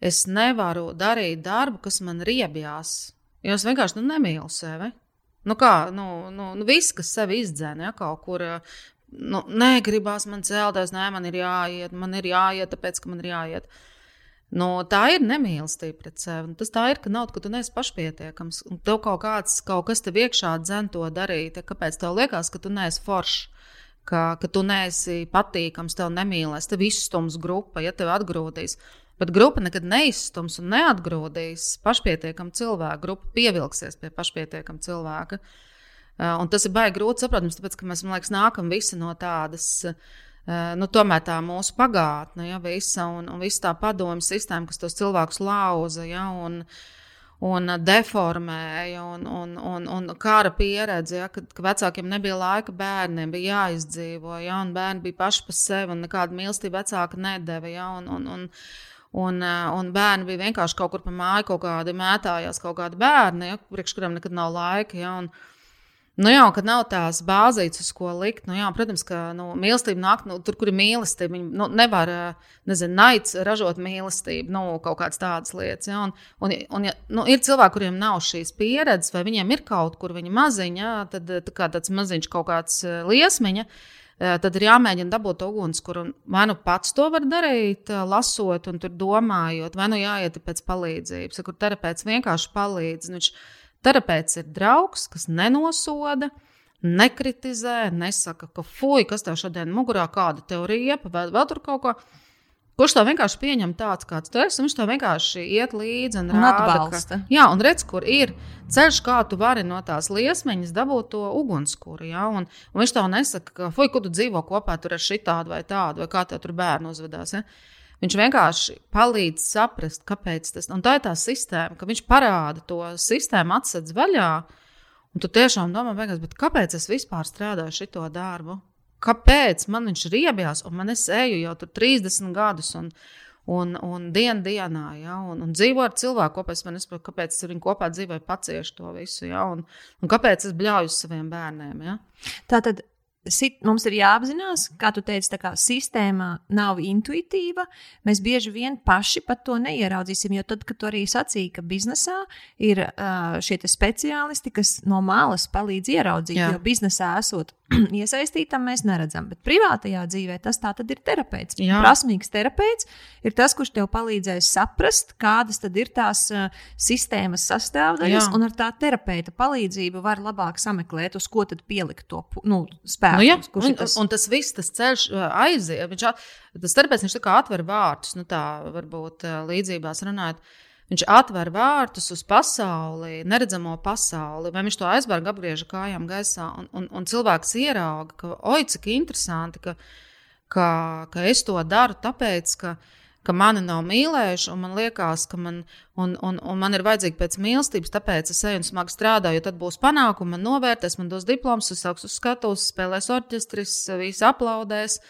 es nevaru darīt darbu, kas man riebjās. Jo es vienkārši nu, nemīlu sevi. Nu, kā, nu, nu, nu viss, kas sevi izdzēna ja, kaut kur. Nu, negribās man celties, nē, man ir jāiet, man ir jāiet, tāpēc, ka man ir jāiet. Nu, tā ir nemīlestība pret sevi. Tas tā ir, ka nav, ka tu neesi pašpietiekams. Tev kaut, kāds, kaut kas tev iekšā dzen to darīt. Kāpēc tev liekas, ka tu neesi foršs? Ka, ka tu neesi patīkams, tev nemīlēs, tev izstums grupa, ja tev atgrūdīs. Bet grupa nekad neizstums un neatgrūdīs pašpietiekamu cilvēku. Grupa pievilksies pie pašpietiekama cilvēka. Uh, un tas ir baigi grūti saprotams, tāpēc ka mēs liekas, nākam visi no tādas. Uh, nu, tomēr tā mūsu pagātne, ja, visa, un, un visa tā padomju sistēma, kas tos cilvēkus lauza ja, un, un deformēja, un, un, un, un kara pieredze, ja, kad, kad vecākiem nebija laika, bērniem bija jāizdzīvo, ja, un bērni bija paši par sevi, un nekāda mīlestība vecāka nedēva. Ja, un, un, un, Un, eh, un bērni bija vienkārši kaut kur pa māju, kaut kādi mētājās, kaut kādi bērni, ja, priekš kuriem nekad nav laika. Ja, un, Nu jā, kad nav tās bāzītes, uz ko likt, nu jā, protams, ka nu, mīlestība nāk nu, tur, kur ir mīlestība. Viņa nu, nevar, eh, nezinu, naids ražot mīlestību, nu, kaut kādas tādas lietas. Ja? Un, un, un ja, nu, ir cilvēki, kuriem nav šīs pieredzes, vai viņiem ir kaut kur viņa maziņa, tad tā tāds maziņš kaut kāds eh, liesmiņa. Uh, Eh, tad ir jāmēģina dabūt ugunskura. Vai nu pats to var darīt, eh, lasot un domājot, vai nu jāiet pēc palīdzības, kur terapeits vienkārši palīdz. Nu, viņš, terapeits ir draugs, kas nenosoda. Nekritizē, nesaka, ka fuj, kas tev šodien mugurā, kāda teorija, vai vēl tur kaut ko. Kurš to vienkārši pieņem tāds, kāds tu esi, un viņš to vienkārši iet līdzi un, un rāda, atbalsta. Ka, jā, un redz, kur ir ceļš, kā tu vari no tās liesmiņas dabūt to ugunskura. Ja? Un, un viņš tev nesaka, ka, fuck, kur tu dzīvo kopā ar šitādu vai tādu, vai kā tev tur bērnu uzvedās. Ja? Viņš vienkārši palīdz saprast, kāpēc tas ir. Tā ir tā sistēma, ka viņš parāda to sistēmu, atsedz vaļā. Un tu tiešām domā, kāpēc es vispār strādāju šo darbu? Kāpēc man viņš ir iebjās, un man es eju jau tur 30 gadus. Un, Un, un dienu dienā, ja, un, un dzīvo ar cilvēku kopā. Es nesaprotu, kāpēc viņu kopā dzīvoju, paciešu to visu. Ja, un, un kāpēc es bļauju saviem bērniem. Ja. Tā tad sit, mums ir jāapzinās, kā tu teici, tā kā sistēma nav intuitīva. Mēs bieži vien paši pat to neieraudzīsim. Jo tad, kad tu arī sacīji, ka biznesā ir uh, šie speciālisti, kas no malas palīdz ieraudzīt, Jā. jo biznesā esot iesaistītam, mēs neredzam. Bet privātajā dzīvē tas tā tad ir terapeits. Jā. Prasmīgs terapeits ir tas, kurš tev palīdzēs saprast, kādas tad ir tās uh, sistēmas sastāvdaļas, Jā. un ar tā terapeita palīdzību var labāk sameklēt, uz ko tad pielikt to nu, spēku nu, jā, un, tas... un tas viss, tas ceļš aiziet. Viņš, tas darbs, viņš tā kā atver vārtus, nu tā varbūt līdzībās runājot. Viņš atver vārtus uz pasauli, neredzamo pasauli, vai viņš to aizbēga apgrieža kājām gaisā. Un, un, un cilvēks ierauga, ka, oi, cik interesanti, ka, ka, ka es to daru, tāpēc, ka, uh, ka mani nav mīlējuši, un man liekas, ka man, un, un, un man ir vajadzīga pēc mīlestības, tāpēc es eju un smagi strādāju, jo tad būs panākumi, man novērtēs, man dos diploms, uzsāks uz skatuves, spēlēs orķestris, visi aplaudēs.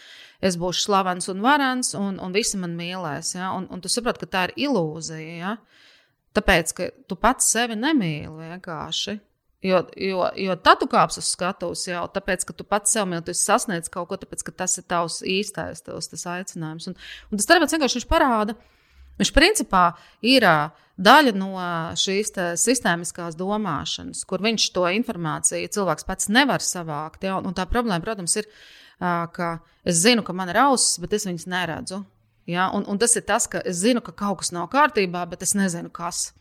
Es būšu slavens un varens, un, un visi man mīlēs. Ja? Un, un tu saproti, ka tā ir ilūzija. Ja? Tāpēc, ka tu pats sevi nemīli vienkārši. Jo, jo, jo tad tu kāpsi uz skatuves jau tāpēc, ka tu pats sev jau sasniedz kaut ko, tāpēc, ka tas ir tavs īstais tavs, tas aicinājums. Un, un tas darbs vienkārši parāda, viņš principā ir daļa no šīs sistēmiskās domāšanas, kur viņš to informāciju cilvēks pats nevar savākt. Ja? Un tā problēma, protams, ir, ka es zinu, ka man ir ausis, bet es viņas neredzu. Ja? Un, un tas ir tas, ka es zinu, ka kaut kas nav kārtībā, bet es nezinu, kas.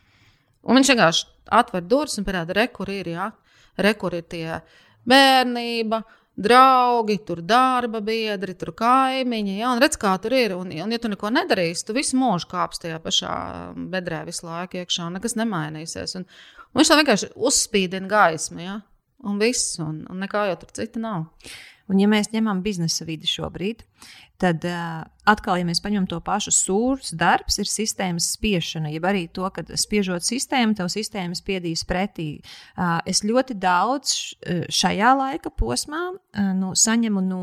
Un viņš vienkārši atver durvis un parāda, re, kur ir, jā, re, kur ir tie bērnība, draugi, tur darba biedri, tur kaimiņi. Jā, un redz, kā tur ir. Un, un ja tu neko nedarīsi, tu visu mūžu kāpsi tajā pašā bedrē visu laiku iekšā, un nekas nemainīsies. Un, un viņš tā vienkārši uzspīdina gaismu, jā, un viss, un, un nekā jau tur cita nav. Un, ja mēs ņemam biznesa vidi šobrīd, tad uh, atkal, ja mēs paņemam to pašu sūrus, darbs ir sistēmas spiešana, jeb arī to, ka spiežot sistēmu, tev sistēma spiedīs pretī. Uh, es ļoti daudz šajā laika posmā uh, nu, saņemu no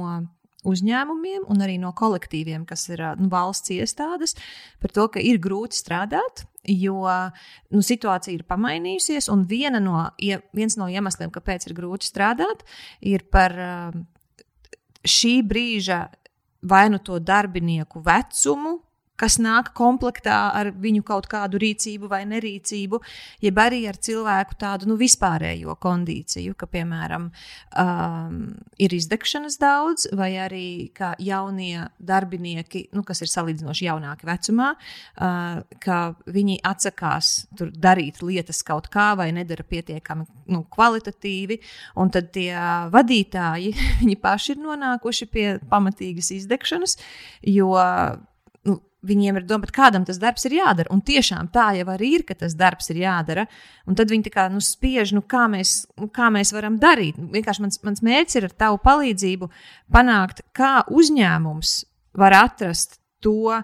uzņēmumiem un arī no kolektīviem, kas ir nu, valsts iestādes, par to, ka ir grūti strādāt, jo nu, situācija ir pamainījusies. Un no, viens no iemesliem, kāpēc ir grūti strādāt, ir par šī brīža vai nu to darbinieku vecumu, kas nāk komplektā ar viņu kaut kādu rīcību vai nerīcību, jeb arī ar cilvēku tādu nu, vispārējo kondīciju, ka, piemēram, um, ir izdegšanas daudz, vai arī jaunie darbinieki, nu, kas ir salīdzinoši jaunāki vecumā, uh, ka viņi atsakās darīt lietas kaut kā vai nedara pietiekami nu, kvalitatīvi, un tad tie vadītāji, paši ir nonākuši pie pamatīgas izdegšanas, jo viņiem ir doma, kādam tas darbs ir jādara. Un tiešām tā jau arī ir, ka tas darbs ir jādara. Un tad viņi kā nu, spiež, nu, kā, mēs, nu, kā mēs varam darīt. Vienkārši mans, mans mērķis ir ar tavu palīdzību panākt, kā uzņēmums var atrast to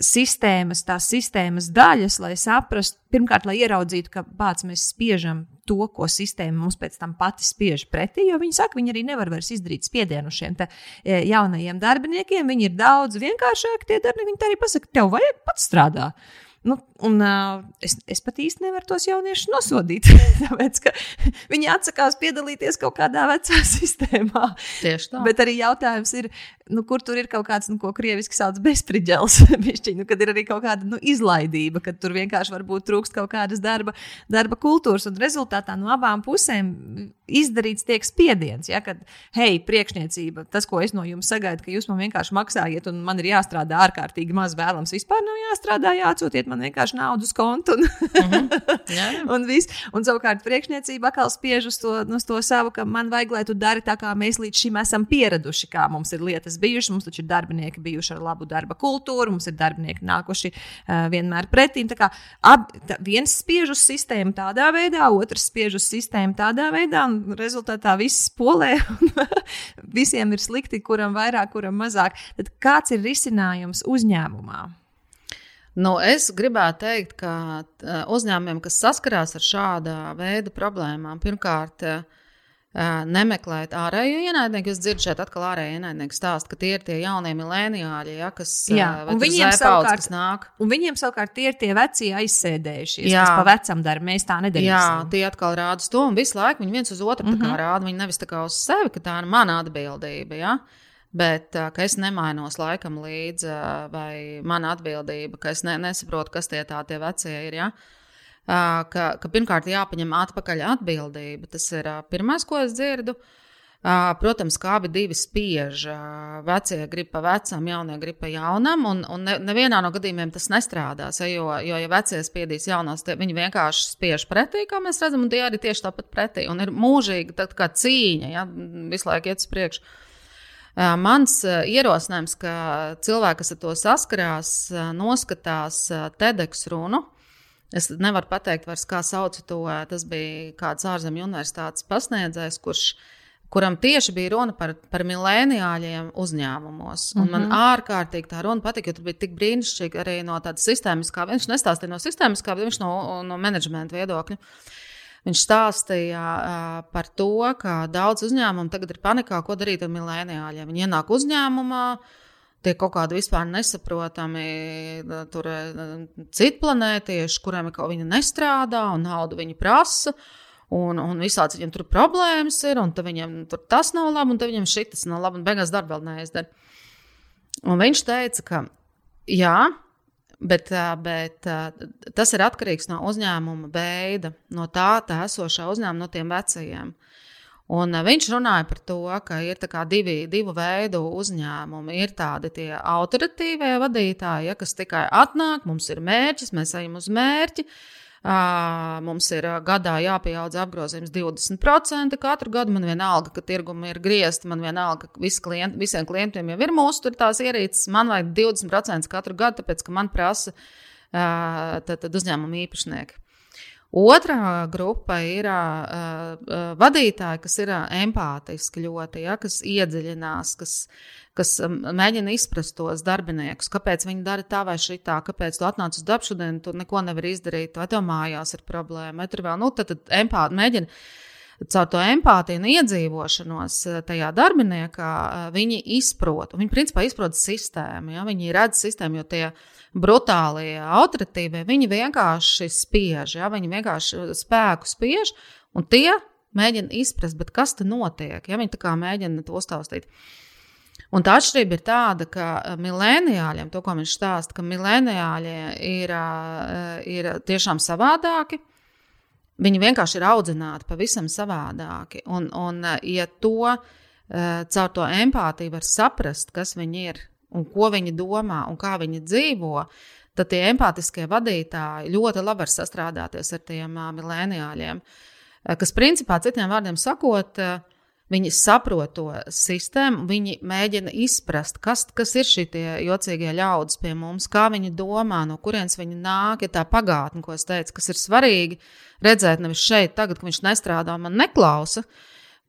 sistēmas, tās sistēmas daļas, lai saprastu, pirmkārt, lai ieraudzītu, bāc, mēs spiežam to, ko sistēma mums pēc tam pati spiež pretī, jo viņi saka, viņi arī nevar vairs izdarīt spiedienu šiem te, e, jaunajiem darbiniekiem. Viņi ir daudz vienkāršāki tie darbinieki, viņi arī pasaka, tev vajag pats strādāt. Nu, un, uh, es, es pat īsti nevaru tos jauniešus nosodīt. Tāpēc, viņi atsakās piedalīties kaut kādā vecā sistēmā. Tieši tā. Bet arī jautājums ir, nu, kur tur ir kaut kāds, nu, ko krieviski sauc par bezspridzels. nu, kad ir arī kaut kāda nu, izlaidība, kad tur vienkārši varbūt trūkst kaut kādas darba, darba kultūras. Un rezultātā no abām pusēm izdarīts tiek spiediens. Ja, kad, hei, priekšniecība, tas, ko es no jums sagaidu, ka jūs man vienkārši maksājiet, un man ir jāstrādā ārkārtīgi maz vēlams. Vispār nav jāstrādā, jāatsūtiet man vienkārši naudu uz kontu. Un, mm -hmm. jā, jā. un, viss. un savukārt priekšniecība atkal spiež uz to, uz to savu, ka man vajag, lai tu dari tā, kā mēs līdz šim esam pieraduši, kā mums ir lietas bijušas. Mums taču ir darbinieki bijuši ar labu darba kultūru, mums ir darbinieki nākuši uh, vienmēr pretīm. Tā kā ab, tā, viens spiež uz sistēmu tādā veidā, otrs spiež uz sistēmu tādā veidā, un rezultātā viss polē. visiem ir slikti, kuram vairāk, kuram mazāk. Tad kāds ir risinājums uzņēmumā? Nu, es gribētu teikt, ka uzņēmumiem, kas saskarās ar šāda veida problēmām, pirmkārt, nemeklēt ārējo ienaidnieku. Es dzirdu šeit atkal ārējo ienaidnieku stāstu, ka tie ir tie jaunie mileniāļi, ja, kas, jā, viņiem, savukārt, kas nāk. Un viņiem savukārt tie ir tie veci aizsēdējušies, jā. kas pa vecam dara. Mēs tā nedarīsim. Jā, tie atkal rāda to un visu laiku viņi viens uz otru mm -hmm. rāda. Viņi nevis tā kā uz sevi, ka tā ir mana atbildība. Ja? Bet ka es nemainos laikam līdzi, vai mana atbildība, ka es ne, nesaprotu, kas tie tā tie vecie ir. Ja? Uh, ka, ka pirmkārt jāpaņem atpakaļ atbildība. Tas ir pirmais, ko es dzirdu. Protams, kā abi divi spiež. Vecie grib pa vecam, jaunie grib pa jaunam, un, un ne, nevienā no gadījumiem tas nestrādās. Jo, jo ja vecie spiedīs jaunos, viņi vienkārši spiež pretī, kā mēs redzam, un tie arī tieši tāpat pretī. Un ir mūžīgi tā cīņa, ja visu laiku iet uz priekšu. Mans ierosinājums, ka cilvēki, kas ar to saskarās, noskatās TEDx runu, Es nevaru pateikt, vairs, kā sauc to. Tas bija kāds ārzemju universitātes pasniedzējs, kurš, kuram tieši bija runa par, par milēniāļiem uzņēmumos. Mm -hmm. man mhm. ārkārtīgi tā runa patika, jo tur bija tik brīnišķīgi arī no tādas sistēmiskā. Viņš nestāstīja no sistēmiskā, bet viņš no, no menedžmenta viedokļa. Viņš stāstīja uh, par to, ka daudz uzņēmumu tagad ir panikā, ko darīt ar milēniāļiem. Viņi ienāk uzņēmumā, uh, tie kaut kādi vispār nesaprotami tur, citplanētieši, kuriem kaut viņi nestrādā un naudu viņi prasa. Un, un visādi viņam tur problēmas ir, un viņam tur tas nav labi, un viņam šis nav labi, un beigās darbu vēl neizdara. Un viņš teica, ka jā, bet, bet tas ir atkarīgs no uzņēmuma veida, no tā, tā esošā uzņēmuma, no tiem vecajiem. Uh, Un eh, viņš runāja par to, ka ir divi, divu veidu uzņēmumi. Ir tādi autoritīvie vadītāji, ja, kas tikai atnāk, mums ir mērķis, mēs ejam uz mērķi. Uh, mums ir gadā jāpieaudz apgrozījums 20%. Katru gadu man vienalga, ka tirgumi ir griezti, man vienalga, ka visi klienti, visiem klientiem jau ir mūsu tur tās ierīces. Man vajag 20% katru gadu, tāpēc ka man prasa uh, tad, tad uzņēmuma īpašnieki. Otra grupa ir uh, vadītāji, kas ir empātiski ļoti, ja, kas iedziļinās, kas, kas mēģina izprast tos darbiniekus, kāpēc viņi dara tā vai šitā, kāpēc tu atnāc uz darbu šodien, tu neko nevari izdarīt, vai tev mājās ir problēma, vai tur vēl, nu, tad, tad empāti mēģina caur to empātiju un iedzīvošanos eh, tajā darbiniekā, eh, viņi izprot. Viņi principā izprot sistēmu. Ja? Viņi redz sistēmu, jo tie brutālie, autoritīvie, viņi vienkārši spiež, ja? viņi vienkārši spēku spiež, un tie mēģina izprast, kas tur notiek. Ja? Viņi tā kā mēģina to uztaustīt. Un tā atšķirība ir tāda, ka eh, mileniāļiem, to, ko viņš stāsta, ka mileniāļi ir, ir tiešām savādāki. Viņi vienkārši ir audzināti pavisam savādāki. Un, un eh, ja to eh, caur to empātiju var saprast, kas viņi ir un ko viņi domā un kā viņi dzīvo, tad tie empātiskie vadītāji ļoti labi var sastrādāties ar tiem uh, mileniāļiem. Kas, principā, citiem vārdiem sakot, uh, Viņi saprot to sistēmu, viņi mēģina izprast, kas, kas ir šie jocīgie ļaudis pie mums, kā viņi domā, no kurienes viņi nāk. Ja tā pagātne, ko es teicu, kas ir svarīgi redzēt nevis šeit, tagad, kad viņš nestrādā un man neklausa,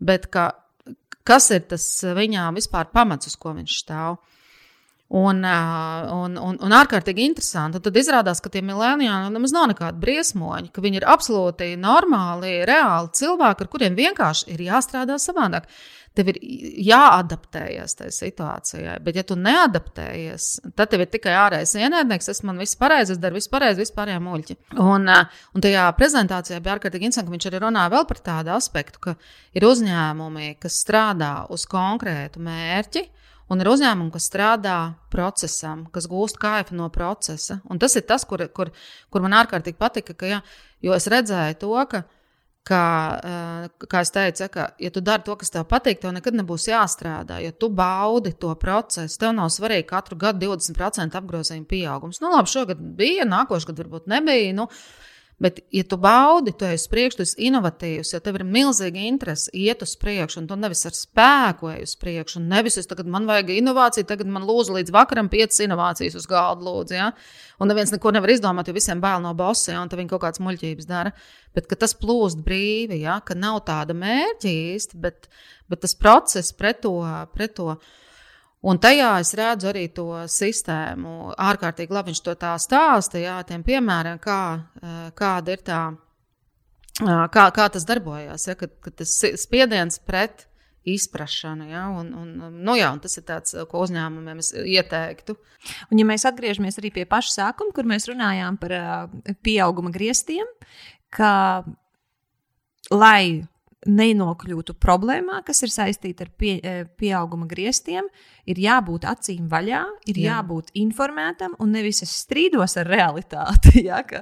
bet ka, kas ir tas viņām vispār pamats, uz ko viņš stāv. Un, un, un, un ārkārtīgi interesanti. Un tad izrādās, ka tie mileniāli nemaz nav nekādi briesmoņi, ka viņi ir absolūti normāli, reāli cilvēki, ar kuriem vienkārši ir jāstrādā savādāk. Tev ir jāadaptējas tajā situācijā, bet, ja tu neadaptējies, tad tev ir tikai ārējais ienaidnieks. Es man viss pareizi, es daru visu pareizi, vispārējā muļķi. Un, un tajā prezentācijā bija ārkārtīgi interesanti, ka viņš arī runāja vēl par tādu aspektu, ka ir uzņēmumi, kas strādā uz konkrētu mērķi, Un ir uzņēmumi, kas strādā procesam, kas gūst kaifu no procesa. Un tas ir tas, kur, kur, kur man ārkārtīgi patika. Ka, ja, jo es redzēju to, ka, ka, eh, kā es teicu, ka, ja tu dari to, kas tev patīk, tev nekad nebūs jāstrādā. Ja tu baudi to procesu, tev nav svarīgi katru gadu 20% apgrozījuma pieaugums. Nu, labi, šogad bija, nākošais gads varbūt nebija. Nu, Bet, ja tu baudi, tu esi priekš, tu esi inovatīvs, ja tev ir milzīga interese iet uz priekšu, un tu nevis ar spēku ej uz priekšu, un nevis es tagad man vajag inovāciju, tagad man lūdzu līdz vakaram piecas inovācijas uz galda, lūdzu, ja? un neviens neko nevar izdomāt, jo visiem bail no bosa, ja? un viņi kaut kādas muļķības dara. Bet tas plūst brīvi, ja? ka nav tāda mērķa īsti, bet, bet tas process pret to. Pret to Un tajā es redzu arī to sistēmu. Ārkārtīgi labi viņš to tā stāsta, jā, tiem piemēriem, kā, eh, kāda ir tā kā, kā tas darbojās, ja, kad, kad tas spiediens pret izpratšanu. Ja, un, un, nu, jā, un tas ir tas, ko uzņēmumiem es ieteiktu. Un, ja mēs atgriežamies arī pie paša sākuma, kur mēs runājām par uh, pieauguma griestiem, ka lai nenokļūtu problēmā, kas ir saistīta ar pie, e, pieauguma griestiem, ir jābūt acīm vaļā, ir Jā. jābūt informētam, un nevis es strīdos ar realitāti. Ja, ka,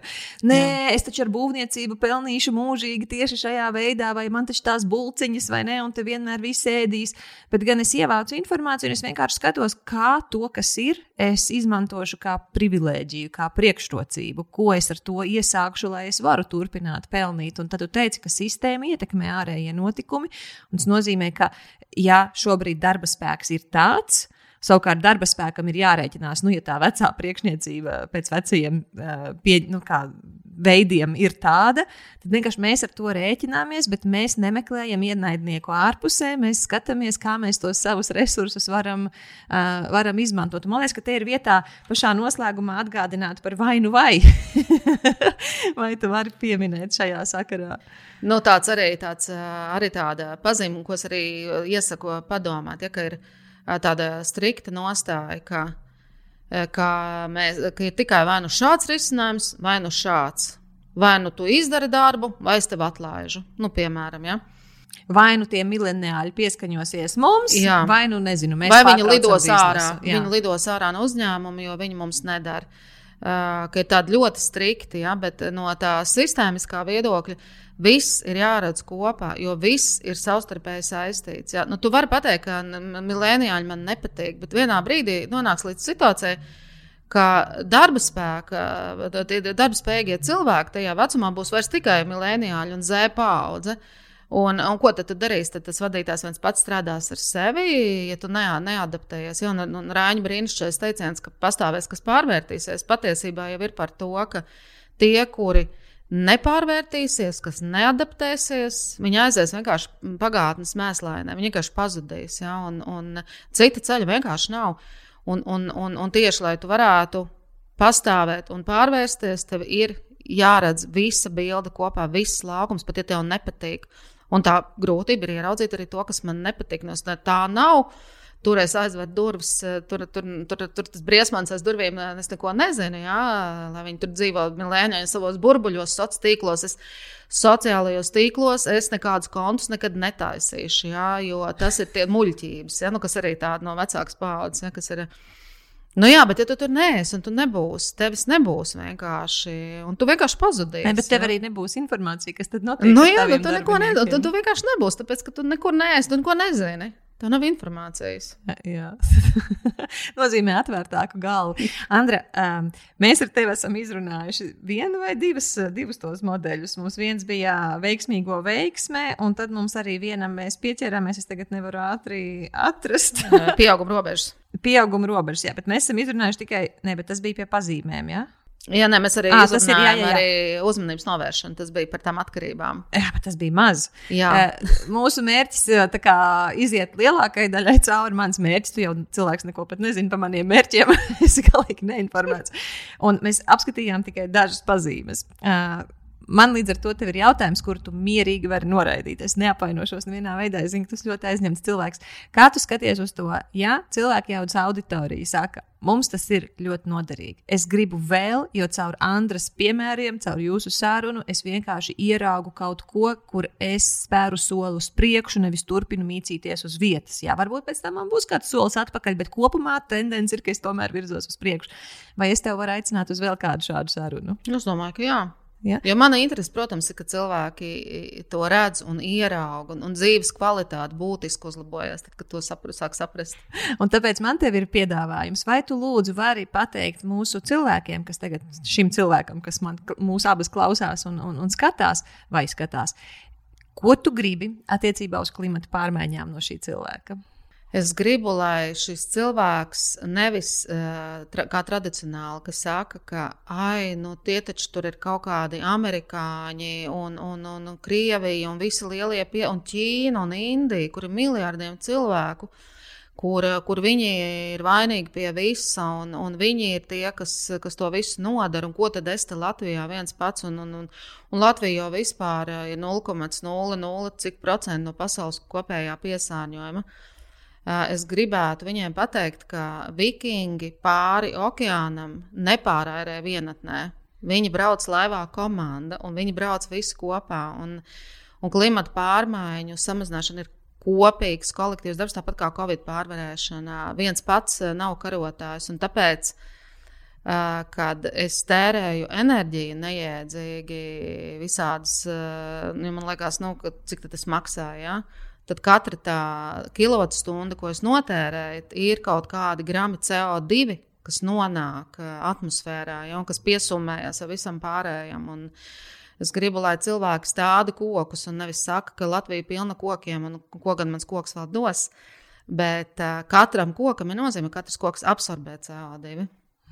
nē, Jā. es taču ar būvniecību pelnīšu mūžīgi tieši šajā veidā, vai man taču tās bulciņas, vai ne, un te vienmēr viss ēdīs. Bet gan es ievācu informāciju, un es vienkārši skatos, kā to, kas ir, es izmantošu kā privilēģiju, kā priekšrocību, ko es ar to iesākšu, lai es varu turpināt pelnīt. Un tad tu teici, ka sistēma ietekmē ārējie notikumi. Tas nozīmē, ka ja šobrīd darba spēks ir tāds, Savukārt darba spēkam ir jārēķinās, nu, ja tā vecā priekšniecība pēc vecajiem pie, nu, kā, veidiem ir tāda, tad vienkārši mēs ar to rēķināmies, bet mēs nemeklējam ienaidnieku ārpusē. Mēs skatāmies, kā mēs tos savus resursus varam, uh, varam izmantot. Un man liekas, ka te ir vietā pašā noslēgumā atgādināt par vainu vai. vai tu vari pieminēt šajā sakarā? Nu, tāds arī, tāds, arī tāda pazīme, ko es arī iesaku padomāt, ja, tāda strikta nostāja, ka, ka, mēs, ka ir tikai vai nu šāds risinājums, vai nu šāds. Vai nu tu izdari darbu, vai es tevi atlaižu. Nu, piemēram, ja. Vai nu tie mileniāļi pieskaņosies mums, jā. vai nu nezinu, mēs vai viņi lidos biznesu. ārā. Jā. Viņi lidos ārā no uzņēmuma, jo viņi mums nedara. Ka ir tādi ļoti strikti, ja, bet no tā sistēmiskā viedokļa Viss ir jāredz kopā, jo viss ir savstarpēji saistīts. Ja? Nu, tu vari pateikt, ka milēniāļi man nepatīk, bet vienā brīdī nonāks līdz situācijai, ka darba spēka, darba spējīgie cilvēki tajā vecumā būs vairs tikai milēniāļi un zēpa paudze. Un, un ko tad tu darīsi? Tad tas vadītājs viens pats strādās ar sevi, ja tu ne, neadaptējies. Jā, un, un Rāņa brīnišķīgais teiciens, ka pastāvēs, kas pārvērtīsies, patiesībā jau ir par to, ka tie, kuri nepārvērtīsies, kas neadaptēsies, viņi aizies vienkārši pagātnes mēslēnē, viņi vienkārši pazudīs. Ja? Un, un cita ceļa vienkārši nav. Un, un, un, un tieši lai tu varētu pastāvēt un pārvērsties, tev ir jāredz visa bilde kopā, viss laukums, pat ja tev nepatīk. Un tā grūtība ir ieraudzīt arī to, kas man nepatīk. No tā nav tur es aizveru durvis, eh, tur, tur, tur, tur tas briesmans aiz durvīm, eh, es neko nezinu, jā, lai viņi tur dzīvo milēņā savos burbuļos, sociālos tīklos. Es, sociālajos tīklos es nekādus kontus nekad netaisīšu, jā, jo tas ir tie muļķības, jā, nu, kas arī tāda no vecākas paudzes, kas ir. Nu jā, bet ja tu tur neesi un tu nebūsi, tevis nebūs vienkārši. Un tu vienkārši pazudīsi. Ne, bet tev jā. arī nebūs informācija, kas tad notiek. Nu jā, nu, tu neko nedod. Tu, tu vienkārši nebūsi, tāpēc ka tu nekur neesi, tu neko nezini. Tev nav informācijas. Jā, nozīmē atvērtāku galvu. Andra, um, mēs ar tevi esam izrunājuši vienu vai divas, divus tos modeļus. Mums viens bija veiksmīgo veiksmē, un tad mums arī vienam mēs pieķērāmies. Es tagad nevaru ātri atrast. Pieauguma robežas. Pieauguma robežas, jā, bet mēs esam izrunājuši tikai, ne, bet tas bija pie pazīmēm. Jā? Jā, nē, mēs arī à, ir jā, jā, jā. arī uzmanības novēršana. Tas bija par tām atkarībām. Jā, bet tas bija maz. Jā. Mūsu mērķis kā, iziet lielākajai daļai cauri. Mans mērķis, tu jau cilvēks neko pat nezini par maniem mērķiem. es galīgi neinformēts. Un mēs apskatījām tikai dažas pazīmes. Man līdz ar to ir jautājums, kur tu mierīgi vari noraidīt. Es neapvainošos nevienā veidā. Es zinu, ka tas ļoti aizņemts cilvēks. Kā tu skaties uz to? Ja cilvēki jau uz auditoriju saka, mums tas ir ļoti noderīgi. Es gribu vēl, jo caur Andras piemēriem, caur jūsu sarunu, es vienkārši ieraugu kaut ko, kur es spēru soli uz priekšu, nevis turpinu mīcīties uz vietas. Jā, varbūt pēc tam man būs kāds solis atpakaļ, bet kopumā tendence ir, ka es tomēr virzos uz priekšu. Vai es tev varu aicināt uz vēl kādu šādu sarunu? Es domāju, ka jā. Ja? Jo mana interese, protams, ir, ka cilvēki to redz un ieraudzīja, un, un dzīves kvalitāte būtiski uzlabojas, tad, kad to sapra, sāk saprast. Un tāpēc man te ir piedāvājums, vai tu lūdzu vari pateikt mūsu cilvēkiem, kas tagad šim cilvēkam, kas man mūsu abas klausās un, un, un skatās, vai skatās, ko tu gribi attiecībā uz klimata pārmaiņām no šī cilvēka? Es gribu, lai šis cilvēks nevis uh, tra kā tradicionāli, kas saka, ka ai, nu, tie taču tur ir kaut kādi amerikāņi un, un, un, un Krievija un visi lielie, pie, un Ķīna un Indija, kur ir miljardiem cilvēku, kur, kur viņi ir vainīgi pie visa, un, un viņi ir tie, kas, kas to visu nodara. Un ko tad es te Latvijā viens pats, un, un, un, un Latvija jau vispār ir 0,00 cik procentu no pasaules kopējā piesārņojuma. Es gribētu viņiem pateikt, ka vikingi pāri okeānam nepārērē vienatnē. Viņi brauc laivā komanda, un viņi brauc visi kopā. Un, un klimata pārmaiņu samazināšana ir kopīgs kolektīvs darbs, tāpat kā Covid pārvarēšana. Viens pats nav karotājs, un tāpēc, kad es tērēju enerģiju neiedzīgi, visādas, nu, man liekas, nu, cik tas maksā. Ja? Tad katra tā kilovatstunda, ko es notērēju, ir kaut kādi grami CO2, kas nonāk atmosfērā, ja, un kas piesumējas ar visam pārējiem. Un, Es gribu, lai cilvēki stāda kokus un nevis saka, ka Latvija ir pilna kokiem un ko gan mans koks vēl dos. Bet uh, katram kokam ir nozīme, ka katrs koks absorbē CO2.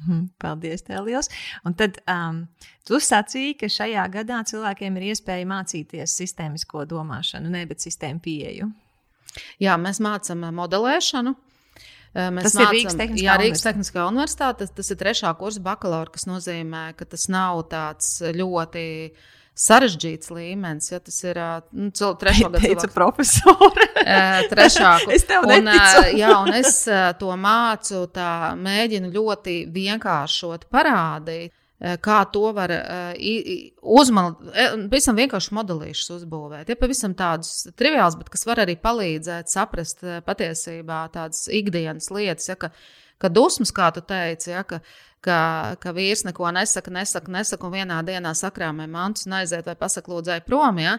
Paldies, tev liels. Un tad um, tu sacīji, ka šajā gadā cilvēkiem ir iespēja mācīties sistēmisko domāšanu, nevis sistēmu pieeju. Jā, mēs mācām modelēšanu. Mēs tas mācam, ir Rīgas Tehniskā, jā, Rīgas Tehniskā universitāte. Tas, tas ir trešā kursa bakalaura, kas nozīmē, ka tas nav tāds ļoti sarežģīts līmenis. Ja tas ir nu, trešā gada teica profesori. trešā es tev un, neticu. jā, un es to mācu, tā mēģinu ļoti vienkāršot parādīt. Kā to var uzmanīt, pavisam vienkārši modelīšus uzbūvēt. Ja pavisam tādus triviālus, bet kas var arī palīdzēt saprast patiesībā tādas ikdienas lietas, ja, ka, ka dusmas, kā tu teici, ja, ka, ka, ka vīrs neko nesaka, nesaka, nesaka, un vienā dienā sakrāmē mantus un aiziet vai pasakot, lūdzēji prom, ja,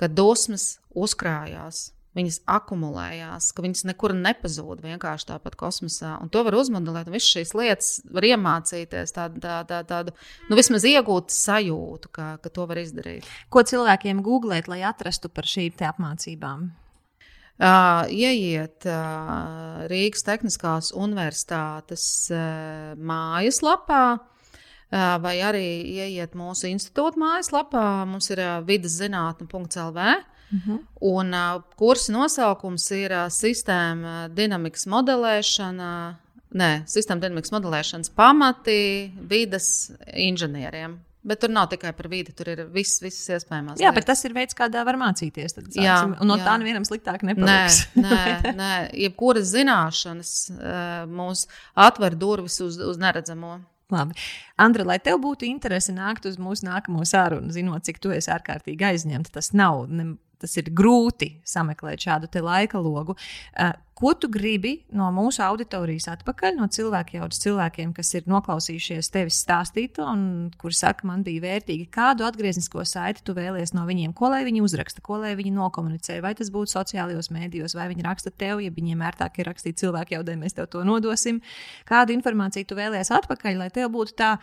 ka dusmas uzkrājās. Viņas akumulējās, ka viņas nekur nepazūd vienkārši tāpat kosmosā. Un to var uzmodelēt, visas šīs lietas var iemācīties, tādu, tā, tā, tādu, nu, vismaz iegūt sajūtu, ka, ka to var izdarīt. Ko cilvēkiem googlēt, lai atrastu par šīm apmācībām? Uh, ieiet uh, Rīgas Tehniskās Universitātes uh, mājaslapā, uh, vai arī ieiet mūsu institūta mājaslapā. Mums ir uh, vidas zinātne.lv. Uh -huh. Un uh, kursa nosaukums ir uh, sistēma dinamikas modelēšana. Nē, sistēma dinamikas modelēšanas pamati vidas inženieriem. Bet tur nav tikai par vidi, tur ir viss, visas iespējamās. Jā, lietas. bet tas ir veids, kādā var mācīties. Tad, jā, un no jā. tā nevienam sliktāk nepaliks. Nē, nē, nē. jebkuras zināšanas uh, mūs atver durvis uz, uz neredzamo. Labi. Andra, lai tev būtu interese nākt uz mūsu nākamo sarunu, zinot, cik tu esi ārkārtīgi aizņemta, tas nav ne, tas ir grūti sameklēt šādu laika logu. Uh, ko tu gribi no mūsu auditorijas atpakaļ, no cilvēku jaudas cilvēkiem, kas ir noklausījušies tevis stāstīto un kuri saka, man bija vērtīgi, kādu atgrieznisko saiti tu vēlies no viņiem, ko lai viņi uzraksta, ko lai viņi nokomunicē, vai tas būtu sociālajos mēdījos, vai viņi raksta tev, ja viņiem ērtāk ir rakstīt cilvēku jaudai, mēs tev to nodosim. Kādu informāciju tu vēlies atpakaļ, lai tev būtu tā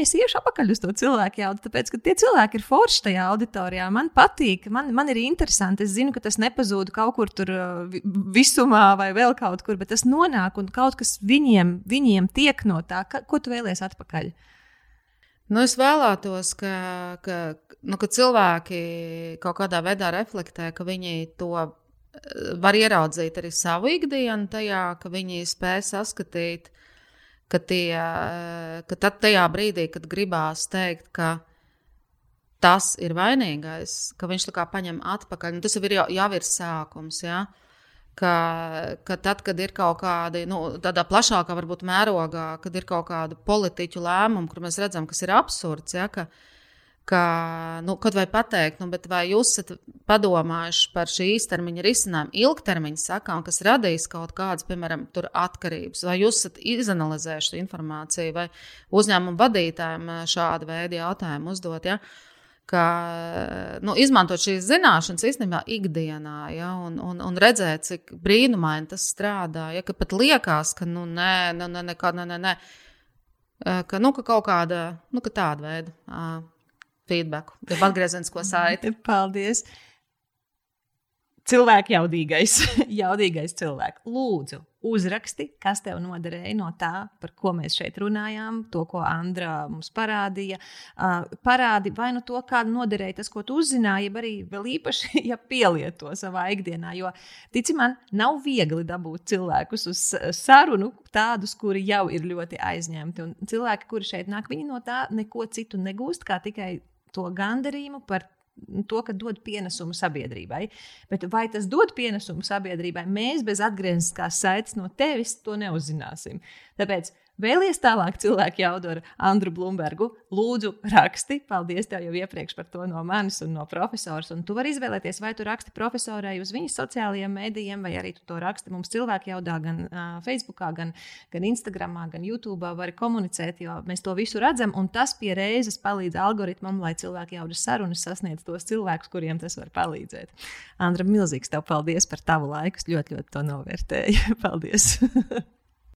es iešu apakaļ uz to cilvēku jaudu, tāpēc, ka tie cilvēki ir forši tajā auditorijā. Man patīk, man, man ir interesanti. Es zinu, ka tas nepazūd kaut kur tur uh, visumā vai vēl kaut kur, bet tas nonāk un kaut kas viņiem, viņiem tiek no tā. Ka, ko tu vēlies atpakaļ? Nu, es vēlētos, ka, ka, nu, ka cilvēki kaut kādā veidā reflektē, ka viņi to uh, var ieraudzīt arī savu ikdienu, tajā, ka viņi spēj saskatīt ka, tie, ka tad tajā brīdī, kad gribās teikt, ka tas ir vainīgais, ka viņš tā kā paņem atpakaļ, nu, tas jau ir, jau, jau ir sākums. Ja? Ka, ka tad, kad ir kaut kādi, nu, tādā plašākā varbūt mērogā, kad ir kaut kāda politiķu lēmuma, kur mēs redzam, kas ir absurds, ja, ka, uh, ka, nu, kaut vai pateikt, nu, vai jūs esat padomājuši par šī īstermiņa risinājumu, ilgtermiņa sakām, kas radīs kaut kādas, piemēram, atkarības, vai jūs esat izanalizējuši informāciju, vai uzņēmumu vadītājiem eh, šādu veidu jautājumu uzdot. Ja? Ka, nu, izmantot šīs zināšanas īstenībā ikdienā, ja, un, un, un redzēt, cik brīnumaini tas strādā. Ja, pat liekas, ka, nu, nē, nē, nē, nē, nē, nē, ka, nu, ka kaut kāda, nu, ka tāda veida feedback, jeb atgriezenisko saiti. Paldies! cilvēku jaudīgais, jaudīgais cilvēks. Lūdzu, uzraksti, kas tev noderēja no tā, par ko mēs šeit runājām, to, ko Andra mums parādīja. Uh, parādi vai nu to, kāda noderēja tas, ko tu uzzināji, arī vēl īpaši, ja pielieto savā ikdienā. Jo, tici man, nav viegli dabūt cilvēkus uz sarunu, tādus, kuri jau ir ļoti aizņemti. Un cilvēki, kuri šeit nāk, viņi no tā neko citu negūst, kā tikai to gandarījumu par to, ka dod pienesumu sabiedrībai. Bet vai tas dod pienesumu sabiedrībai, mēs bez atgriezniskās saites no tevis to neuzzināsim. Tāpēc Vēlies tālāk cilvēku jaudu ar Andru Blūmbergu. Lūdzu, raksti. Paldies tev jau iepriekš par to no manis un no profesora. Un tu vari izvēlēties, vai tu raksti profesorai uz viņas sociālajiem mēdījiem, vai arī tu to raksti mums cilvēku jaudā, gan uh, Facebook, gan, gan Instagram, gan YouTube. Vari komunicēt, jo mēs to visu redzam. Un tas pie reizes palīdz algoritmam, lai cilvēku jaudas sarunas sasniedz tos cilvēkus, kuriem tas var palīdzēt. Andra, milzīgs tev paldies par tavu laiku. Ļoti, ļoti to novērtēju. paldies!